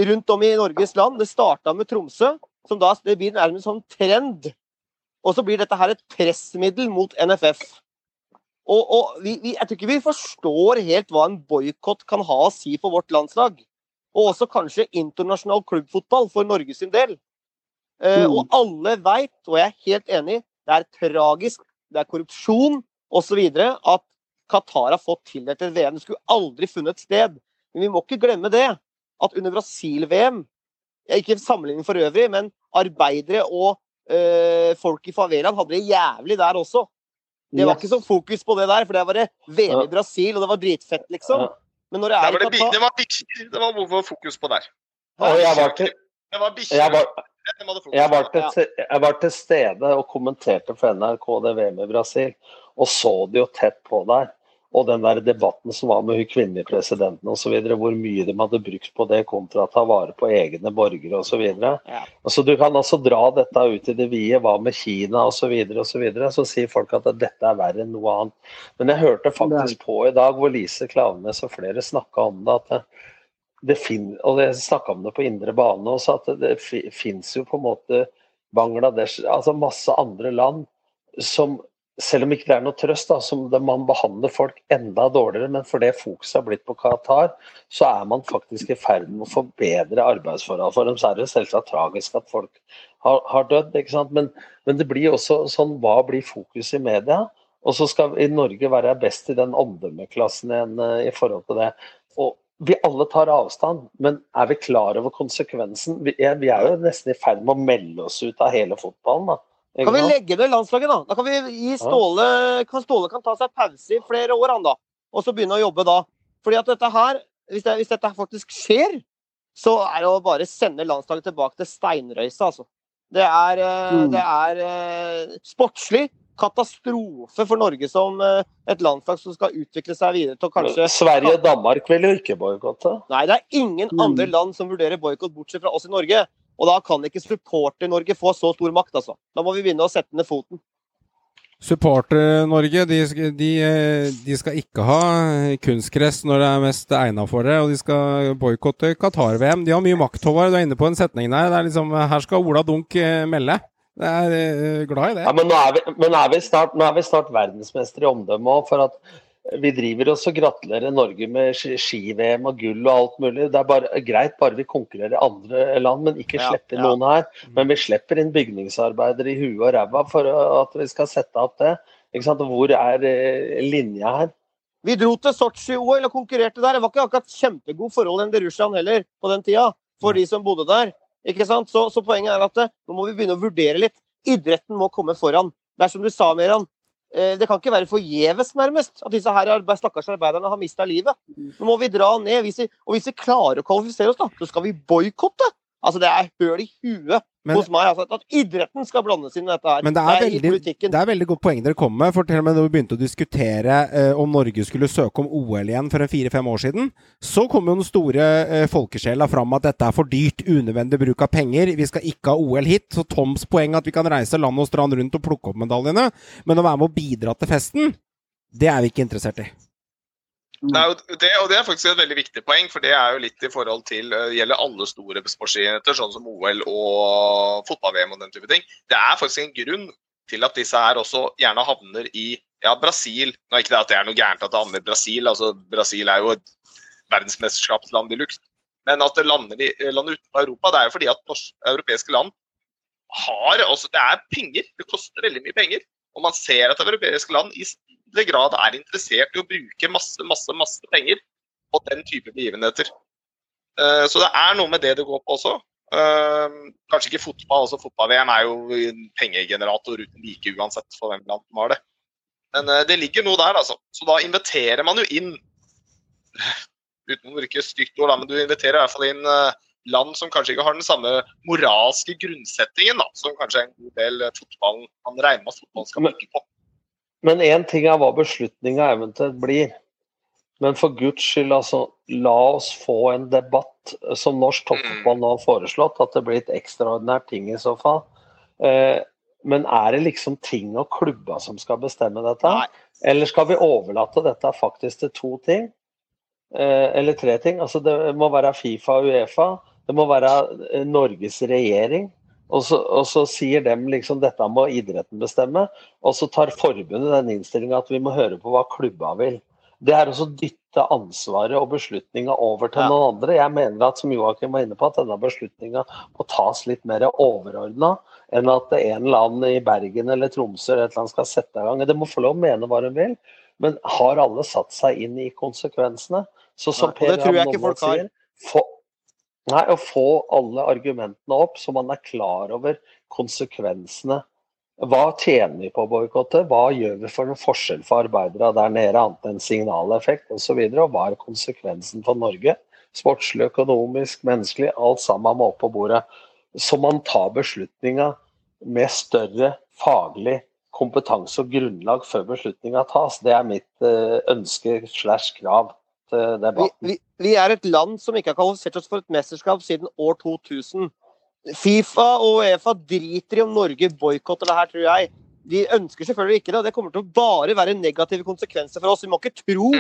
rundt om i Norges land. Det starta med Tromsø. som da, Det blir nærmest sånn trend. Og så blir dette her et pressmiddel mot NFF. Og, og vi, vi, Jeg tror ikke vi forstår helt hva en boikott kan ha å si for vårt landslag. Og også kanskje internasjonal klubbfotball for Norges sin del. Eh, Mm. og alle veit, og jeg er helt enig, det er tragisk, det er korrupsjon osv. at Qatar har fått tildelt et VM. Det skulle aldri funnet sted. Men vi må ikke glemme det, at under Brasil-VM, ikke sammenligning for øvrig, men arbeidere og øh, folk i favelaen hadde det jævlig der også. Det var Yes. ikke så fokus på det der, for det var det VM i Brasil, og det var dritfett, liksom. Men når det er var i Qatar det var bikkjer det var hvorfor fokus på der. Jeg var til, jeg var, jeg var, til, jeg var til stede og kommenterte for NRK det VM i Brasil, og så det jo tett på der. Og den der debatten som var med hun kvinnelige presidenten osv., hvor mye de hadde brukt på det kontra å ta vare på egne borgere osv. Ja. Altså, du kan altså dra dette ut i det vide, hva med Kina osv., så, videre, og så, videre, så sier folk at dette er verre enn noe annet. Men jeg hørte faktisk på i dag hvor Lise Klaveness og flere snakka om det, at det, det fin, og jeg snakka om det på indre bane også, at det fi, fins jo på en måte Bangladesh, altså masse andre land som selv om ikke det er noe trøst, da, som man behandler folk enda dårligere, men fordi fokuset har blitt på Qatar, så er man faktisk i ferd med å forbedre arbeidsforhold for dem. Så er det selvsagt tragisk at folk har, har dødd, ikke sant? Men, men det blir også sånn hva blir fokuset i media? Og så skal i Norge være best i den omdømmeklassen igjen eh, i forhold til det. Og vi alle tar avstand, men er vi klar over konsekvensen? Vi er, vi er jo nesten i ferd med å melde oss ut av hele fotballen. da. Kan vi legge ned landslaget, da? Da kan vi gi Ståle kan Ståle kan ta seg pause i flere år, han da. Og så begynne å jobbe da. Fordi at dette her, hvis, det, hvis dette faktisk skjer, så er det å bare sende landslaget tilbake til steinrøysa, altså. Det er, eh, Mm. det er eh, sportslig katastrofe for Norge som eh, et landslag som skal utvikle seg videre til å kanskje Sverige og Danmark vil jo ikke boikotte. Nei, det er ingen Mm. andre land som vurderer boikott bortsett fra oss i Norge. Og da kan ikke supporter-Norge få så stor makt, altså. Da må vi begynne å sette ned foten. Supporter-Norge de, de, eh, de skal ikke ha kunstgress når det er mest egna for det, og de skal boikotte Qatar-VM. De har mye makt, Håvard. Du er inne på en setning der. Det er liksom, her skal Ola Dunk eh, melde. Jeg er eh, glad i det. Ja, men nå er vi, men er vi, snart, nå er vi snart verdensmestere i omdømme òg, for at vi driver oss og gratulerer Norge med ski- ski-VM og gull og alt mulig. Det er bare, greit bare vi konkurrerer i andre land, men ikke slipper ja. noen her. Men vi slipper inn bygningsarbeidere i huet og ræva for at vi skal sette opp det. Hvor er eh, linja her? Vi dro til Sotsji-OL og konkurrerte der. Det var ikke akkurat kjempegod forhold enn til Russland heller på den tida, for de som bodde der. Ikke sant? Så, så poenget er at eh, nå må vi begynne å vurdere litt. Idretten må komme foran. Det er som du sa, Meran. Eh, Det kan ikke være forgjeves, nærmest, at disse her arbeid, stakkars arbeiderne har mista livet. Nå må vi dra ned. Hvis vi, og hvis vi klarer å kvalifisere oss, da, så skal vi boikotte. Altså, det er høl i huet Men- hos meg. Altså, at idretten skal blandes inn i dette her. Men det er, veldig, det er veldig godt poeng dere kommer med. For til og med da vi begynte å diskutere eh, om Norge skulle søke om OL igjen for en fire-fem år siden, så kom jo den store eh, folkesjela fram at dette er for dyrt, unødvendig bruk av penger. Vi skal ikke ha OL hit. Så Toms poeng at vi kan reise land og strand rundt og plukke opp medaljene, men å være med å bidra til festen, det er vi ikke interessert i. Nei, og det, og det er faktisk et veldig viktig poeng, for det er jo litt i forhold til eh, gjelder alle store sportsidretter, sånn som OL og fotball-VM og den type ting. Det er faktisk en grunn til at disse her også gjerne havner i ja, Brasil. Nå er ikke det at det er noe gærent at det havner i Brasil, altså Brasil er jo et verdensmesterskapsland i lukt. Men at det lander, i, lander utenfor Europa, det er jo fordi at norsk, europeiske land har altså Det er penger. Det koster veldig mye penger Og man ser at europeiske land i stor grad er interessert i å bruke masse, masse, masse penger på den type begivenheter. Eh, Så det er noe med det det går på også. Eh, Kanskje ikke fotball, altså fotball-VM er jo en pengegenerator uten like uansett for hvem land som har det. Men eh, det ligger noe der, altså. Så da inviterer man jo inn Uten å bruke stygt ord, men du inviterer i hvert fall inn land som kanskje ikke har den samme moralske grunnsettingen da, som kanskje en god del fotballen kan regne med at fotballen skal bruke på. Men én ting er hva beslutninga eventuelt blir. Men for Guds skyld, altså, la oss få en debatt eh, som norsk toppfotball nå har foreslått, at det blir et ekstraordinært ting i så fall. Eh, men er det liksom ting og klubba som skal bestemme dette? Eller skal vi overlate dette faktisk til to ting? Eh, eller tre ting? Altså det må være Fifa og Uefa. Det må være eh, Norges regjering. Og så, og så sier de liksom dette må idretten bestemme. Og så tar forbundet den innstillinga at vi må høre på hva klubba vil. Det er også å dytte ansvaret og beslutninga over til noen andre. Jeg mener at som Joakim var inne på, at denne beslutninga må tas litt mer overordna enn at en eller annen i Bergen eller Tromsø eller et eller annet skal sette i gang. Det må få lov å mene hva de vil, men har alle satt seg inn i konsekvensene? Så som Nei, Per folk har. sier, få, nei, å få alle argumentene opp, så man er klar over konsekvensene. Hva tjener vi på å boikotte? Hva gjør vi for en forskjell for arbeidere der nede, annet enn signaleffekt osv.? Og, og hva er konsekvensen for Norge? Sportslig, økonomisk, menneskelig. Alt sammen må opp på bordet. Så man tar beslutninga med større faglig kompetanse og grunnlag før beslutninga tas. Det er mitt eh, ønske slash krav til Vi, bra. vi, vi er et land som ikke har kvalifisert oss for et mesterskap siden år 2000. Fifa og Uefa driter i om Norge boikotter det her, tror jeg. De ønsker selvfølgelig ikke det, og det kommer til å bare være negative konsekvenser for oss. Vi må ikke tro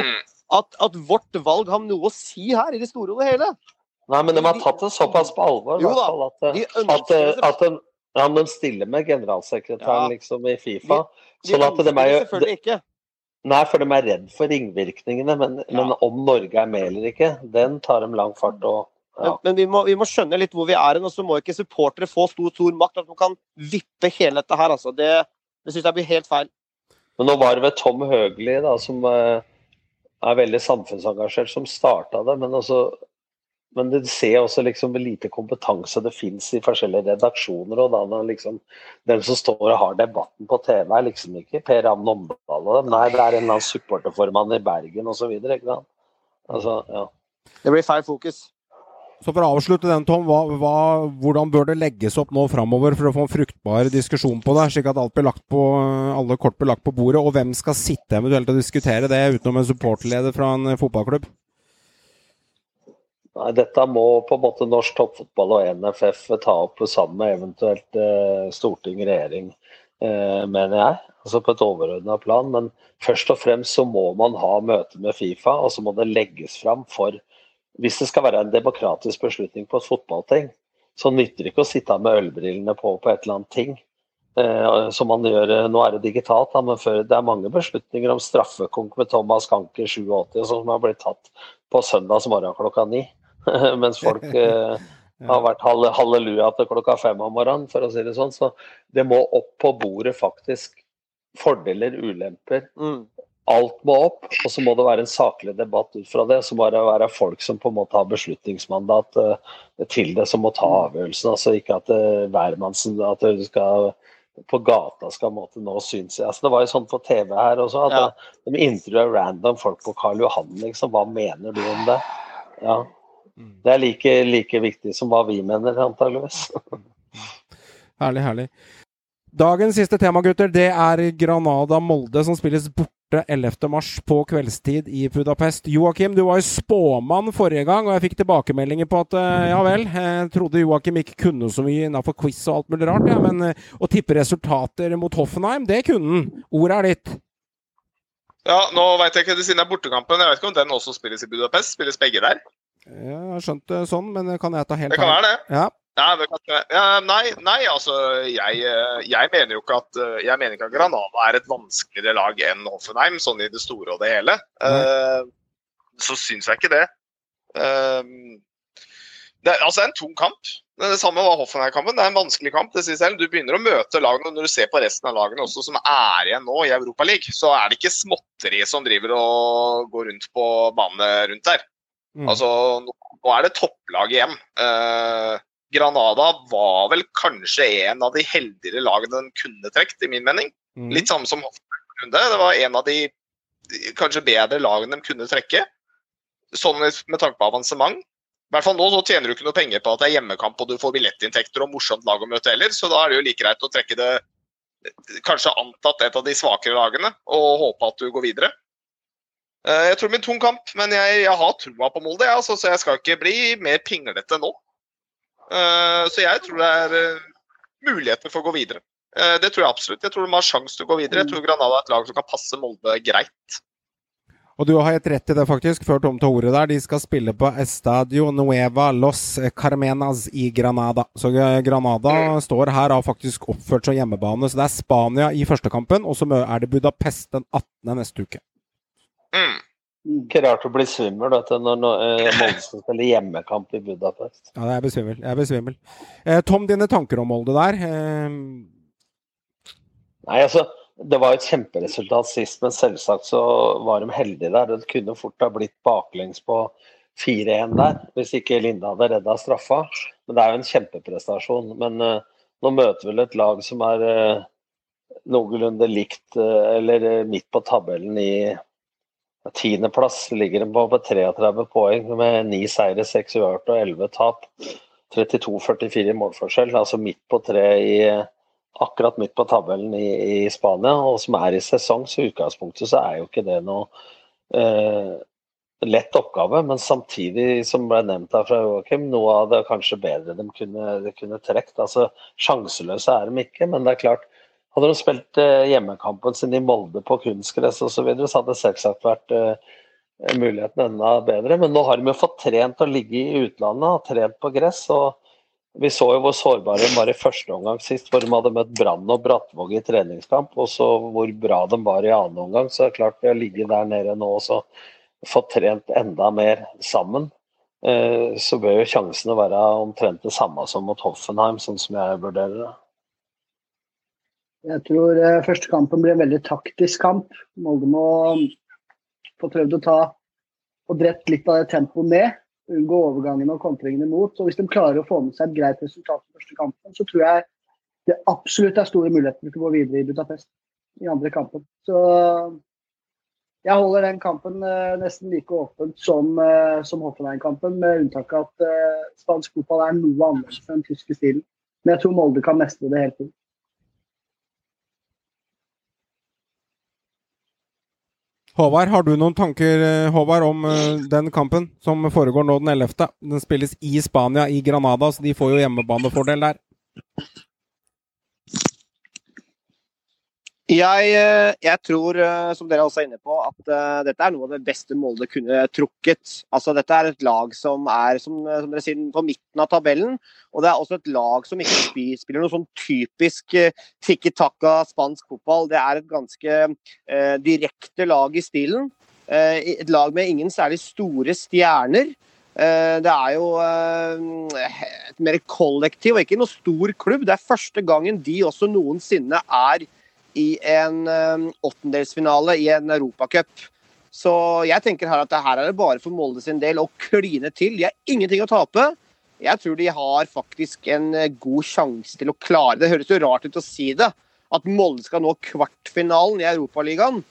at, at vårt valg har noe å si her, i det store og det hele. Nei, men de har tatt det såpass på alvor Jo da, at, de at, at, de, ja, de stiller med generalsekretæren Ja. liksom i Fifa. De sånn at de ønsker er det jo selvfølgelig ikke. Nei, for de er redd for ringvirkningene, men, men om Norge er med eller ikke, den tar de lang fart og Men, men vi, må, vi må skjønne litt hvor vi er hen, og så må ikke supportere få stor, stor makt. At de kan vippe hele dette her, altså. Det, det syns jeg blir helt feil. Men nå var det vel Tom Høgli da, som eh, er veldig samfunnsengasjert, som starta det. Men, altså, men du ser også liksom hvor lite kompetanse det fins i forskjellige redaksjoner. og da liksom Den som står og har debatten på TV, er liksom ikke Per Amn Omdal og dem. Nei, det er en eller annen supporterformann i Bergen osv. Altså, ja. Det blir feil fokus. Så for å avslutte den, Tom, hva, hva, hvordan bør det legges opp nå framover for å få en fruktbar diskusjon på det, slik at alt blir lagt på, alle kort blir lagt på bordet? Og hvem skal sitte eventuelt og diskutere det, utenom en supporterleder fra en fotballklubb? Nei, Dette må på en måte norsk toppfotball og NFF ta opp sammen med eventuelt eh, storting, regjering, eh, mener jeg. Altså på et overordna plan. Men først og fremst så må man ha møte med Fifa, og så må det legges fram for Hvis det skal være en demokratisk beslutning på et fotballting, så nytter det ikke å sitte med ølbrillene på på et eller annet ting. Eh, som man gjør, eh, Nå er det digitalt, men før, det er mange beslutninger om straffekonk med Thomas Kanker 87 og sånt som har blitt tatt på søndags morgen klokka ni. Mens folk eh, har vært halleluja til klokka fem om morgenen, for å si det sånn. Så det må opp på bordet faktisk fordeler, ulemper. Alt må opp, og så må det være en saklig debatt ut fra det. Så må det være folk som på en måte har beslutningsmandat eh, til det, som må ta avgjørelsen. Altså ikke at uh, hvermannsen at det skal på gata skal på en måte nå synes jeg. Altså, det var jo sånn på TV her også, at Ja. de intervjuer random folk på Karl Johan. Liksom. Hva mener du om det? Ja. Det er like, like viktig som hva vi mener, antageligvis. Herlig, herlig. Dagens siste tema, gutter, det er Granada-Molde, som spilles borte 11. mars på kveldstid i Budapest. Joakim, du var jo spåmann forrige gang, og jeg fikk tilbakemeldinger på at eh, ja vel, jeg trodde Joakim ikke kunne så mye innafor quiz og alt mulig rart, ja, men eh, å tippe resultater mot Hoffenheim, det kunne han. Ordet er ditt. Ja, nå vet jeg ikke det siden det er bortekampen. Jeg vet ikke om den også spilles i Budapest. Spilles begge der? Jeg har skjønt det sånn, men kan jeg ta helt Det kan være det. Ja. Nei, det kan, ja, nei, nei, altså jeg, eh, jeg mener jo ikke at eh, Jeg mener ikke at Granada er et vanskeligere lag enn Hoffenheim, sånn i det store og det hele. Eh, så syns jeg ikke det. Uh, det er altså en tung kamp. Det samme var Hoffenheim-kampen. Det er en vanskelig kamp. det sier selv. Du begynner å møte lagene, når du ser på resten av lagene også som er igjen nå i Europaligaen, så er det ikke småtteri som driver og går rundt på bane rundt der. Mm. Altså, nå nå er det topplag igjen. Eh, Granada var vel kanskje en av de heldigere lagene den kunne trukket, i min mening. Mm. Litt samme som Hoffenheim runde. Det var en av de kanskje bedre lagene de kunne trekke. Sånn med tanke på avansement. I hvert fall nå så tjener du ikke noe penger på at det er hjemmekamp og du får billettinntekter og morsomt lag å møte heller, så da er det jo like greit å trekke det kanskje antatt et av de svakere lagene og håpe at du går videre. Eh, Jeg tror det blir en tung kamp, men jeg, jeg har troa på Molde, ja, så, så jeg skal ikke bli mer pinglete nå. Eh, Så jeg tror det er eh, muligheter for å gå videre. Det tror jeg absolutt. Jeg tror de har sjanse til å gå videre. Jeg tror Granada er et lag som kan passe Molde greit. Og du har helt rett i det, faktisk, før Tom tar ordet der. De skal spille på Estadio Nueva Los Carmenas i Granada. Så Granada Granada står her, har faktisk oppført seg hjemmebane. Så det er Spania i første kampen, og så er det Budapest den 18. neste uke. Mm. Ikke rart å bli svimmel vet du, når, når eh, Molde skal spille hjemmekamp i Budapest. Ja, jeg er besvimmel. Jeg er besvimmel. Eh, Tom, dine tanker om Molde der? Eh, Nei, altså, Det var et kjemperesultat sist, men selvsagt så var de heldige der. Det kunne fort ha blitt baklengs på 4-1 der, hvis ikke Linde hadde redda straffa. Men det er jo en kjempeprestasjon. Men eh, nå møter vel et lag som er eh, noenlunde likt, eh, eller midt på tabellen i tiendeplass. Ligger de på, på 33 poeng med ni seire, seks uavgjort og 11 tap. 32-44 i målforskjell, altså midt på tre i akkurat midt på tabellen i, i Spania, og som er i sesong, så i utgangspunktet så er jo ikke det noe eh, lett oppgave. Men samtidig, som ble nevnt her fra Joakim, noe av det kanskje bedre de kunne, kunne trukket. Altså, sjanseløse er de ikke, men det er klart hadde de spilt eh, hjemmekampen sin i Molde på kunstgress osv., så, videre, så hadde det selvsagt vært eh, muligheten enda bedre. Men nå har de jo fått trent å ligge i utlandet, og trent på gress. og vi så jo hvor sårbare de var i første omgang sist, hvor de hadde møtt Brann og Brattvåg i treningskamp. Og så hvor bra de var i annen omgang. Så det er klart, ved å ligge der nede nå og få trent enda mer sammen, eh, så bør jo sjansene være omtrent det samme som mot Hoffenheim, sånn som jeg vurderer det. Jeg tror eh, første kampen blir en veldig taktisk kamp. Molde må få prøvd å ta og drept litt av det tempoet med. Unngå overgangene og kontringene imot. Og hvis de klarer å få med seg et greit resultat i første kampen, så tror jeg det absolutt er store muligheter til å gå videre i Budapest i andre kampen. Så jeg holder den kampen eh, nesten like åpent som, eh, som Hoffenheim-kampen, med unntak av at spansk fotball er noe annerledes enn den tyske stilen. Men jeg tror Molde kan mestre det helt fint. Håvard, har du noen tanker eh, Håvard, om eh, den kampen som foregår nå den 11.? Den spilles i Spania, i Granada, så de får jo hjemmebanefordel der. Jeg, eh, jeg tror, eh, som dere også er inne på, at eh, dette er noe av det beste Molde kunne trukket. Altså, dette er et lag som er som, som dere sier, på midten av tabellen. Og det er også et lag som ikke spiller noe sånn typisk tikki taka spansk fotball. Det er et ganske eh, direkte lag i stilen. Eh, et lag med ingen særlig store stjerner. Det er jo et mer kollektiv og ikke noe stor klubb. Det er første gangen de også noensinne er i en eh, åttendelsfinale i en europacup. Så jeg tenker her at det her er det bare for Molde sin del å kline til. De har ingenting å tape. Jeg tror de har faktisk en eh, god sjanse til å klare det. Det høres jo rart ut å si det, at Molde skal nå kvartfinalen i Europaligaen.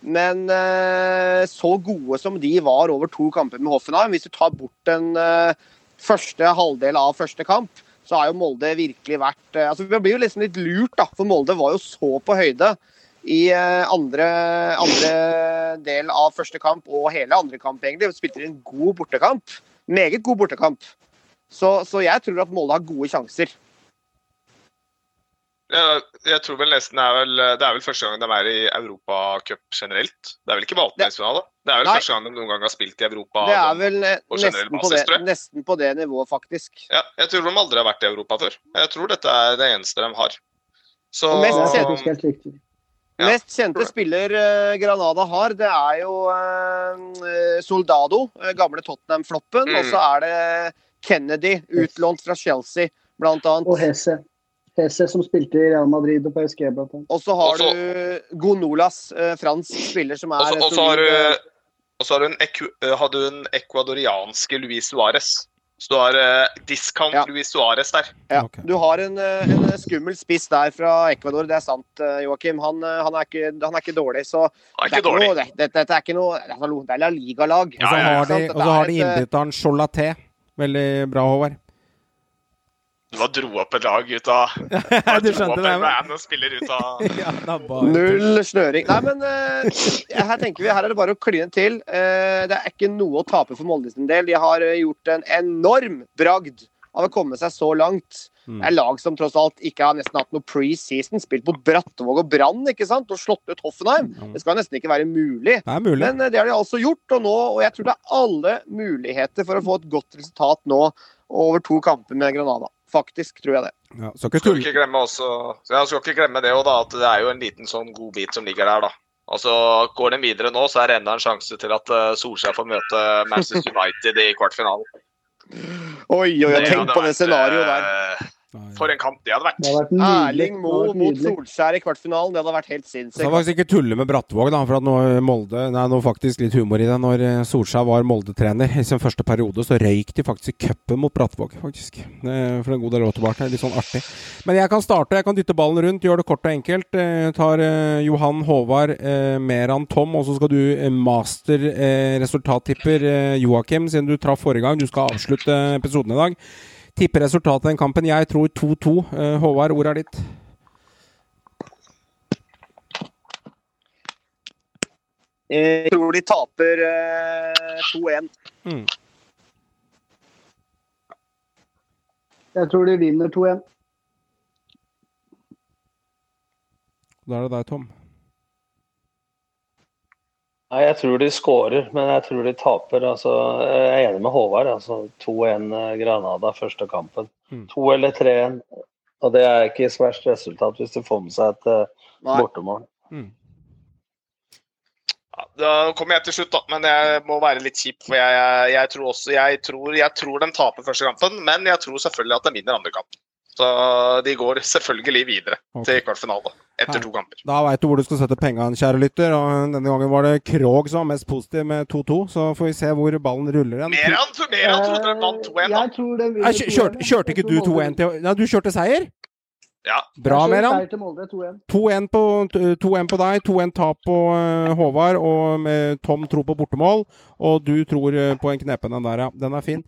Men eh, så gode som de var over to kamper med Hoffenheim, hvis du tar bort den eh, første halvdel av første kamp, så har jo Molde virkelig vært eh, altså Vi blir jo liksom litt lurt, da, for Molde var jo så på høyde i eh, andre, andre del av første kamp og hele andre kamp, egentlig. Spilte en god bortekamp. Meget god bortekamp. Så, så jeg tror at Molde har gode sjanser. Jeg, jeg tror vel nesten er vel, det er vel første gang de er i Europacup generelt. Det er vel ikke valgtelsfinale? Det er vel Nei. første gang de noen gang har spilt i Europa. Det er vel eh, på nesten på, basis, det, nesten på det nivået, faktisk. Ja, jeg tror de aldri har vært i Europa før. Jeg tror dette er det eneste de har. Så Og mest Det kjent- faktisk helt riktig. Ja. Mest kjente spiller eh, Granada har, det er jo eh, Soldado, eh, gamle Tottenham-floppen. Mm. Og så er det Kennedy, utlånt fra Chelsea. blant annet. Og Hesse. Hesse som spilte i Real Madrid og PSG, blant annet. Og så har Også- du Gonolas, eh, fransk spiller som er Og så- har eh, du og så har du en, eku- eh, har du en ecuadorianske Luis Suárez. Så du har uh, discount Ja. Luis Suárez der. Ja, Du har en, eh, en skummel spiss der fra Ecuador, det er sant, eh, Joakim. Han, eh, han, er ikke, han er ikke dårlig, så er det. Det, dette, er ikke noe Det er noe- det er La Liga-lag. Og så har de, Sant? og så har de Dette er et, eh, innbytteren Cholaté. Veldig bra, Håvard. Du bare dro opp et lag ut av du skjønte det? men- band og spiller ut av Ja, bare Null snøring. Nei, men uh, her tenker vi, her er det bare å kline til. Uh, det er ikke noe å tape for Molde sin del. De har eh, gjort en enorm bragd av å komme seg så langt. Mm. Det er lag som tross alt ikke har nesten hatt noe preseason. Spilt mot Brattvåg og Brann ikke sant? og slått ut Hoffenheim. Det skal nesten ikke være mulig. Det er mulig. Men det har de altså gjort, og nå, og jeg tror det er alle muligheter for å få et godt resultat nå over to kamper med Granada. Faktisk tror jeg det. Ja, skal ikke Skal ikke glemme også så Jeg skal ikke glemme det òg, da, at det er jo en liten sånn godbit som ligger der, da. Altså, Går den videre nå, så er det enda en sjanse til at eh, Solskjær får møte Manchester United i kvartfinalen. Oi, oi, tenk på det scenarioet der. Eh, For en kamp det hadde vært. Det hadde vært nydelig. Erling Moe mot. Solskjær i kvartfinalen. Det hadde vært helt sinnssykt. var faktisk ikke tulle med Brattvåg, da, for at nå Molde Nei, nå faktisk litt humor i det. Når eh, Solskjær var Molde-trener i sin første periode, så røyk de faktisk i cupen mot Brattvåg, faktisk. Eh, For en god del år tilbake. Litt sånn artig. Men jeg kan starte, jeg kan dytte ballen rundt, gjør det kort og enkelt. Jeg tar eh, Johan, Håvard, eh, Meran, Tom, og så skal du eh, master eh, resultattipper eh, Joakim, siden du traff forrige gang. Du skal avslutte episoden i dag. Tipper resultatet i den kampen. Jeg tror 2-2. Eh, Håvard, ordet er ditt. Jeg tror de taper eh, 2-1. Mm. Jeg tror de vinner 2-1. Da er det deg, Tom. Nei, jeg tror de skårer, men jeg tror de taper. Altså, jeg er enig med Håvard. Altså, 2-1 Granada første kampen. Mm. 2 eller 3-1. Og det er ikke så verst resultat hvis de får med seg et uh, bortemål. Ja, da kommer jeg til slutt, da. Men jeg må være litt kjip. For jeg, jeg, jeg tror også jeg tror, jeg tror de taper første kampen, men jeg tror selvfølgelig at de vinner andre kampen. Så de går selvfølgelig videre okay. til kvartfinale etter to kamper. Da veit du hvor du skal sette pengene, kjære lytter. Og denne gangen var det Krog som var mest positiv med 2-2. Så får vi se hvor ballen ruller igjen. Mer enn mer han trodde de vant 2-1. da. Jeg tror de Nei, kjør- kjørte, kjørte ikke du 2-1 til Nei, du kjørte seier? Ja. Bra, Meran. seier til Molde 2-1. 2-1 på, på deg, 2-1 tap på eh, Håvard, og med Tom tror på bortemål. Og du tror eh, på en knepen den der, ja. Den er fin.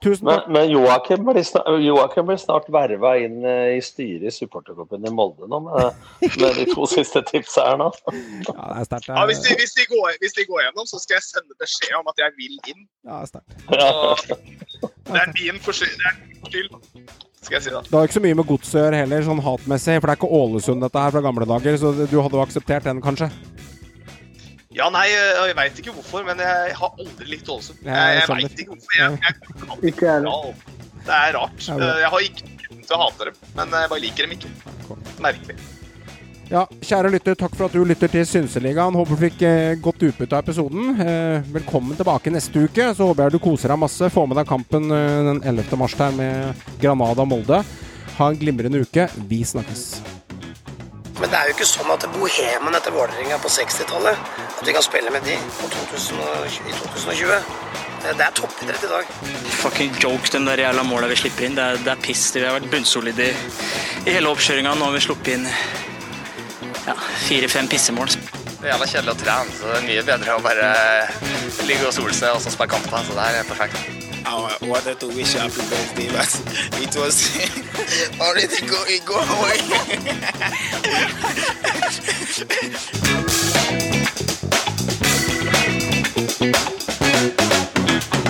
Tusen Men, takk. men Joakim blir snart, Joakim blir snart verva inn eh, i styret i supporterklubben i Molde nå, med, med de to siste tipsa her nå. Ja, det er sterkt. Ja, hvis, de, hvis, de går, hvis de går gjennom, så skal jeg sende beskjed om at jeg vil inn. Ja, det er sterkt. Det er min det skyld, skal jeg si da. Det har ikke så mye med godset å gjøre heller, sånn hatmessig. For det er ikke Ålesund dette her fra gamle dager, så du hadde jo akseptert den, kanskje? Ja, nei, jeg veit ikke hvorfor, men jeg har aldri likt Ålesund. Jeg, jeg veit ikke hvorfor. Jeg, jeg kan Ikke heller. Det er rart. Jeg har ikke grunn til å hate dem, men jeg bare liker dem ikke. Merkelig. Ja, kjære lytter, takk for at du lytter til Synseligaen. Håper du fikk eh, godt utbytte av episoden. Eh, velkommen tilbake neste uke. Så håper jeg du koser deg masse. Få med deg kampen eh, den 11. mars der med Granada Molde. Ha en glimrende uke. Vi snakkes. Men det er jo ikke sånn at bohemen etter Vålerenga på 60-tallet At vi kan spille med de på 2020, i 2020. Det er toppidrett i dag. Fucking joke, den der jævla måla vi slipper inn. Det er, det er piss. Vi har vært bunnsolide i, i hele oppkjøringa. Nå har vi sluppet inn ja, fire-fem pissemål. Det er jævla kjedelig å trene, så det er mye bedre å bare ligge og sole seg og så spille kamper. Så det her er perfekt. I wanted to wish her happy birthday, but it was already going, go away.